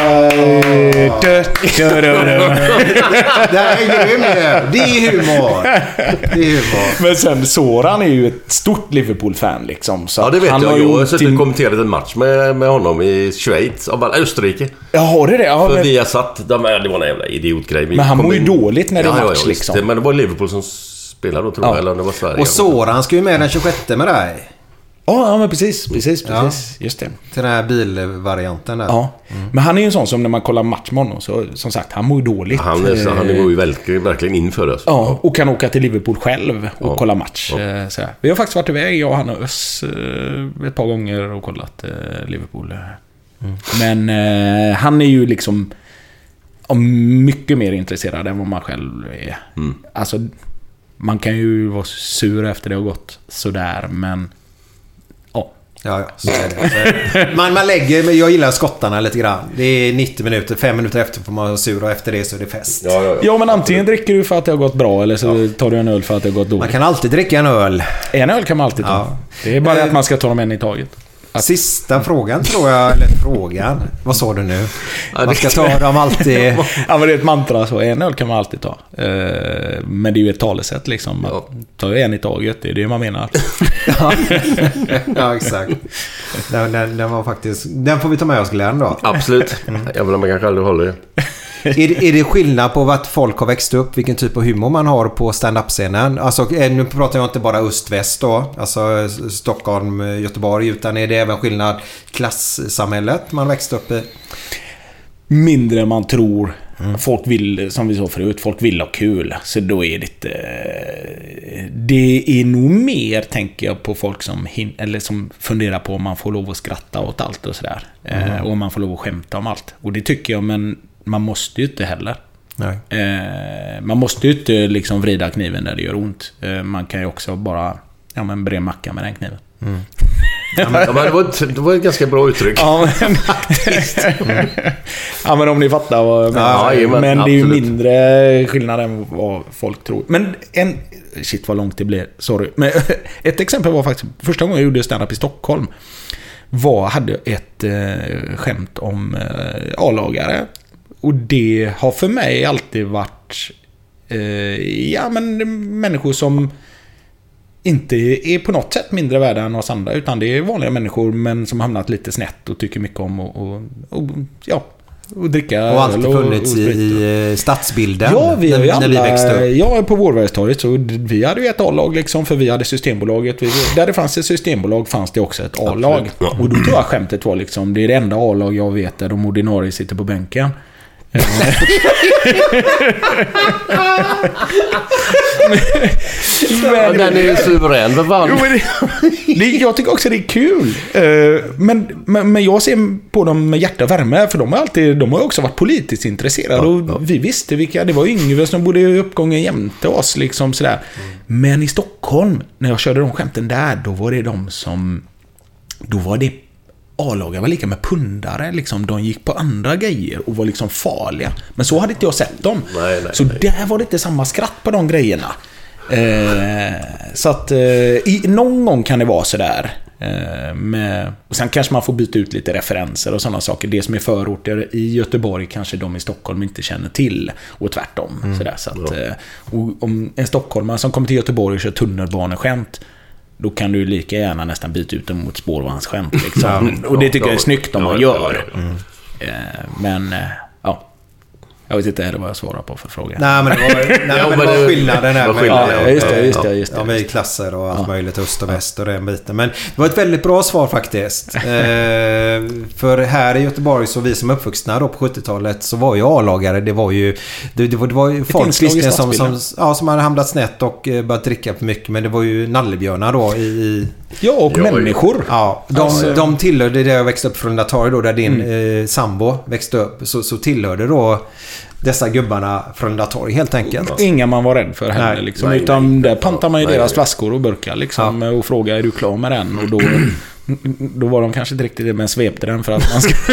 Det här är grym. Det är humor. Det är humor. Men sen Soran är ju ett stort Liverpool-fan liksom. Så Ja det vet han jag. har Jag har suttit och kommenterat en match med, med honom i Schweiz. Österrike. Ja, har du det? Ja, För men... vi har satt... De, det var en jävla idiotgrej. Vi Men han mår ju dåligt när det ja, ja, match, ja, visst. liksom. Men det var Liverpool som spelade då tror Ja. jag. Eller om det var Sverige. Och Soran ska ju med den 26 med dig. Ja, ja, men precis. Precis, Ja. precis. Just det. Till den här bilvarianten där. Ja. Men han är ju en sån som när man kollar match med honom, så som sagt, han mår ju dåligt. Han, är, så, han Eh, går ju verkligen, verkligen in för oss. Ja, och kan åka till Liverpool själv och Ja. kolla match. Ja. eh, sådär. Vi har faktiskt varit iväg, jag, han och Öss, eh, ett par gånger och kollat eh, Liverpool. Men eh, han är ju liksom ja, mycket mer intresserad än vad man själv är. Mm. Alltså, man kan ju vara sur efter det har gått sådär, men... Ja. Ja, ja, så är det. Så är det. Man, man lägger, men jag gillar skottarna lite grann. Det är 90 minuter, fem minuter efter får man vara sur och efter det så är det fest. Ja, ja, ja. Ja, men antingen dricker du för att det har gått bra eller så tar du en öl för att det har gått Man dåligt. kan alltid dricka en öl. En öl kan man alltid ta. Ja. Det är bara det Eh, att man ska ta dem en i taget. Sista frågan tror jag, eller frågan. Vad sa du nu? Man ska ta dem alltid... Ja, men det är ett mantra så. En öl kan man alltid ta. Eh, Men det är ju ett talesätt liksom. Ja. ju en i taget, det är det man menar. Ja, ja exakt. Den, den, den var faktiskt... Den får vi ta med oss Glenn då. Absolut. Även om man kanske aldrig håller det. Är, det- är det skillnad på vart folk har växt upp, vilken typ av humor man har på stand-up-scenen? Alltså, eh, nu pratar jag inte bara öst-väst då, alltså eh, Stockholm, eh, Göteborg, utan är det även skillnad klassamhället man växte upp i? Mindre än man tror. Folk vill, som vi sa förut, folk vill ha kul. Så då är det inte... Det är nog mer, tänker jag, på folk som, hin- eller som funderar på om man får lov att skratta åt allt och sådär. Eh, och om man får lov att skämta om allt. Och det tycker jag, men man måste ju inte heller. Nej. Eh, man måste ju inte liksom vrida kniven där det gör ont. Eh, man kan ju också bara ja, men bre en macka med den kniven. Ja, men det, var ett, det var ett ganska bra uttryck. Ja, men... ja, men om ni fattar vad jag menar. Ja, jajamän, men det är ju absolut. mindre skillnad än vad folk tror. Men en... Shit vad långt det blev. Sorry. Men ett exempel var faktiskt första gången jag gjorde stand-up i Stockholm. Var, hade ett eh, skämt om eh, A-lagare. Och det har för mig alltid varit... Eh, ja, men människor som inte är på något sätt mindre värda än oss andra. Utan det är vanliga människor men som hamnat lite snett och tycker mycket om och, och, och ja, och dricka Och alltid funnits och i, sprit. i eh, stadsbilden. Ja, vi har ju när, när vi växte alla... upp. Ja, på Vårbergstorget så vi hade ju ett A-lag liksom för vi hade Systembolaget. Vi, där det fanns ett Systembolag fanns det också ett A-lag. Och då tror jag skämtet var liksom, det är det enda A-lag jag vet där de ordinarie sitter på bänken. Ja, den är ju suverän för fan. Jo, men det, det, jag tycker också det är kul. Eh, Men, men, men jag ser på dem med hjärta och värme, för de har, alltid, de har också varit politiskt intresserade. och Vi visste vilka, det var Yngve som bodde i uppgången jämte oss. Liksom sådär. Men i Stockholm, när jag körde de skämten där, då var det de som... Då var det A-lagar var lika med pundare. Liksom. De gick på andra grejer och var liksom farliga. Men så hade inte jag sett dem. Nej, nej, så nej. där var det inte samma skratt på de grejerna. Eh, så att eh, i, någon gång kan det vara sådär. Eh, med, och sen kanske man får byta ut lite referenser och sådana saker. Det som är förorter i Göteborg kanske de i Stockholm inte känner till. Och tvärtom. Mm. Sådär, så att, eh, och om en stockholmare som kommer till Göteborg och kör tunnelbaneskämt då kan du lika gärna nästan byta ut dem mot spårvagnsskämt. Liksom. Och det tycker jag är snyggt om man gör. ja. Eh, Men, eh. Jag vet inte vad jag svarar på för fråga. Nej, men det var, nej, Ja, men men det var det- skillnaden där. med- ja, just det, just det, just det. Ja, med klasser och allt möjligt. Öst och väst och den biten. Men det var ett väldigt bra svar faktiskt. eh, för här i Göteborg, så vi som är uppvuxna då på 70-talet, så var ju A-lagare. Det var ju... Det, det var, det var ju folk visserligen som, som, ja, som hade hamnat snett och eh, börjat dricka för mycket. Men det var ju nallebjörnar då i... Ja, och Ja, människor. Ja, de, Alltså- de tillhörde, där jag växte upp från Latari då, där din eh, sambo växte upp. Så, så tillhörde då dessa gubbarna från Latari helt enkelt. Inga man var rädd för heller. Liksom, nej, utan nej. där pantar man ju Nej, deras nej. flaskor och burkar liksom, och frågar är du klar med den? Och då, då var de kanske inte riktigt det, men svepte den för att man ska...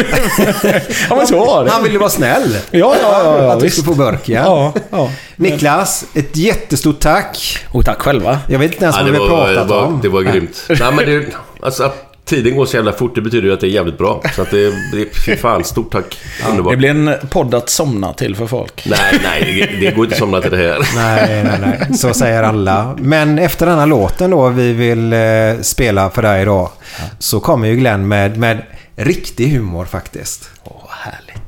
ja, men så var det. Han ville vara snäll. Ja, ja, ja, ja att du skulle få burken. Ja, ja. Niklas, ett jättestort tack. Och tack själva. Jag vet inte ens Ja, vad det, vi har pratat var, om. det var grymt. Nej, men det, alltså, att tiden går så jävla fort, det betyder ju att det är jävligt bra. Så att det, det fy fan, stort tack. Underbart. Det blir en podd att somna till för folk. Nej, nej, det, det går inte att somna till det här. Nej, nej, nej. Så säger alla. Men efter denna låten då vi vill eh, spela för dig idag. Så kommer ju Glenn med, med riktig humor faktiskt. Åh, härligt.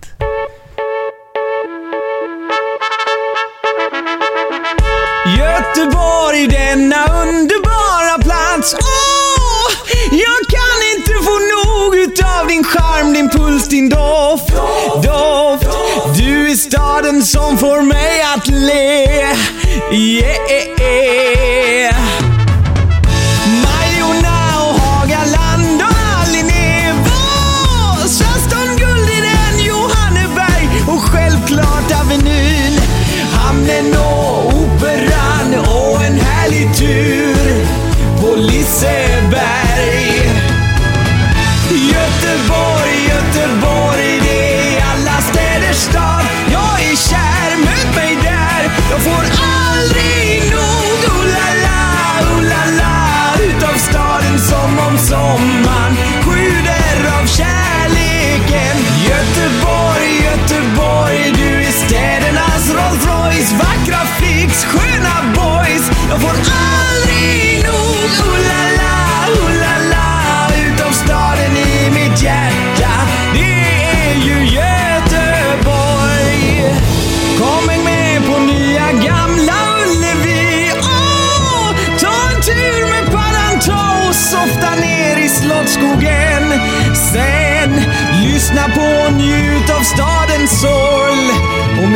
Göteborg, denna underbara plats. Åh, din charm, din puls, din doft. Doft. Du är staden som får mig att le. Yeah.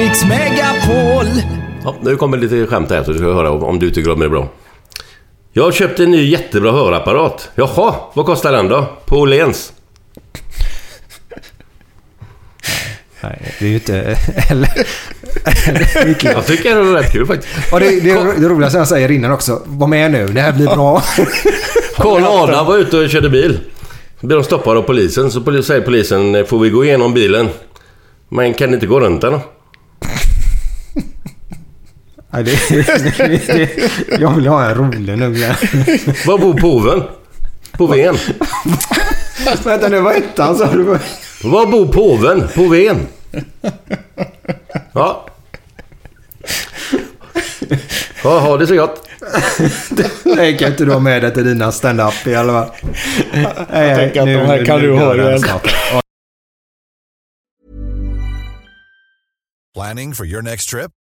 Mix Megapol. Ja, nu kommer lite skämt här så du ska höra om du tycker om det är bra. Jag har köpt en ny jättebra hörapparat. Jaha, vad kostar den då? På Åhléns? Nej, det är ju inte... Eller. Jag tycker det är rätt kul faktiskt. Och det, det, det roligaste han säger innan också. Var med nu, det här blir bra. Karl Adam var ute och körde bil. Blev de stoppade av polisen. Så säger polisen, får vi gå igenom bilen? Men kan det inte gå runt den då? Nej, det, det, det, jag vill ha en rolig nu. Glenn. Var bor påven? På Ven? Vänta nu, vad hette han sa du? Var bor påven? På Ven? Ja. Ja, ha det så gott. Nej, kan inte du ha med det till dina stand-up i alla fall. Jag tänker att de här kan du ha igen. Planning for your next trip?